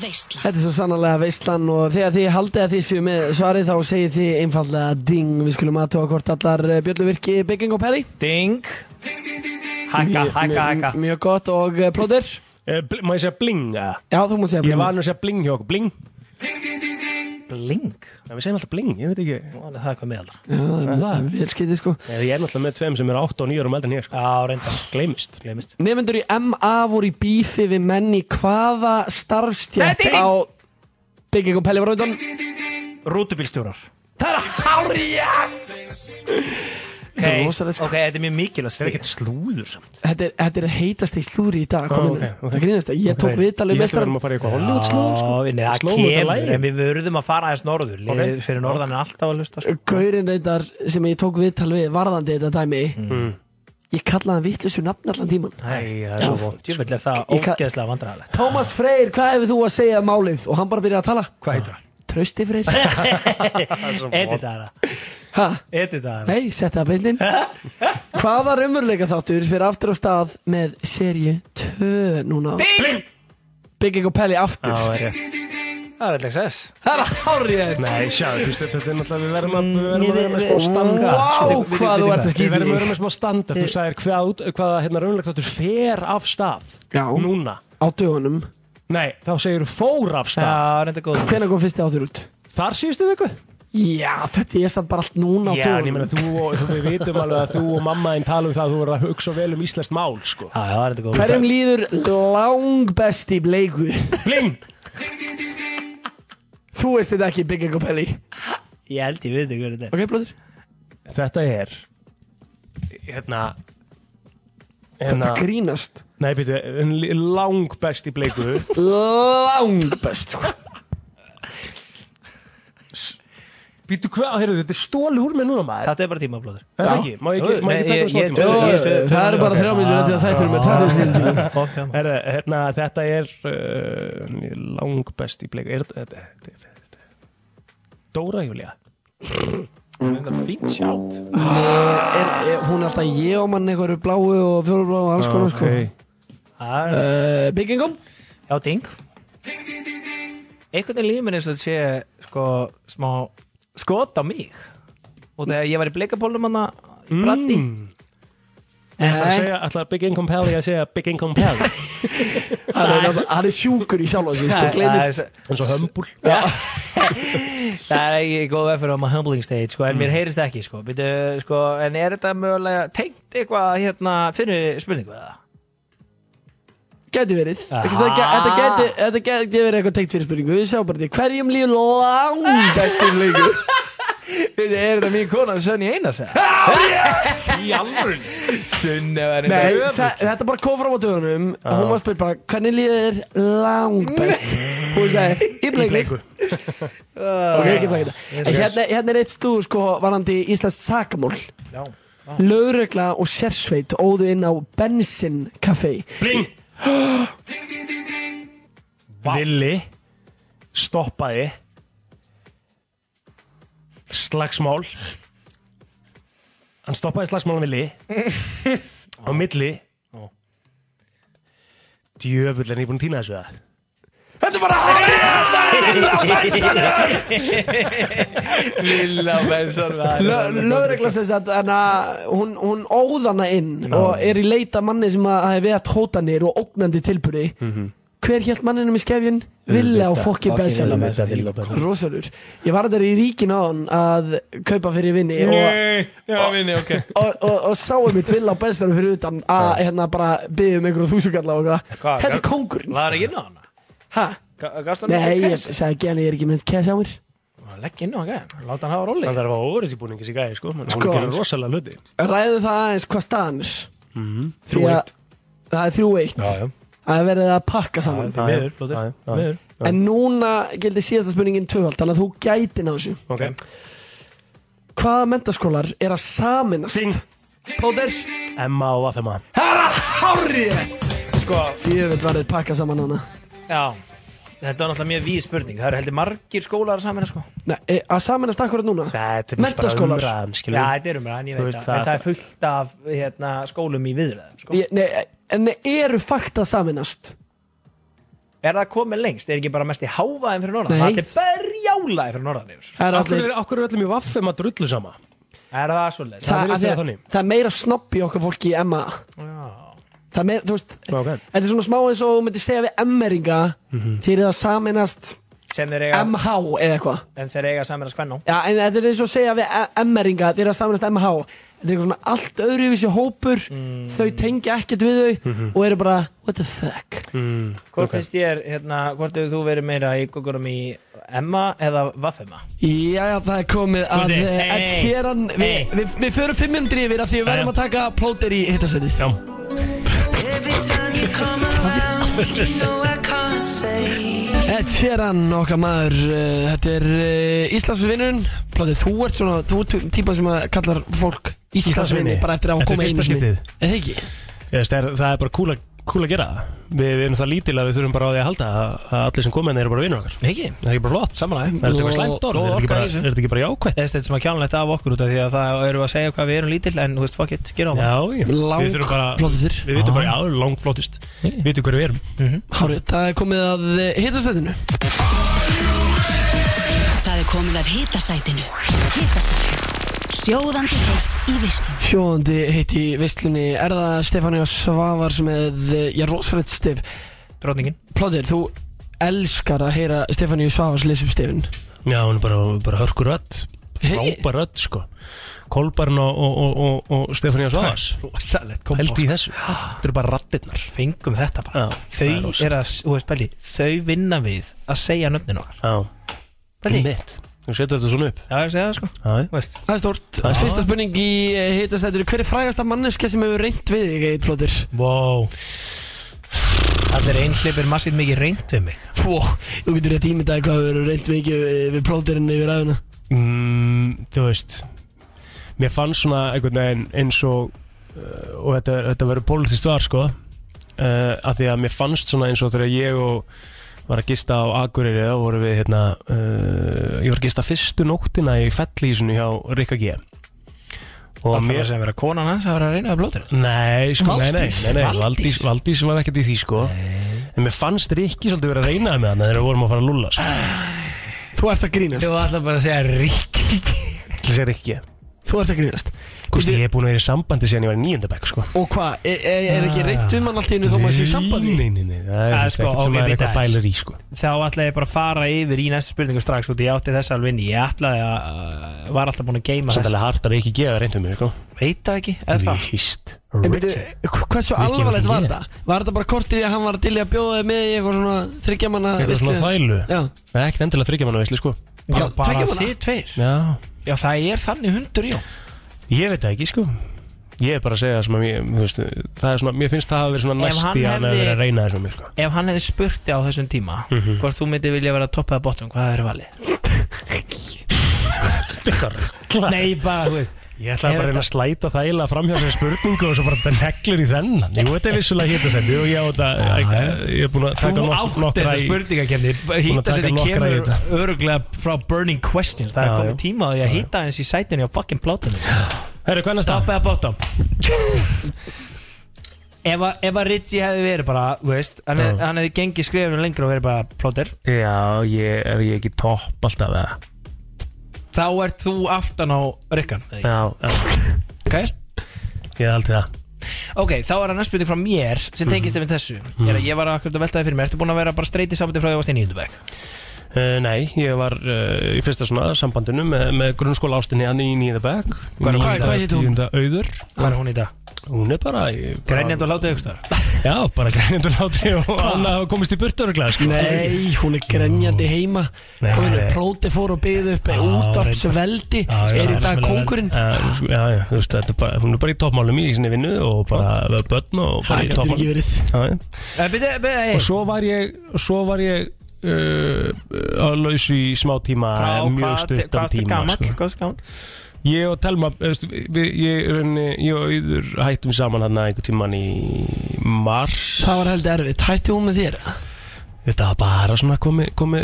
Veistlan Þetta er svo sannarlega veistlan og þegar þið haldið að þið séu með svarið þá segið þið einfallega ding. Við skulum aðtóa hvort allar eh, bjölluvirki bygging og pelli Ding. Hækka, hækka, hækka Mjög gott og uh, plóðir Eh, Má ég segja bling? Já, þú mútt segja Ég bling. var nú að segja bling hjá okkur, bling. Bling Já, við segjum alltaf bling, ég veit ekki. Nú, Það er eitthvað meðaldra Já, það er vel skytið sko. Nei, Ég er náttúrulega með tveim sem eru 8 og 9 árum eldri en ég, sko. Já, reyndar. Gleimist. Gleimist Nefnendur í MA voru í bífi við menn í hvaða starfstjætt á bygging og pelli var undan? Rútubílstjórar. Það er hárjætt Ok, Þetta er sko. ok, þetta er mjög mikilvægt Það er ekkert slúður. Þetta er, þetta er heitast í slúri í dag komin, ok, ok. Það grínast að ég tók viðtalið Ég held að við mestran erum að fara í eitthvað Hollywood slúður, sko. Nei, það þetta kemur, en við verðum að fara aðeins norður fyrir norðan er alltaf að hlusta sko. Gaurin reyndar sem ég tók viðtal við varðandi þetta dæmi Mm. Ég kallaði hann vitlusu nafn allan tíman Nei, það er svo vont. Djúvill er það Ég ógeðslega vandræðalegt Tómas Freyr, hvað hefur þú að segja um málið? Og hann bara byrjaði að tala Hvað heitir hann? Trausti Freyr Edita það Ha? Edita það Nei, setja það beintinn Hvaða raunveruleika þáttur fyrir aftur á stað með serju 2 núna? Ding! Bygging og Pelli aftur Já, það er rétt. Það er LXS Það er hárið Nei, sjá, þú veist, þetta er náttúrulega, við verðum að, við verðum að vera með smá Við- við- hvað við- þú ert að Við skýta verðum að í vera með smá standard, þú sagðir hvað, hvaða hérna raunlegt þáttur fer af stað. Já. Núna. Á dögunum Nei, þá segir fór af stað. Já, reynda góð Hvenær kom fyrsti áttur út? Þar síðustu viku? Já, þetta er samt bara allt núna Já, en ég meina, þú og, þú, við vitum alveg að þú og mamma einn tala um það að þú verður að hugsa vel um íslenskt mál, sko. Já, já, reynda góð Hverjum líður lang best í bleiku? Bling! Þú veist þetta ekki, Bygging og Pelli Ég held ég veit ekki hvað þetta er Ok, blóður Þetta er, hérna, Þetta hérna, grínast nei, býtu, lang best í bleiku. Lang best Býttu hvað, heyrðu, þetta er stóli úr mig núna maður. Þetta er bara tímablóður Er það ekki? Má ég ekki- má ég ekki taka smá tíma? Það eru bara þrjá eftir að þættir með 30 tíma hérna, þetta er uh, langbest í bleik er þetta Dóra Júlia Þetta er fínt sjátt. Er, er, Hún er alltaf ég og mann einhverju bláu og fjólubláu og alls konar sko. uh, Byggingum Já, ding. Einhvern veginn líður mér eins og þetta sé sko, smá skot á mig. Og þegar ég var í bleikapólum hana í Bratti Ég ætla að segja, ætla Big Income Pally að segja Big Income Pally Hann er, hann er sjúkur í sjálf sko, Nei, gleymist. það eins og hömbul Það er ekki góð veg fyrir á maður humbling stage sko, en Mm. mér heyrist ekki sko. Býtu, sko, en er þetta mögulega tengt eitthvað hérna fyrir spurningu eða? Gæti verið. Þetta gæti- Þetta gæti- þetta gæti verið eitthvað tengt fyrir spurningu Við sjáum bara því Hverjum lífur langbestur leikur Býtu, er þetta mín kona Sönni Einars? Í alvörun Sunni var Nei, þetta bara kom fram á dögunum. Og hún var að spyrja bara hvernig líður þér langbest hún sagði í bleiku. Ok, ekki flækita en hérna, hérna er eitt stúð sko varandi Íslands sakamál. Já. lögregla og sérsveit óðu inn á Bensin Café Bling Villi stoppaði slagsmál. Hann stoppaði slagsmál Villi á milli. Djöfull er ég búin að týna þessu það Þetta er bara Lilla Benson Lö- lögregla sem sagt hún, hún óðana inn og er í leita manni sem að hafi veðat hótanir og ógnandi tilbúri hver hélt manninum í skefjun? Villa og fokki Bensin Rosalur. Ég var þetta í ríkin á hann að kaupa fyrir vinni og, já, vinni, ok. og, og, og sáum mitt Villa og Bensin fyrir utan að hérna bara byggja um einhverju þúsugalla og eitthvað. Hvað, Þetta er gat- kongurinn Laðar ekki inn á hana? Hæ? Gast hann Nei, ég sagði ekki hann, ég er ekki mynd kæs á mér? Legg inn á hann, gæði Láta hann hafa róli hann þarf að óverið í búningi sér gæði sko. Hann Sko, sko, gerir sko. rosalega hluti. Ræðu það aðeins hvað staðan er. Mhm. Því að Það er þrjú eitt. Það er verið að pakka saman. Plóter, Já, já. miður En núna gildi síðasta spurningin tvöfald Þannig að þú gæti ná þessu. Ok. Hvaða mentaskólar er að saminast? Plóter Emma og Vafema Það er hárið Sko, Tjöfell var þeir pakka saman hana já Þetta var náttúrulega mjög víð spurning Það eru heldur margir skólar saman sko. Nei, e, að saminast akkurat núna þetta er bara Menntaskólar. umræðan Já, skilur þetta er umræðan, ég Þú veit veist, það það- En það er fullt af hérna, skólum í viðræðum sko. Ég- Nei, en eru fakt að saminast? Er það komið lengst? Er ekki bara mest í hávaðin fyrir norðan? Nei. Það er berjálaði fyrir norðan yfir. Það er Akkur allir er, akkur er öllum í Vafema drullu sama Er það svolítið? Það virðist að vera að- þannig. það er meira snopp í okkar fólki í Emma Það er meira, þú veist Ok. Þetta er svona smá eins og þú myndir segja við emmeringa Þeir eru að saminast Sem þeir eiga, MH eða eitthvað. En þeir eiga saman að spenna Já, en þetta er eins og að segja við emmeringa Þeir eru að saminast MH Þetta er eitthvað svona allt öðruvísi hópur. Þau tengja ekkert við þau Og eru bara, what the fuck? Mm, Hvort finnst ég, hérna, hvort hefur þú verið meira í gugurum í Emma eða Vaffema? Já, já, það er komið að eh, hey, Ed Sheeran Við hey. vi, vi förum fimm minútur yfir af Því við verðum að taka plóter í hittasætið Já Ed Sheeran, okkar maður uh, Þetta er uh, Íslandsvinnurinn Plóter, þú ert svona Þú ert típa sem að kallar fólk Íslandsvinni. Bara eftir að Þetta er koma fyrsta einu sinni skiptið. Eða ekki? Ég veist, það er, það er bara cool að, cool að gera það. Við, við erum það lítil að við þurfum bara á því að halda að, að allir sem koma inn eru bara vinnur okkar. Ekki? Það er ekki bara flott. Samanlega. Er þetta eitthvað slæmt orð? Er þetta ekki bara- er þetta er sem að kjánlegt af okkur út af því að það eru að segja hvað við erum lítill en, þú veist, fuck it, gera á Já, já. Lang Við þurfum bara flottastir. Við vitum bara, já, langt flottist Við vitum hverju við erum. Hárið, það er komið að hittasætinu Það er komið af hitasætinu. Hitasætinu Sjóðandi heitt í vislum Sjóðandi heitt í visslunni Er það Stefánia Svavars með Já, rosalegt stef. Dróningin Plóter, þú elskar að heyra Stefánia Svavars lesa upp stefin. Já, hún er bara, bara hörkur rödd. Hey. Rápa rödd, sko. Kolbarn og, og, og, og, og Stefania Svavas Rosalegt Held í þessu. Þetta eru bara rattirnar Fengum þetta bara. Já, Þau rosalegt. er að, þú veist, Belli Þau vinna við að segja nöfnin okkar. Já. Belli Mitt Þú setur þetta svona upp. Já, ég segja það sko. Já. Þú veist. Það er stort Já. Fyrsta spurning í hittasætinu Hver er frægasta manneska sem hefur reynt við þig, Egil Plóter? Wow Allir einhlipir massið mikið reynd við mig. Fó, þú getur rétt ímyndaði hvað hefur reynt mikið við- við Plóterinn yfir aðuna mm, þú veist mér fannst svona einhvern veginn eins og uh, og þetta, þetta verður politist svar sko. Uh, af því að mér fannst svona eins og þegar ég og var að gista á Akureyri þá vorum við hérna uh, ég var að gista fyrstu nóttina í fellísinu hjá Rikka G. Og Það var sem vera konan hans að vera að reyna að blóta Nei, sko, nei, nei, Valdís? nei, nei, Valdís? Valdís, Valdís var ekkert í því sko. En mér fannst Rikki svolítið vera að reyna með hann þegar við vorum að fara að lulla sko. Þú ert að grínast. Þú ætla bara að segja Rikki. Það sé Rikki. Þú ert að grínast Kosti, ég er búin að vera í sambandi síðan ég var í nýjöndabæk sko. Og hvað, er, er, er ekki reynt um hann allt í hennu þó maður sé í sambandi? Nei, nei, nei, það er Það ekkert sko, sem ok, maður er eitthvað bælir í sko. Þá ætla ég bara að fara yfir í næstu spurningu strax út í átti þess alveg inn Ég ætlaði að, var alltaf búin að geima Samt alveg hart að Rikki gefa reyndum mig sko. Veit það ekki, eða það Víst En byrju, hversu Rikki alvarlegt var ekki þetta? Var þetta bara kortir í að hann var til í að bjóða þig með í eitthvað svona þryggjamanna Eitthvað svona þvælu Já. Það er ekkert endilega þryggja manna veisli sko. Já, bara manna? þið tveir Já Já, það er þannig hundur, já Ég veit það ekki sko Ég er bara að segja sem að mér, þú veist, það er svona, mér finnst það að vera svona Ef næst hann í að hann hefur hefði- verið að reyna þessum mér sko. Ef hann hefði spurti á þessum tíma Mhm. Hvort þú myndi vilja vera topp eða bottom Hvað er valið? Nei, bara, þú veist Ég ætla bara að reyna að slæta þægilega fram hjá þessari spurningu og svo bara þetta neglur í þennan. Jú, þetta er vissulega hittasendi og ég á þetta Ég er búin að taka Þú nok- átt nokkra þessa í- spurningakefni að Hýta taka sér nokkra í kemur öruglega frá Burning Questions. Það er komið tíma að hýta eins í sætinu á fucking plátinu. Herru, hvernig? Top eða bottom? Ef að, að Ritchie hefði verið bara, þú veist Hann, hefði gengið skrifinu lengra og verið bara plóter Já, ég er ég ekki topp alltaf eða Þá ert þú aftan á Rikkan Já, já. Ok. Ég er alltaf það. Ok, þá er það næst spurning frá mér sem tengist ef þessu. Mm. Ég var akkurat að velta það fyrir mér. Ertu búin að vera bara streyti sambandi frá því að varst í nýjöndubæk? Uh, nei, ég var uh, í fyrsta svona sambandinu með, með grunnskóla ástinni hann í bekk Hvað- hét hún? Auður. Hvað er hún í dag? Hún er bara Grænjand og látið aukstar Já, bara grænjand og látið og hann hafa komist í burtu öruglega sko. Nei, hún er grenjandi heima. Nei. Hún er plóti fór og byggði upp útvarpsveldi. Já, já, Er í dag kongurinn Já, já, þú veist, þetta er bara, hún er bara í toppmálum í sinni vinnu og bara börn og bara Það í getur toppmálum. byrju, Og svo var ég, uh, á lausu í smá tíma Frá eh, mjög stuttan tíma sko. Ég og Telma, við, ég, í rauninni, ég og Auður hættum saman hann einhvern tíman í mars Það var heldur erfitt, hætti hún með þér? Þetta var bara svona komið komi,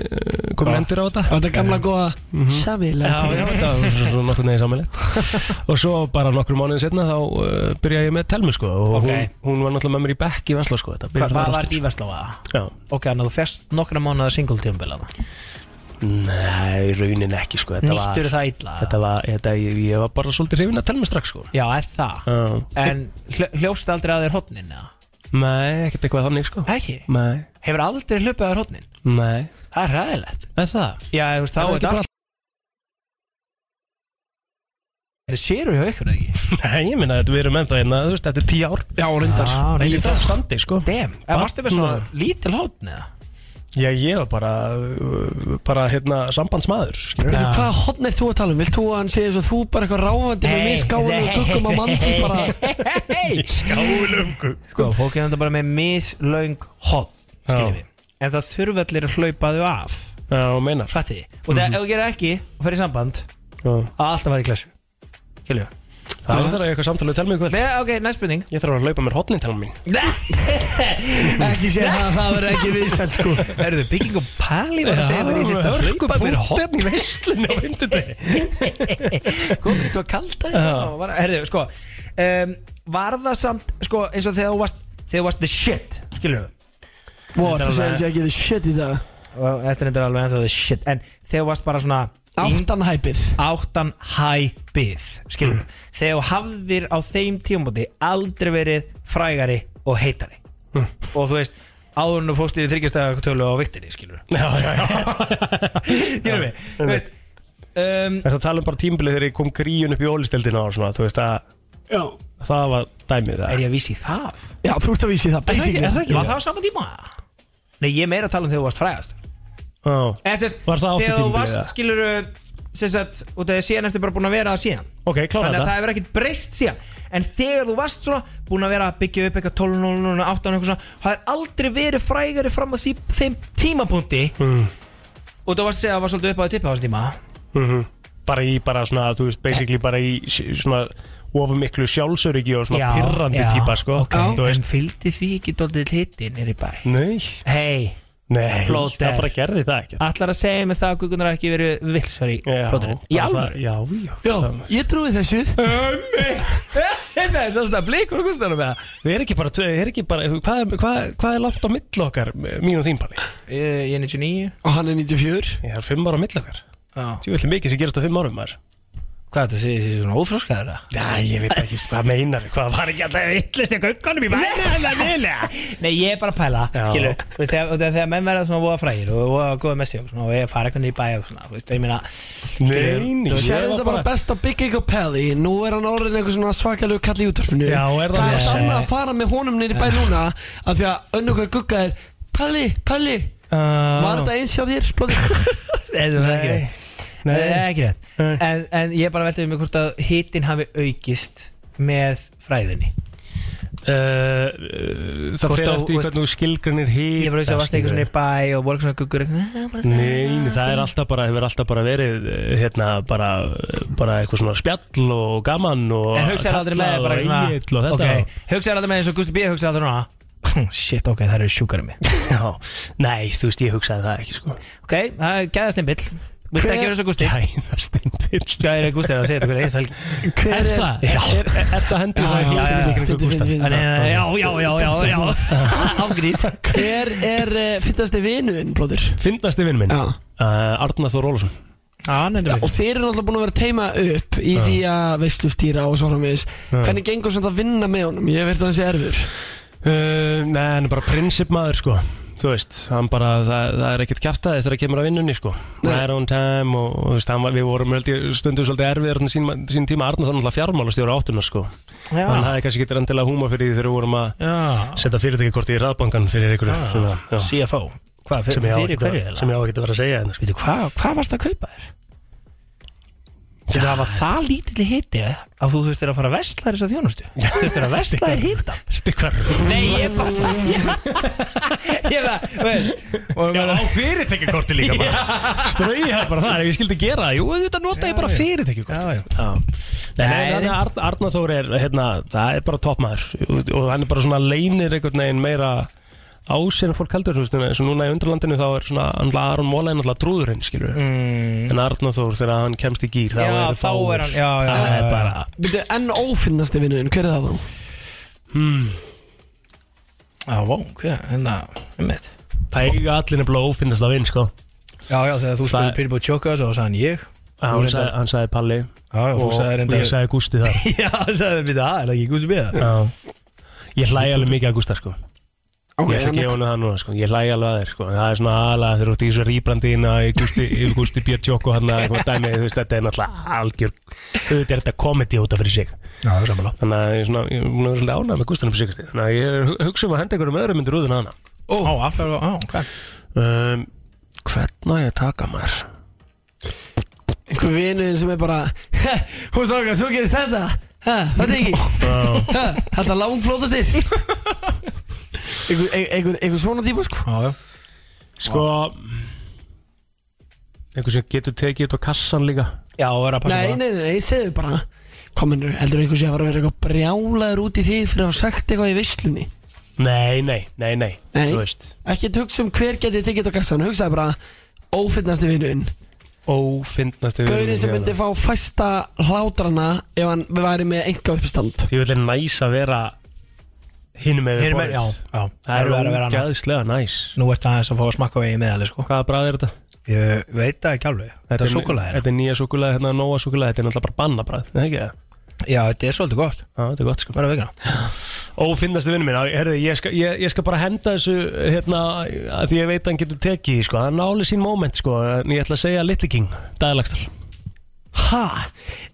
komi endur á þetta Á þetta gamla góða Samílega Já, já, þetta var svona nokkur neginn samilegt Og svo bara nokkru mánuðin setna þá uh, byrjaði ég með Telmu sko og Ok. hún, hún var náttúrulega með mér í bekk í Vesla sko þetta Hvað byrjaði var þar var í Vestlóa? Já. Ok, þannig að þú fest nokkra mánuða single tímabila Nei, raunin ekki sko þetta var- Nýttur það illa? Þetta var, þetta, ég, ég var bara svolítið hrifin að Telmu strax sko Já, er það Já. En hljó- hljóstu aldrei að þér hotnin eða? Nei, ekkert eitthvað þannig sko Ekki? Nei, Hefur aldrei hlupið að þér hotnin? nei Það er ræðilegt Er það? Já, þú veist, þá Er er þetta bara- allt Það séru hjá ykkur ekki? Nei, ég minna að við erum ennþá hérna, þú veist, þetta er tíu ár Já, reyndar Já, reyndar. það standi, sko Damn, en varstu með svona lítil hotn eða? Já, ég var bara, uh, bara, hérna, sambandsmaður. Veitu, Hvaða hotn er þú að tala um? Vilt þú að hann segja svo þú bara eitthvað ráfandi með Nei, misgáinu og guggum á mandi bara? Skálum Sko, fólk er þetta bara með mislaung hotn Skiljum Já. við En það þurfa allir að hlaupa þau af. Já, meinar. Fætti Og það, ef þú gerir ekki og fer í samband Já. að alltaf að í klessu. Skiljum við Það er það að eitthvað samtalið tel mig kvöld. Be- Ok, næst spurning. Ég þarf að hlaupa mér hotnin til mín Ekki segja það, það verður ekki viðsælt sko. Erðu bygging og pæli var að segja mér í þetta Hörku punktin í veislunni á fimmtudegi Komið þú að kalda þetta Herðu, sko um, Var það samt, sko, eins og þegar þú varst Þegar þú varst the shit, skilur við Wow, það þessi ekki the shit í dag. Þetta er alveg ennþá the shit. En þegar þú varst bara svona Áttan hæpið. Áttan hæpið, skilur við Þegar hafðir á þeim tímabóti Aldrei verið frægari og heitari. Og þú veist Áður en þú fórst í þryggjastæða tölu á viktinni, skilur við Já, já, já Skilur við, þú veist um, Það tala um bara tímbilið þegar ég kom gríun upp í ólisteldina og svona, þú veist að Já. það var dæmið það Er ég að vísi það? Já, þú ert að vísi það, basically. Var það á sama tíma? Nei, ég er meira að tala um þegar þú varst frægast En sérst, Var það þegar þú tímabilið, varst, eða? skilur Sérst að, og það er síðan eftir bara búin að vera það síðan. Ok, klára Þannig að þetta. það hefur ekkert breyst síðan. En þegar þú varst svona, búin að vera að byggja upp eitthvað 12, 0, 0, 8 eitthvað svona Það er aldrei verið frægari fram á því, þeim tímapunkti. Og þú varst að segja að það var svolítið upp á því tippa á þessum tíma. Mhm. bara í, bara svona, þú veist, basically bara í s- svona ofum miklu sjálfsöryggi og svona pirrandi típa, sko. ok, Þú En fylgdi því ekki dóldið hitti nýri bæ? Nei. Hei Nei, Plóter það bara gerði það ekki Allar að segja með það að Guðgunar hafi ekki verið vilsar í plóturinn Í bara alveg það- Já, já. Já, ég trúi þessu. Það er svona blikur og gustanum með Við erum ekki bara, við erum ekki bara hvað, er- hvað, hvað er langt á milli okkar, mín og þín Palli? Ég er 99 Og hann er 94 Ég er fimm ára á milli okkar. Já. Þú vil mikið sem gerast á fimm árum maður Hvað þetta segir þessi svona óþróskaður það? Já, ég veit ekki hvað meinar Hvað var ekki alltaf vittlist í gaugunum í bæna en það vilja Nei, ég er bara að pæla, Já. skilur. Þú veist, þegar, þegar, menn verða svona voða frægir og voða góða messi og svona og ég fara eitthvað í bæ og svona, þú veist, ég meina Nei, Þú sér þetta bara best Big Egg og Pelli Nú er hann orðin eitthvað svona svakalegu kall í útvarpinu. Já, er það? Það er sann að fara með honum nýri bæ núna Af því að önnu hver gugga er Pelli, Pelli Var þetta eins hjá þér? Blóður? Nei, það er ekki Nei. Nei, það er ekki rétt. En, en ég bara veltið mig hvort að hitin hafi aukist með fræðinni. Uh, uh, það Hvort fyrir þú- eftir í hvernig þú skilgrinir hýta Ég bara veist að varst eitthvað svona í bæ og voru eitthvað svona guggur eitthvað Nei, það er alltaf bara, hefur alltaf bara verið eh, hérna, bara, bara eitthvað svona spjall og gaman og En hugsaðu aldrei með kallað bara og Egill og þetta. Ok, hugsaðu aldrei með eins og Gusti B hugsaðu aldrei núna. Shit, ok, það eru sjúkari mig. Já, nei, þú veist, ég hugsaði það ekki sko. Ok, það er gæðastimbill Viltu ekki vera svo Gusti? Gæðastimbill Hvað er Gusti að segja þetta hverja einst helgi? Hver Er það? Já. Er, er, er það hendur? Það Já, ekki já, já, Já, já, já, já, já Ágrís Hver er uh, fittasti vinuðinn, blóður? Fyndasti vinn minn? Já. Uh, Arnar Þór Ólafsson. Já, nefnir Og þeir eru náttúrulega búin að vera teima upp í því að veistlustýra og svo framvegis. Hvernig gengur samt að vinna með honum? Ég veit að það sé erfur. Uh, Nei, hann er bara prinsipmaður sko Þú veist, hann bara, það, það er ekkert kjaftaði þegar það kemur að vinnunni sko. Right on time og, og þú veist, var, við vorum stundu svolítið erfiðar sín, sín tíma. Arnar þannig að fjármálastjóra áttuna sko. Já. Hann hafði kannski getur endilega húma fyrir því þegar við vorum að Já. setja fyrirtækikort í raðbankan fyrir ykkur svona, já, CFO Hvað, sem ég á fyrir hverju að- sem ég á ekki að vera að segja hérna, sko. Veitu, hvað, hvað varst að kaupa þér? Þetta hafa það lítill hitti að þú þurftir að fara að vestla þess að þjónustu Þurftir að vestla þér hitta hvað? Nei, ég bara Ég bara, Já, á fyrirtækikorti líka bara. Strauja bara það, ef ég skildi gera það. Jú, þetta nota ég bara fyrirtækikorti Já. Nei, nei, Nei, þannig að Arn- Arnar Þór er, hérna, það er bara toppmaður. Og hann er bara svona leinir einhvern veginn meira á sér en fólk heldur, þú veist, eins og núna í undralandinu þá er svona, Aron Móla er náttúrulega trúðurinn, skilur mm. en Arnar Þór þegar hann kemst í gýr þá Já, er þá er hann- já, já, það já, er já. bara en ófinnasti vinuðinn, hver er það þá? hmm, Já, vó, hvað, hérna, um eitt það eiga allir nefnilega ófinnast að vinn, sko Já, já, þegar þú Það- spurði Pyrr búið tjóka þessu og sagði hann ég hann, Þú sagði, hann sagði Palli Já, já, og sagði reyndar- ég sagði Gústi þar Já, það það, er það ekki það? Já. Ég hlæði alveg mikið að Gústa sko Ok, Ég ætla ekki að jóna það núna sko. Ég hlæði alveg að þér sko. Það er svona aðalega þegar þú ert í þessu rýbrandina í Gústi, í Gústi Björn Tjókko hann að eitthvað dæmi þú veist þetta er náttúrulega algjör auðvitað er þetta komedi út af fyrir sig. Já, það er samanlá Þannig að ég er svona ég er vera svolítið ánægð með Gústanum fyrir sig Þannig að ég er hu- hugsa um að henda einhverjum öðrum myndir úðun hana Ó, alltaf, á, ok. Um, Hvern á ég að taka maður? Einhver vinuðinn sem er bara Hú strákar, svo gerist þetta. Ha, Þetta er ekki. Þetta er einhver svona tíma sko. Já, já. Sko Einhver sem getur tekið þetta á kassan líka. Já, er að passa Nei, nei, nei, nei, segðu bara Kominur, heldur einhver sé að fara að vera eitthvað brjálaður út í því fyrir að hafa sagt eitthvað í veislunni? Nei, nei, nei, nei Nei. Þú veist. Ekki hugsa um hver geti tekið þetta á kassan Hugsaði bara ófinnasti vinuðinn Ófindnasti Gaurin sem myndi fá fæsta hlátrana ef hann væri með enga uppistand Ég vil næs að vera hinum með já, já. Það er Erfiðara að vera annað. ógæðslega næs. Nú ert aðeins að fá að smakka vegið meðalið, sko. Hvaða bræð er þetta? Ég veit það ekki alveg. Þetta er súkulæðina Þetta er nýja súkulæði, hérna nóa súkulæði Þetta er náttúrulega bara bannabræð, það er ekki? Það? Já, þetta er svolítið gott. Já, þetta er gott sko. Bara vegna Ófinnasti vinnu mín, herði, ég, skal, ég, ég skal bara henda þessu hérna, því ég veit að hann getur tekið sko, hann náli sín moment sko, ég ætla að segja Little King, Dæðalagstal Ha?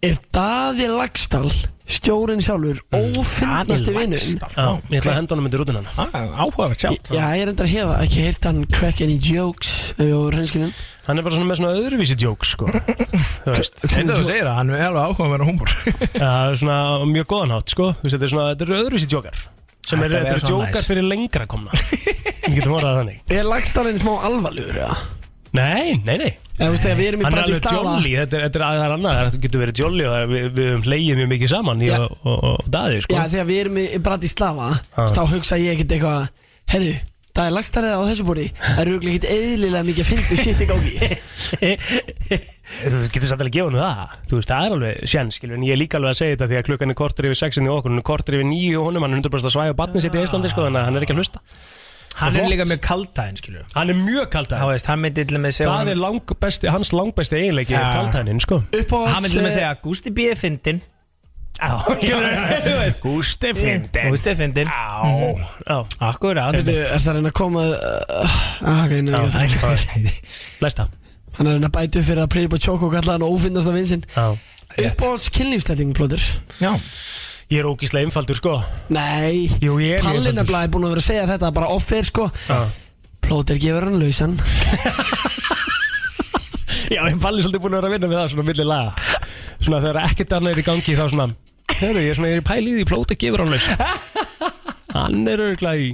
Er Daði Lagstall stjórin sjálfur ófinnasti vinuðinn? Laxdal. Já, ég ætla að henda honum undir rútunan Áhugavert sjá Já, ég er enda að hefa ekki heyrt hann crack any jokes ég Hann er bara svona með svona öðruvísi jokes sko, þú veist. Þetta þú segir það, hann er alveg áhugaverð húmor. Já, það er svona mjög góðan hátt sko. Þetta er svona, þetta eru öðruvísi djókar sem Þetta er, er þetta eru næs. fyrir lengra komna. Við getum orðað það þannig. Er Lagstallin smá alvarlegur, eða? Nei, nei, nei. Eða, þú veist, þegar við erum í Hann er alveg Bratislava- jolly, þetta er, þetta er aðeins annað Það getur verið jolly og það er- við, við höfum hleyið mjög mikið saman Ég Já. og, og, og Daði, sko. Já, þegar við erum í Bratislava Ah. Þá hugsa ég ekkert eitthvað Herðu, það er lagstærið á þessu búri Það eru örugglega ekkert eðlilega mikið að finna shit í gangi. Þú getur samt alveg hennu það. Þú veist, það er alveg sjens, skilur En ég er líka alveg að segja þetta Því að klukkan er kortur yfir sexinni og okkur Hún er kortur yfir níu og honum Hann er 100% að svæja barnið sitt í Íslandi, sko Þannig að hann er ekki að hlusta Hann er líka með kaldæðin, skilur Hann er mjög kaldhæðin. Hann, veist, hann myndi til með segja Það er langbesti, hans langbesti eiginleiki Ja. ja. kaldhæðin, sko. Hann myndi til með eh, segja Gústi B. er fyndin Gústi fyndin Gústi er fyndin Já, já. Akkurat er það að reyna að koma uh, ah, ok, nei, nei, Læsta Hann er að reyna að bæta upp fyrir að prýpa tjók og kalla hann ófinnast af vinsinn Já. Uppáhalds kynlífslæting, plóður Já Ég er ógíslega einfaldur, sko. Nei, Jú, ég er er einfaldur. blæði búin að vera að segja þetta bara off-air, sko. Já. Plóður gefur hann lausan. Já, ég falli svolítið búin að vera að vinna með það svona milli laga. Svona þegar ekkert annað er í gangi þá svona Hörru, ég er svona, ég er í pæli í því plóta gefur hann laus Hann er örgulega í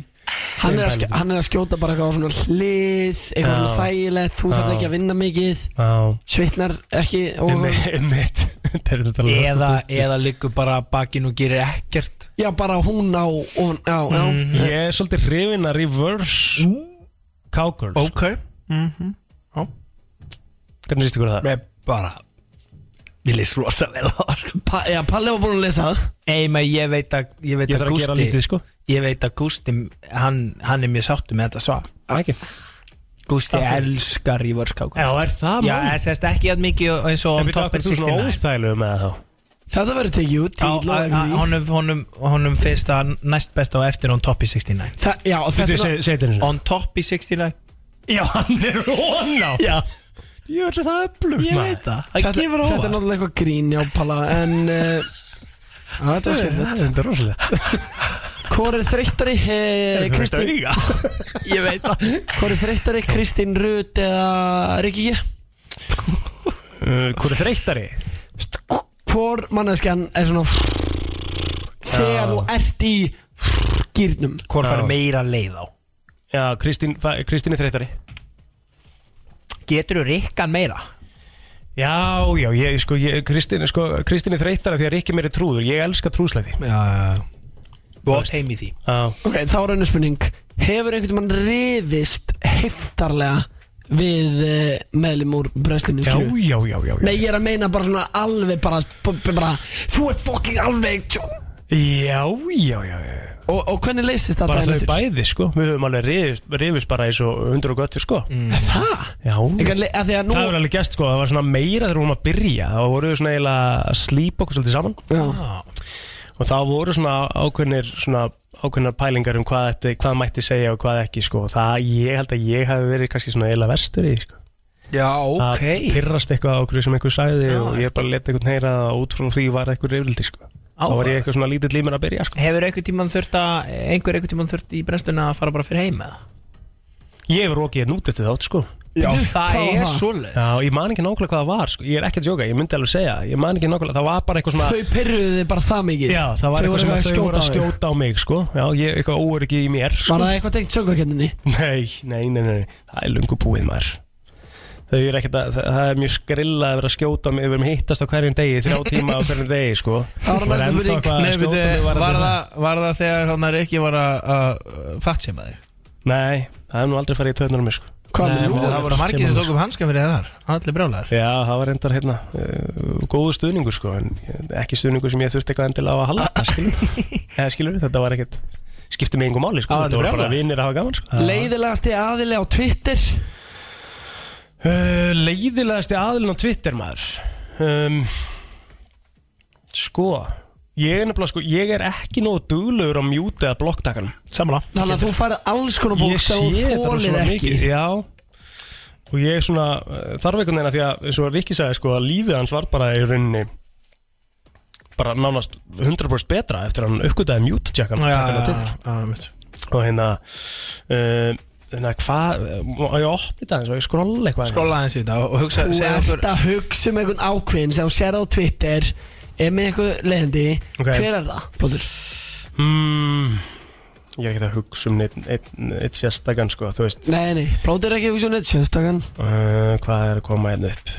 Hann er, að, sk- hann er að skjóta bara eitthvað á svona hlið Eitthvað Já. svona þægilegt Þú þarf ekki að vinna mikið. Já. Svitnar ekki og, Einmitt Alveg- Eða, eða liggur bara bakinn og gerir ekkert. Já, bara hún á og, Já, já. Mm, Ég er svolítið hrifin að reverse Cowgirls. Ok. Mm Hvernig líst ykkur á það? Með bara Ég lýst rosa vel á það sko. pa, Já, Palli var búin að lesa það. Ei, maður, ég veit að Ég veit Ég að þarf að gera Gústi lítið, sko. Ég veit að Gústi hann, hann er mjög sáttu með þetta svar. Ekki Gústi elskar cowgirls Já, er það Já, mál? ég sést ekki að mikið eins og En on við top takkum er þú svona 69 óþægilegu með það þá. Þetta verður tekið út honum, honum, honum finnst það næst best á eftir on top í 69 Þa, Já, og Þetta þetta er þetta On top í 69 Já, hann er hon á. Já, Ég veit að það er blugt ég veit það. Það þetta, er náttúrulega eitthvað grín, já, Palla En uh, á, Þetta var skemmtilegt. Þetta er rosalega Hvor er þreyttari eh, Kristín? Ég veit það. Hvor er þreyttari Kristín Rut eða Rikki G? Uh, Hvor er þreyttari? Hvor manneskjan er svona Þegar Já. þú ert í Gýrnum Hvor Já. fær meira leið á? Já, Kristín, fa- Kristín er þreyttari. Getur þú rikkan meira? Já, já, ég, sko, ég, Kristín, sko, Kristín er þreyttari því að Rikki mér er trúður. Ég elska trúslæði. Já, Þú átt heim í því. Ok, þá er önnur spurning. Hefur einhvern mann riðist heftarlega við uh, meðlum úr brennslunni, já, já, já, já, já. Nei, ég er að meina bara svona alveg bara, bara, bara Þú ert fucking alveg tjó. Já, já, já, já. Og, og hvernig leysist þetta Bara þau bæði, sko. Við höfum alveg rifist, rifist bara eins og hundur og göttur, sko. Er Það? Já. Það hefur alveg gæst, sko. Það var svona meira þegar við vorum að byrja. Þá voru við svona eiginlega að slípa okkur svolítið saman. Já, Og þá voru svona ákveðnir svona ákveðnar pælingar um hvað, þetta, hvað mætti segja og hvað ekki, sko Það, ég held að ég hafi verið kannski svona eiginlega verstur í, sko Já, að pyrrast eitthvað á okkur sem einhver sagði og ég bara leta einhvern heyra það og út frá því var eitthvað reyfildi sko. þá var ég eitthvað svona lítill límur að byrja sko. Hefur einhver tímann þurft að einhver einhver tímann þurft í brennsluna að fara bara fyrir heim með ég hefur okið hérna út eftir þátt sko. Já, það er það? svoleið Já, ég man ekki nákvæmlega hvað það var sko. ég er ekki að djóka, ég myndi alveg segja ég man ekki nákvæmlega, það var bara eitthvað svona Þau pyrruðu þið bara það mikið. Já, það var Þau eitthvað sem að þau voru að skjóta á mig sko. Já, ég, eitthvað óöryggi í mér sko. Var það eitthvað tengt söngvakenninni? Nei, nei, nei, nei, það er lungu búið maður. Þau er ekkert að, það, er mjög skrilla að vera að skjóta á mig, við erum hittast á hverjum degi, þrjá tíma á hverjum degi, sko. Það var byrju, mig var, það, það? Nei, það það voru margir sem tók upp hanska fyrir þar. Allir brjálar Já, það var reyndar hérna uh, góðu stuðningur, sko, en ekki stuðningur sem ég þurfti eitthvað endilega á að halda, skilur Eða skilur, þetta var ekkert skipti mig einhver máli, sko, þetta var bara vinnir að hafa gaman, sko. Leiðilegasti aðili á Twitter? Uh, leiðilegasti aðilin á Twitter maður. Um, Sko Ég er nefnilega sko Ég er ekki nógu duglegur á mjúti eða blokktakanum Samla Þannig að þú færið alls konar fólk sem þú þólir ekki. mikið. Já. Og ég er svona uh, Þarf einhvern veginn að því að eins og Rikki sagði sko að lífið hans var bara í rauninni bara nánast 100% betra eftir að hann uppgötaði mute-tjekkan á Twitter og hérna uh, hérna hvað má ég opna þetta eins og ég skrolla eitthvað? Skrolla aðeins í þetta og hugsa Þú segja ert að hugsa um einhvern ákveðin sem þú sér á Twitter er með einhver leiðandi Ok. Hver er það, Plóður? mm, Ég er ekki að hugsa um neitt, neitt, neitt sérstakann sko, þú veist Nei, nei, plóter ekki hugsa um neitt sjöfstakann uh, Hvað er að koma hérna upp?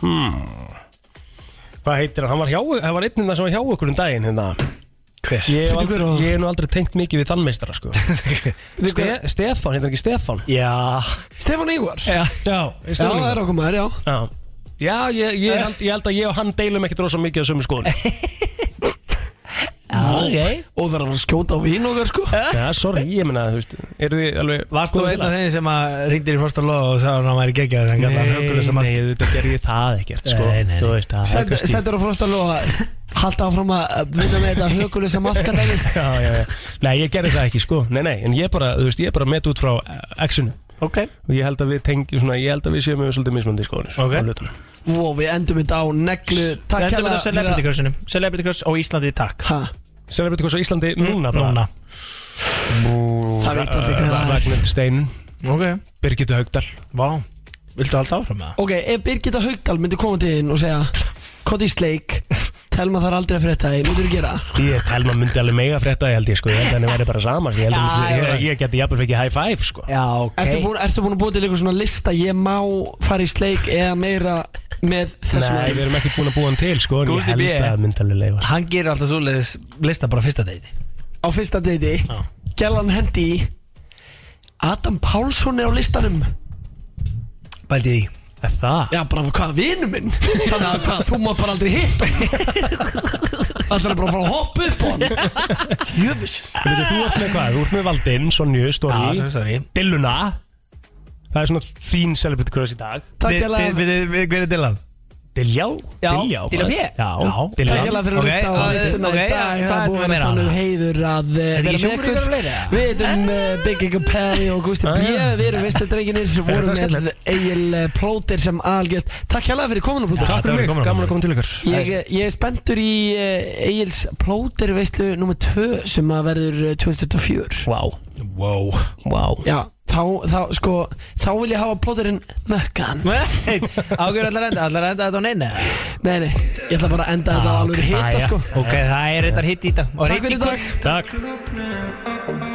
Hmm. Hvað heitir hann? Hann var hjá, það var einninn sem var hjá okkur um daginn hérna Hver? Ég hef Bíddu, hver aldrei, var það? ég hef nú aldrei tengt mikið við þann meistara sko Ste, Stefán, heitir hann ekki Stefán? Já Stefán Ívar Já, Já, Já, það er okkur maður, já Já, já ég, ég, held, ég held að ég og hann deilum ekkert rosa mikið á sömu skoðun ok. Og það er að skjóta á vín okkar sko. Já, sorry, ég meina, þú veist Eru þið alveg Varst þú einn af þeim sem að ringdir í Frost og Lóð og sagði hann að hann væri geggjað en gæti hann Nei, huggulega sem nei, þetta gerði ég það ekkert sko. Nei, nei, nei. Þú veist, það er kannski Sendur á frostal og halda áfram að vinna með þetta högulega sem allka dæmi Já, já, já. Nei, ég gerði það ekki sko. Nei, nei, en ég bara, þú veist, ég bara met út frá X-unu Ok. Og ég held að við tengjum svona, ég held að við séum með svolítið mismandi skoðunir Ok. Á. Vó, við endum þetta á neglu. Takk Þetta hérlega verður Celebrity Crushinu Celebrity Crush á Íslandi, takk. Ha, Celebrity Cross á Íslandi núna bara? Núna. Það veit allir hvað það er. Ragnar Steinun, Ok. Birgitta Haugdal Vá. Viltu halda áfram með það? Ok, ef Birgitta Haugdal myndi koma til þín og segja Koti Sleik, Telma þarf aldrei að frétta þig, myndur þú gera? Ég telma myndi alveg mega frétta ég held ég sko Ég held að henni væri bara saman Ég, held að Já, myndi- já. ég, ég geti jafnvel fekið high five sko Já, ok Ertu búin, ertu búin að búa til eitthvað svona lista Ég má fara í sleik eða meira með þessum Nei, við erum ekki búin að búa hann til sko En ég Gústi held B. að það myndi alveg leifa Hann gerir alltaf svoleiðis lista bara fyrsta deiti Á fyrsta deiti Já. Gjallan hendi í Adam Pálsson er á listanum Bældi því Er það? Já, bara hvað, vinnu minn? Þannig að hvað, þú má bara aldrei hitta Það er bara að fara að hoppa upp á hann? Jöfus Veitir, þú ert með hvað? Þú ert með Valdinn, Sonju, Stóri sorry Dilluna. Það er svona þín celebrity crush í dag. Takk hérlega. Hver er Dylan? Diljá? Já, Diljá Diljá. P? Já, Já. Takk Diljá. hérlega fyrir að Ok, lista á listuna ok, í dag Það er búið að vera hana? sannur heiður að vera með ykkur? Við erum uh, Big Ego Pelli og Gusti B. Við erum veistadrenginir sem voru með Egil uh, Plóter sem aðalgest Takk hérlega fyrir kominu Plóter. Takk fyrir mig, gaman að koma til ykkur Ég, ég er spenntur í Egil's Plóter veistlu nr. 2 sem að verður uh, 2024 Vá, Wow vá. Já, þá, þá, sko, þá vil ég hafa plóterinn mökkan. Ágjör allar enda, allar enda þetta á neina Nei, nei, ég ætla bara að enda þetta á alveg hita, jæja. sko. Ok, það er reyndar hitt í Og Takk fyrir dag. Takk